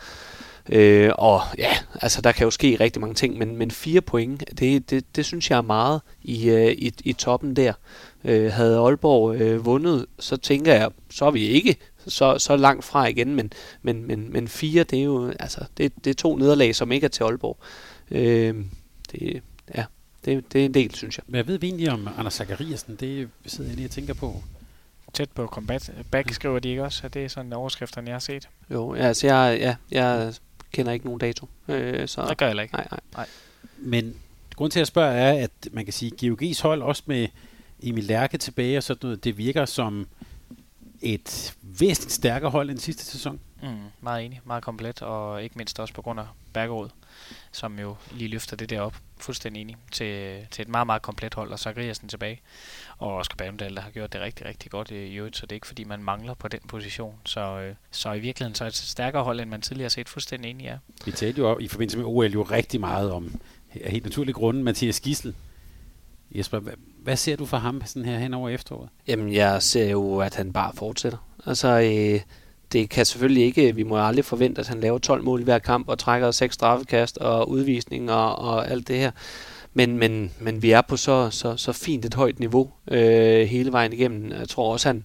Øh, og ja, altså der kan jo ske rigtig mange ting, men, men fire point, det, det, det synes jeg er meget i, øh, i, i toppen der. Øh, havde Aalborg øh, vundet, så tænker jeg, så er vi ikke så, så langt fra igen, men, men, men, men fire, det er jo altså, det, det er to nederlag, som ikke er til Aalborg. Øh, det, ja, det, det er en del, synes jeg. Hvad ved vi egentlig om Anders Zachariasen? Det sidder jeg lige og tænker på. Tæt på combat. Back skriver de ikke også, at det er sådan overskrifterne, jeg har set. Jo, altså jeg, ja, jeg kender ikke nogen dato. Øh, så, det gør jeg ikke. Nej, nej. nej. Men grund til at spørge er, at man kan sige, at GOG's hold også med Emil Lærke tilbage og sådan noget, det virker som et væsentligt stærkere hold end sidste sæson. Mm, meget enig, meget komplet, og ikke mindst også på grund af Bergerud, som jo lige løfter det der op, fuldstændig enig, til, til et meget, meget komplet hold, og Zachariasen tilbage, og Oscar Bavendal, der har gjort det rigtig, rigtig godt i øvrigt, så det er ikke fordi, man mangler på den position. Så, øh, så i virkeligheden så er det et stærkere hold, end man tidligere har set, fuldstændig enig, ja. Vi talte jo i forbindelse med OL jo rigtig meget om, af helt naturlig grunde, Mathias Gissel, Jesper, hvad, hvad ser du for ham sådan her hen over efteråret? Jamen, jeg ser jo, at han bare fortsætter. Altså, øh, det kan selvfølgelig ikke, vi må aldrig forvente, at han laver 12 mål i hver kamp og trækker seks straffekast og udvisning og, og alt det her. Men, men, men vi er på så, så, så fint et højt niveau øh, hele vejen igennem. Jeg tror også, han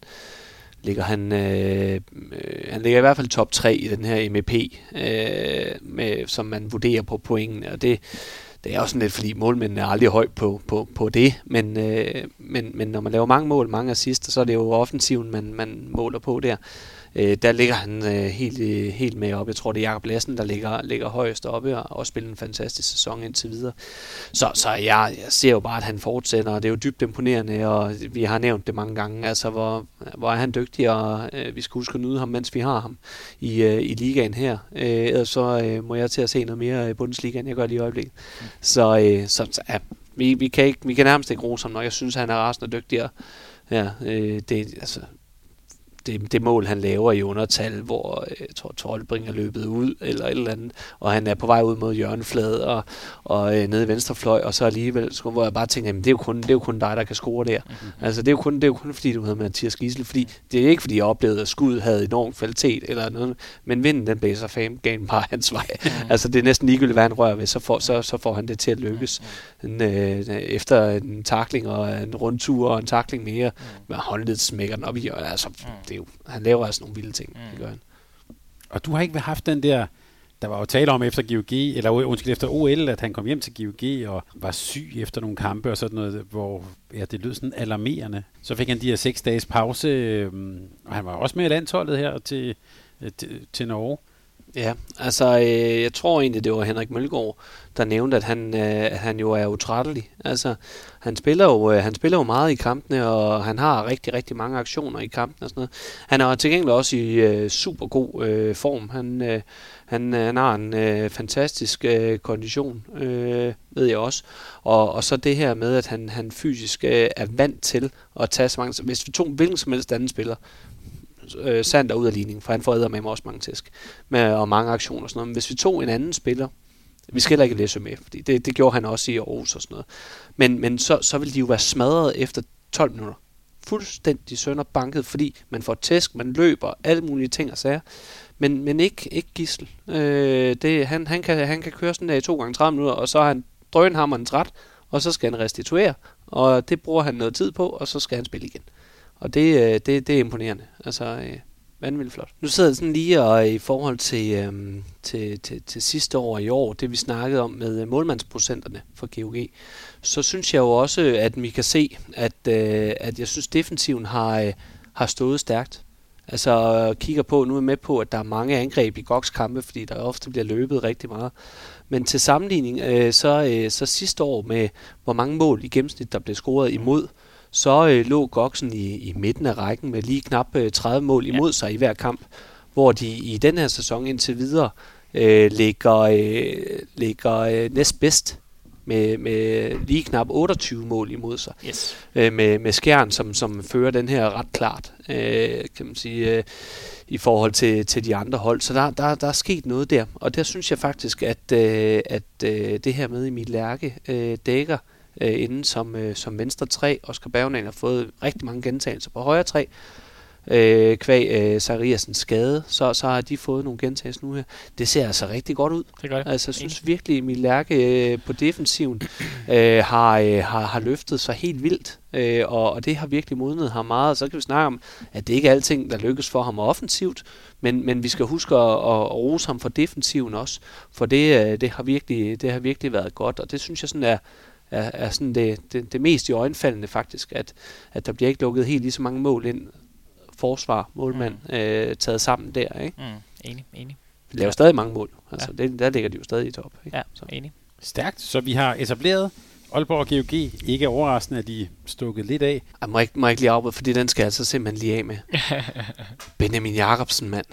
ligger han, øh, øh, han ligger i hvert fald top 3 i den her MEP, øh, med, som man vurderer på pointene, og det, det er også sådan lidt, fordi målmændene er aldrig højt på, på, på det, men, øh, men, men når man laver mange mål, mange assister, så er det jo offensiven, man, man måler på der øh, der ligger han øh, helt, øh, helt med op. Jeg tror, det er Jakob Lassen, der ligger, ligger højst oppe og, og spiller en fantastisk sæson indtil videre. Så, så jeg, jeg ser jo bare, at han fortsætter, og det er jo dybt imponerende, og vi har nævnt det mange gange, altså hvor, hvor er han dygtig, og øh, vi skal huske at nyde ham, mens vi har ham i, øh, i ligaen her. Øh, ellers så øh, må jeg til at se noget mere i Bundesligaen, jeg gør lige i øjeblikket. Så, øh, så ja, vi, vi, kan ikke, vi kan nærmest ikke rose ham, når jeg synes, at han er rasende dygtig. Ja, øh, det, altså, det, det mål, han laver i undertal, hvor jeg øh, tror, Tolbring er løbet ud, eller et eller andet, og han er på vej ud mod hjørnefladet, og, og øh, nede i venstre fløj, og så alligevel, så, hvor jeg bare tænker, jamen, det er jo kun, det er jo kun dig, der kan score der. Mm-hmm. Altså, det er, jo kun, det er jo kun fordi, du hedder Mathias Gissel, fordi det er ikke, fordi jeg oplevede, at skud havde enorm kvalitet, eller noget, men vinden, den blæser fame game bare hans vej. Mm-hmm. altså, det er næsten ligegyldigt, hvad han rører ved, så får, så, så får han det til at lykkes. En, øh, efter en takling og en rundtur og en takling mere, med håndledet smækker den op i, og altså, det er jo, han laver altså nogle vilde ting. Mm. Det gør han. Og du har ikke haft den der, der var jo tale om efter GOG, eller undskyld, efter OL, at han kom hjem til GOG og var syg efter nogle kampe og sådan noget, hvor ja, det lød sådan alarmerende. Så fik han de her seks dages pause, øhm, og han var også med i landsholdet her til, øh, til, til Norge. Ja, altså øh, jeg tror egentlig, det var Henrik Mølgaard, der nævnte, at han, øh, han jo er utrættelig. Altså, han spiller, jo, øh, han spiller jo meget i kampene, og han har rigtig, rigtig mange aktioner i kampen og sådan noget. Han er til gengæld også i øh, super god øh, form. Han, øh, han, øh, han har en øh, fantastisk øh, kondition, øh, ved jeg også. Og, og så det her med, at han, han fysisk øh, er vant til at tage så mange... Hvis vi tog hvilken som helst anden spiller, øh, Sander ud af ligningen, for han får med også mange tæsk, med, og mange aktioner og sådan noget. Men hvis vi tog en anden spiller, vi skal heller ikke læse med, fordi det, det gjorde han også i Aarhus og sådan noget. Men, men så, så vil de jo være smadret efter 12 minutter. Fuldstændig sønder banket, fordi man får tæsk, man løber, alle mulige ting og sager. Men, men ikke, ikke gissel. Øh, det, han, han, kan, han kan køre sådan der i to gange 30 minutter, og så har han drønhammeren træt, og så skal han restituere. Og det bruger han noget tid på, og så skal han spille igen. Og det, øh, det, det er imponerende. Altså, øh, vanvittigt flot. Nu sidder jeg sådan lige og øh, i forhold til, øhm, til, til, til sidste år i år, det vi snakkede om med øh, målmandsprocenterne for GOG, så synes jeg jo også, at vi kan se, at, øh, at jeg synes, defensiven har, øh, har stået stærkt. Altså øh, kigger på, nu er jeg med på, at der er mange angreb i Goks kampe, fordi der ofte bliver løbet rigtig meget. Men til sammenligning, øh, så, øh, så sidste år med, hvor mange mål i gennemsnit, der blev scoret imod, så øh, lå Goksen i, i midten af rækken med lige knap øh, 30 mål imod ja. sig i hver kamp, hvor de i den her sæson indtil videre øh, ligger, øh, ligger øh, næst bedst med, med lige knap 28 mål imod sig. Yes. Øh, med, med Skjern, som, som fører den her ret klart, øh, kan man sige, øh, i forhold til, til de andre hold. Så der, der, der er sket noget der. Og der synes jeg faktisk, at, øh, at øh, det her med Emil Lærke øh, dækker øh, inden som, øh, som venstre 3. Oscar Bergman har fået rigtig mange gentagelser på højre 3 øh, kvæg øh, Sariasens skade, så, så har de fået nogle gentagelser nu her. Det ser altså rigtig godt ud. Det gør det. Altså, jeg synes virkelig, Emil Lærke øh, på defensiven øh, har, øh, har, har løftet sig helt vildt, øh, og, og det har virkelig modnet ham meget. Så kan vi snakke om, at det ikke er alting, der lykkes for ham offensivt, men, men vi skal huske at, at, at rose ham for defensiven også, for det, øh, det, har virkelig, det har virkelig været godt, og det synes jeg sådan er, er, er sådan det, det, det mest i øjenfaldende faktisk, at, at der bliver ikke lukket helt lige så mange mål ind, forsvar, målmand, mm. øh, taget sammen der. Ikke? Mm, enig, enig. De laver stadig mange mål. Altså, ja. det, der ligger de jo stadig i top. Ikke? Ja, så. enig. Stærkt. Så vi har etableret Aalborg og GOG. Ikke overraskende, at de stukket lidt af. Jeg må ikke, må ikke lige afbryde, fordi den skal jeg altså simpelthen lige af med. Benjamin Jacobsen, mand.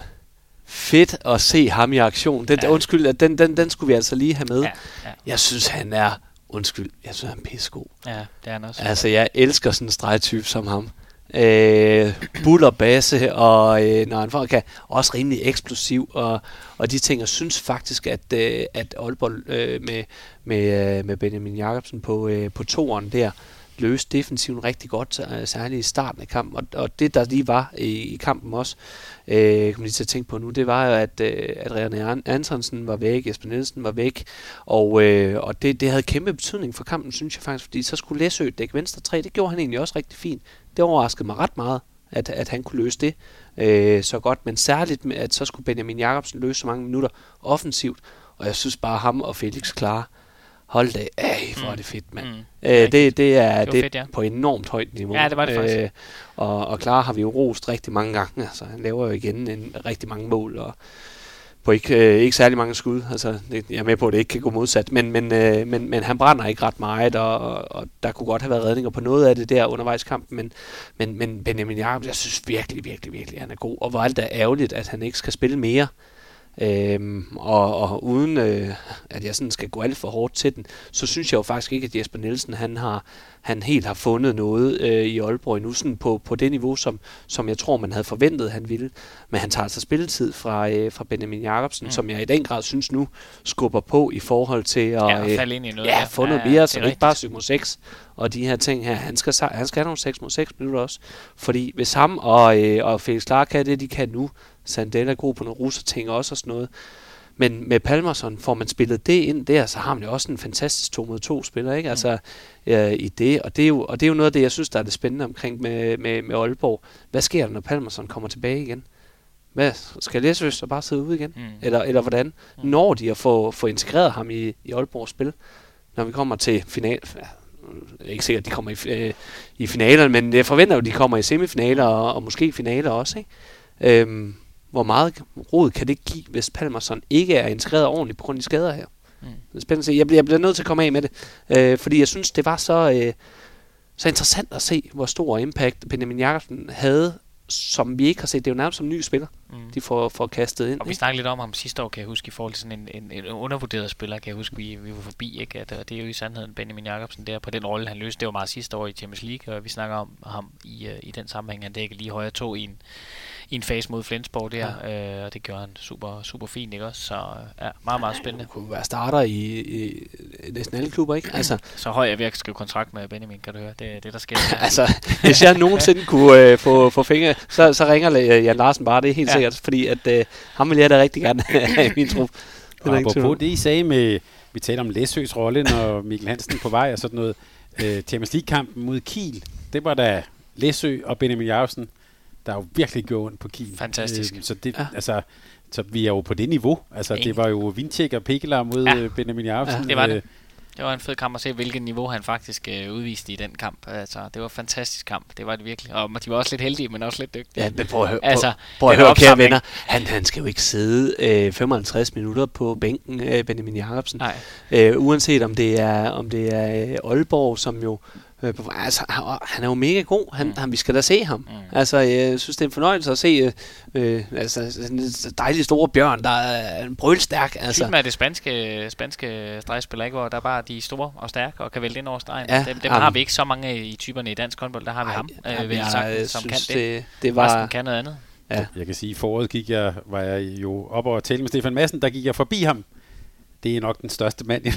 Fedt at se ham i aktion. Den, ja. Undskyld, at den, den, den skulle vi altså lige have med. Ja, ja. Jeg synes, han er... Undskyld, jeg synes, han er pissegod. Ja, det er han også. Altså, jeg elsker sådan en stregtype som ham. Øh, buller basse, og øh, når han får, kan også rimelig eksplosiv, og, og de ting, jeg synes faktisk, at, øh, at Aalborg øh, med, med, øh, med Benjamin Jacobsen på, øh, på toeren der, løste defensiven rigtig godt, øh, særligt i starten af kampen, og, og det der lige var i, i kampen også, øh, kan man lige til at tænke på nu, det var jo, at, øh, at René Antonsen var væk, Jesper Nielsen var væk, og, øh, og det, det havde kæmpe betydning for kampen, synes jeg faktisk, fordi så skulle Læsø dække venstre 3, det gjorde han egentlig også rigtig fint. Det overraskede mig ret meget, at, at han kunne løse det øh, så godt, men særligt med, at så skulle Benjamin Jacobsen løse så mange minutter offensivt, og jeg synes bare ham og Felix klare, hold da af, hvor er det fedt, mand. Mm. Øh, det, det er, Det det fedt, ja. på enormt højt niveau. Ja, det var det faktisk. Øh, og, og Clara har vi jo rost rigtig mange gange. Altså, han laver jo igen en, rigtig mange mål, og på ikke, øh, ikke særlig mange skud. Altså, det, jeg er med på, at det ikke kan gå modsat, men, men, øh, men, men han brænder ikke ret meget, og, og der kunne godt have været redninger på noget af det der undervejs kampen, men, men, men Benjamin Jacob, jeg synes virkelig, virkelig, virkelig, han er god. Og hvor er det da ærgerligt, at han ikke skal spille mere. Øhm, og, og uden øh, at jeg sådan skal gå alt for hårdt til den, så synes jeg jo faktisk ikke, at Jesper Nielsen han har han helt har fundet noget øh, i Aalborg endnu sådan på, på det niveau, som, som jeg tror, man havde forventet, han ville. Men han tager altså spilletid fra, øh, fra Benjamin Jacobsen, mm. som jeg i den grad synes nu skubber på i forhold til at Ja, og falde ind i noget, ja, få noget Ja, mere, så det ikke bare 7 mod 6 og de her ting her. Han skal, han skal have nogle 6 mod 6 minutter også. Fordi hvis ham og, øh, og Felix Clark kan det, de kan nu, Sandella er god på nogle russer ting også og sådan noget. Men med Palmerson får man spillet det ind der, så har man jo også en fantastisk 2 mod 2 spiller, ikke? Altså øh, i det. Og det, er jo, og det er jo noget af det, jeg synes, der er det spændende omkring med, med, med Aalborg. Hvad sker der, når Palmerson kommer tilbage igen? Hvad, skal Læsøs så bare sidde ude igen? Mm. Eller, eller hvordan? Mm. Når de at få, få integreret ham i, i Aalborgs spil, når vi kommer til final... Ikke sikkert, at de kommer i, øh, i finalerne, men jeg forventer jo, at de kommer i semifinaler og, og måske finaler også. Ikke? Øhm, hvor meget rod kan det give, hvis Palmerson ikke er integreret ordentligt på grund af de skader her? Mm. Det er spændende at se. Jeg bliver, jeg bliver nødt til at komme af med det, øh, fordi jeg synes, det var så, øh, så interessant at se, hvor stor impact Benjamin Jacobsen havde, som vi ikke har set. Det er jo nærmest som en ny spiller, Mm. de får, får kastet ind. Og vi snakkede lidt om ham sidste år, kan jeg huske, i forhold til sådan en, en, en undervurderet spiller, kan jeg huske, vi, vi var forbi, ikke? At, og det er jo i sandheden Benjamin Jacobsen der, på den rolle, han løste. Det var meget sidste år i Champions League, og vi snakker om ham i, uh, i den sammenhæng. Han dækker lige højre to i en, i en fase mod Flensborg der, ja. øh, og det gjorde han super, super fint, ikke også? Så ja, meget, meget spændende. Han kunne være starter i, i næsten alle klubber, ikke? Altså, Så høj er ved at skrive kontrakt med Benjamin, kan du høre? Det er det, der sker. altså, hvis jeg nogensinde kunne øh, få, få fingre, så, så ringer øh, Jan Larsen bare, det er helt Ja. sikkert, fordi at, øh, ham vil jeg da rigtig gerne have i min trup. Det Og apropos det, I sagde med, vi taler om Læsøs rolle, når Mikkel Hansen på vej og sådan noget. Øh, Champions League-kampen mod Kiel, det var da Læsø og Benjamin Jacobsen, der jo virkelig gjorde ondt på Kiel. Fantastisk. Øh, så det, ja. Ja. altså, så vi er jo på det niveau. Altså, det var jo Vindtjek og Pekelar mod Ja. ja. Benjamin Jacobsen. det var det. Øh, Det var en fed kamp at se, hvilket niveau han faktisk øh, udviste i den kamp. Altså, det var en fantastisk kamp. Det var det virkelig. Og de var også lidt heldige, men også lidt dygtige. Ja, men prøv at høre, Altså, prøv, prøv at høre kære venner. Han, han skal jo ikke sidde øh, 55 minutter på bænken, øh, Benjamin Jacobsen. Nej, Øh, uanset om det er om det er øh, Aalborg, som jo øh, altså, han, han er jo mega god. Han, Mm. han, vi skal da se ham. Mm. Altså, jeg synes, det er en fornøjelse at se øh, øh, altså, en dejlig store bjørn, der er en brølstærk. altså. Typen af det spanske, spanske stregspiller, ikke? hvor der er bare de er store og stærke og kan vælte ind over stregen. Ja, dem dem har vi ikke så mange i typerne i dansk håndbold. Der har vi Ej, ham, ja, øh, vil jeg, sagt, som kan synes, det. det, det Var... Resten kan noget andet. Jeg kan sige, i foråret gik jeg, var jeg jo op og tale med Stefan Madsen, der gik jeg forbi ham. Det er nok den største mand, jeg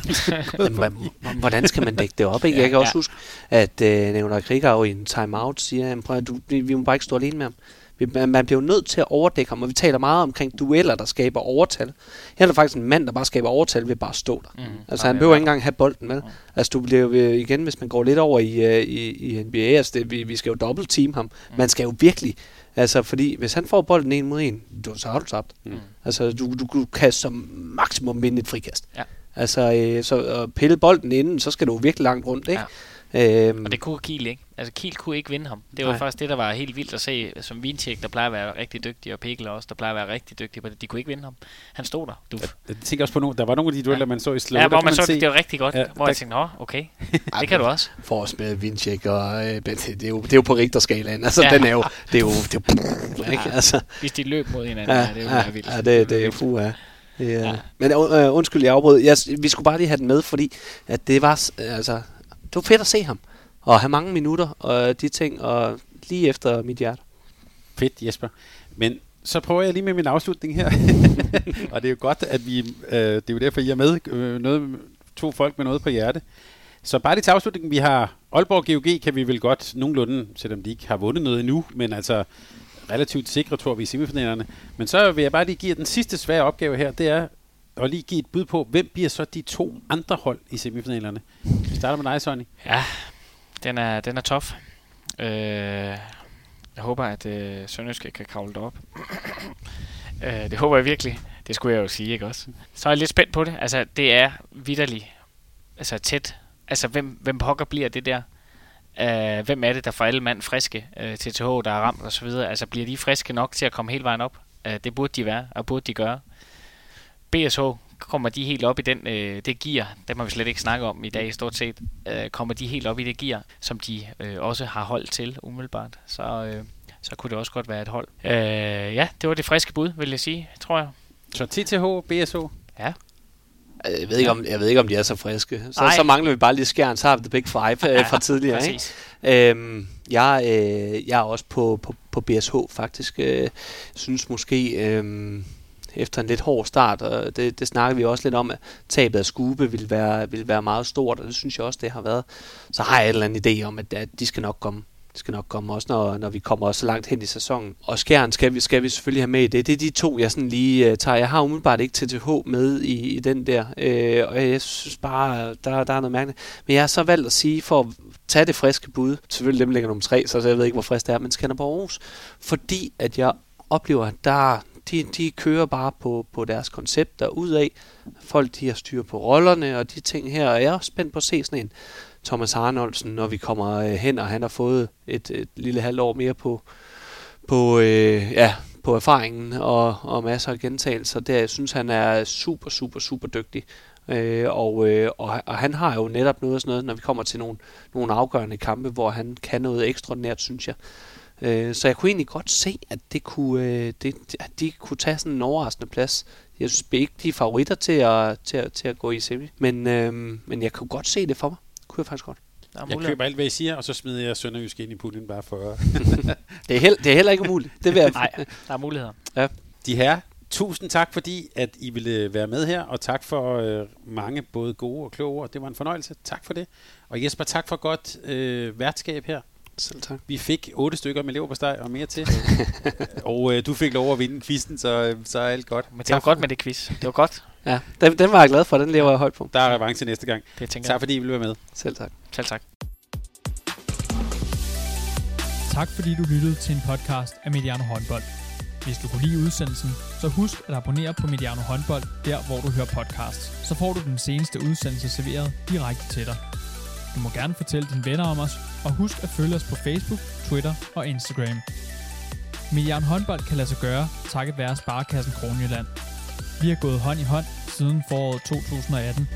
Jamen, hvordan skal man dække det op? Ikke? Jeg kan også ja. huske, at øh, Nævner Krigau i en timeout siger, at prøv, du, vi, vi må bare ikke stå alene med ham. Vi, man, man bliver jo nødt til at overdække ham, og vi taler meget omkring dueller, der skaber overtal. Her er der faktisk en mand, der bare skaber overtal ved bare at stå der. Mm. Altså han behøver ikke engang have bolden med. Mm. Altså du bliver jo øh, igen, hvis man går lidt over i, øh, i, i NBA, altså det, vi, vi skal jo dobbelt team ham. Mm. Man skal jo virkelig, altså fordi hvis han får bolden en mod en, du, så har du tabt. Mm. Altså du, du, du kan som maksimum vinde et frikast. Ja. Altså øh, så at pille bolden inden, så skal du virkelig langt rundt, ikke? Ja. Øhm, Og det kunne Kiel ikke. Altså Kiel kunne ikke vinde ham. Det var Nej. faktisk det, der var helt vildt at se, som Vinchek, der plejer at være rigtig dygtig, og Pikkel også, der plejer at være rigtig dygtig på det. De kunne ikke vinde ham. Han stod der. Du. Jeg tænker også på nogle, der var nogle af de dueller, Ja. man så i slow. Ja, hvor kunne man så, se, det var rigtig godt. Ja, Ja, hvor der- jeg tænkte, nå, okay, det kan du også. for os med Vinchek og øh, det, er jo, det er jo på Richterskalaen. Altså Ja. ja. den er jo, det er jo, det er jo ikke? Ja. Altså, Hvis de løb mod hinanden, ja, ja, det ville ja, være vildt. ja, det, det er jo ja. Det, er, Ja. ja. Men øh, undskyld, jeg afbrød. Jeg, vi skulle bare lige have den med, fordi at det var, altså, det var fedt at se ham. Og have mange minutter og de ting, og lige efter mit hjerte. Fedt, Jesper. Men så prøver jeg lige med min afslutning her. og det er jo godt, at vi... Øh, det er jo derfor, I er med. Øh, noget, to folk med noget på hjerte. Så bare lige til afslutningen. Vi har Aalborg GOG, kan vi vel godt nogenlunde, selvom de ikke har vundet noget endnu, men altså relativt sikre, tror vi, i semifinalerne. Men så vil jeg bare lige give jer den sidste svære opgave her. Det er og lige give et bud på, hvem bliver så de to andre hold i semifinalerne? Vi starter med dig, Sonny. Ja, den er, den er tof. Øh, jeg håber, at øh, Sønderjyske kan kravle op. øh, det håber jeg virkelig. Det skulle jeg jo sige, ikke også? Så er jeg lidt spændt på det. Altså, det er vidderligt altså tæt. Altså, hvem, hvem pokker bliver det der? Uh, hvem er det, der får alle mand friske? Øh, uh, TTH, der er ramt og så videre. Altså, bliver de friske nok til at komme hele vejen op? Uh, det burde de være, og burde de gøre. BSH, kommer de helt op i den, øh, det gear, dem har vi slet ikke snakket om i dag stort set, øh, kommer de helt op i det gear, som de øh, også har holdt til umiddelbart, så, øh, så kunne det også godt være et hold. Øh, ja, det var det friske bud, vil jeg sige, tror jeg. Så TTH, BSH. Ja, Jeg ved ikke, om, jeg ved ikke, om de er så friske. Så, Nej. så mangler vi bare lige skjern, så har vi The Big Five øh, fra tidligere. Ikke? præcis. Øhm, jeg, øh, jeg er også på, på, på BSH faktisk. Øh, synes måske, øh, efter en lidt hård start, og det, det snakker vi også lidt om, at tabet af Skube vil være, vil være meget stort, og det synes jeg også, det har været. Så har jeg et eller andet idé om, at, at de skal nok komme. De skal nok komme også, når, når vi kommer så langt hen i sæsonen. Og Skjern skal vi, skal vi selvfølgelig have med i det. Det er de to, jeg sådan lige uh, tager. Jeg har umiddelbart ikke TTH med i, i den der, øh, og jeg synes bare, der, der er noget mærkeligt. Men jeg har så valgt at sige, for at tage det friske bud, selvfølgelig dem ligger nummer tre, så jeg ved ikke, hvor frisk det er, men Skanderborg Aarhus, fordi at jeg oplever, at der, de, de kører bare på, på deres koncept af. Folk de har styr på rollerne og de ting her, og jeg er også spændt på at se sådan en Thomas Arnoldsen, når vi kommer øh, hen, og han har fået et, et lille halvt år mere på, på, øh, ja, på erfaringen og, og masser af gentagelser. Der, jeg synes, han er super, super, super dygtig. Øh, og, øh, og, og han har jo netop noget af sådan noget, når vi kommer til nogle, nogle afgørende kampe, hvor han kan noget ekstraordinært, synes jeg. Øh, så jeg kunne egentlig godt se, at det kunne, øh, det, at de kunne tage sådan en overraskende plads. Jeg synes ikke, de er favoritter til at, til at, til at gå i semi. Men, øh, men jeg kunne godt se det for mig. Kunne jeg faktisk godt. Der er Jeg mulighed. køber alt, hvad I siger, og så smider jeg Sønderjysk ind i puljen bare for... Det er, held, det er heller ikke umuligt. Det vil jeg. Nej, der er muligheder. De her, tusind tak, fordi at I ville være med her, og tak for øh, mange både gode og kloge ord. Det var en fornøjelse. Tak for det. Og Jesper, tak for godt øh, værtskab her. Selv tak. Vi fik otte stykker med leverpostej og mere til. og øh, du fik lov at vinde quizzen, så, øh, så er alt godt. Men det Tak var for- godt med det quiz. Det var godt. Ja, den, den var jeg glad for. Den lever jeg højt på. Der er revanche næste gang. Det tænker Tak jeg. fordi I ville være med. Selv tak. Selv tak. Tak fordi du lyttede til en podcast af Mediano Håndbold. Hvis du kunne lide udsendelsen, så husk at abonnere på Mediano Håndbold, der hvor du hører podcasts. Så får du den seneste udsendelse serveret direkte til dig. Du må gerne fortælle dine venner om os, og husk at følge os på Facebook, Twitter og Instagram. Mediano Håndbold kan lade sig gøre, takket være Sparkassen Kronjylland. Vi har gået hånd i hånd siden foråret 2018.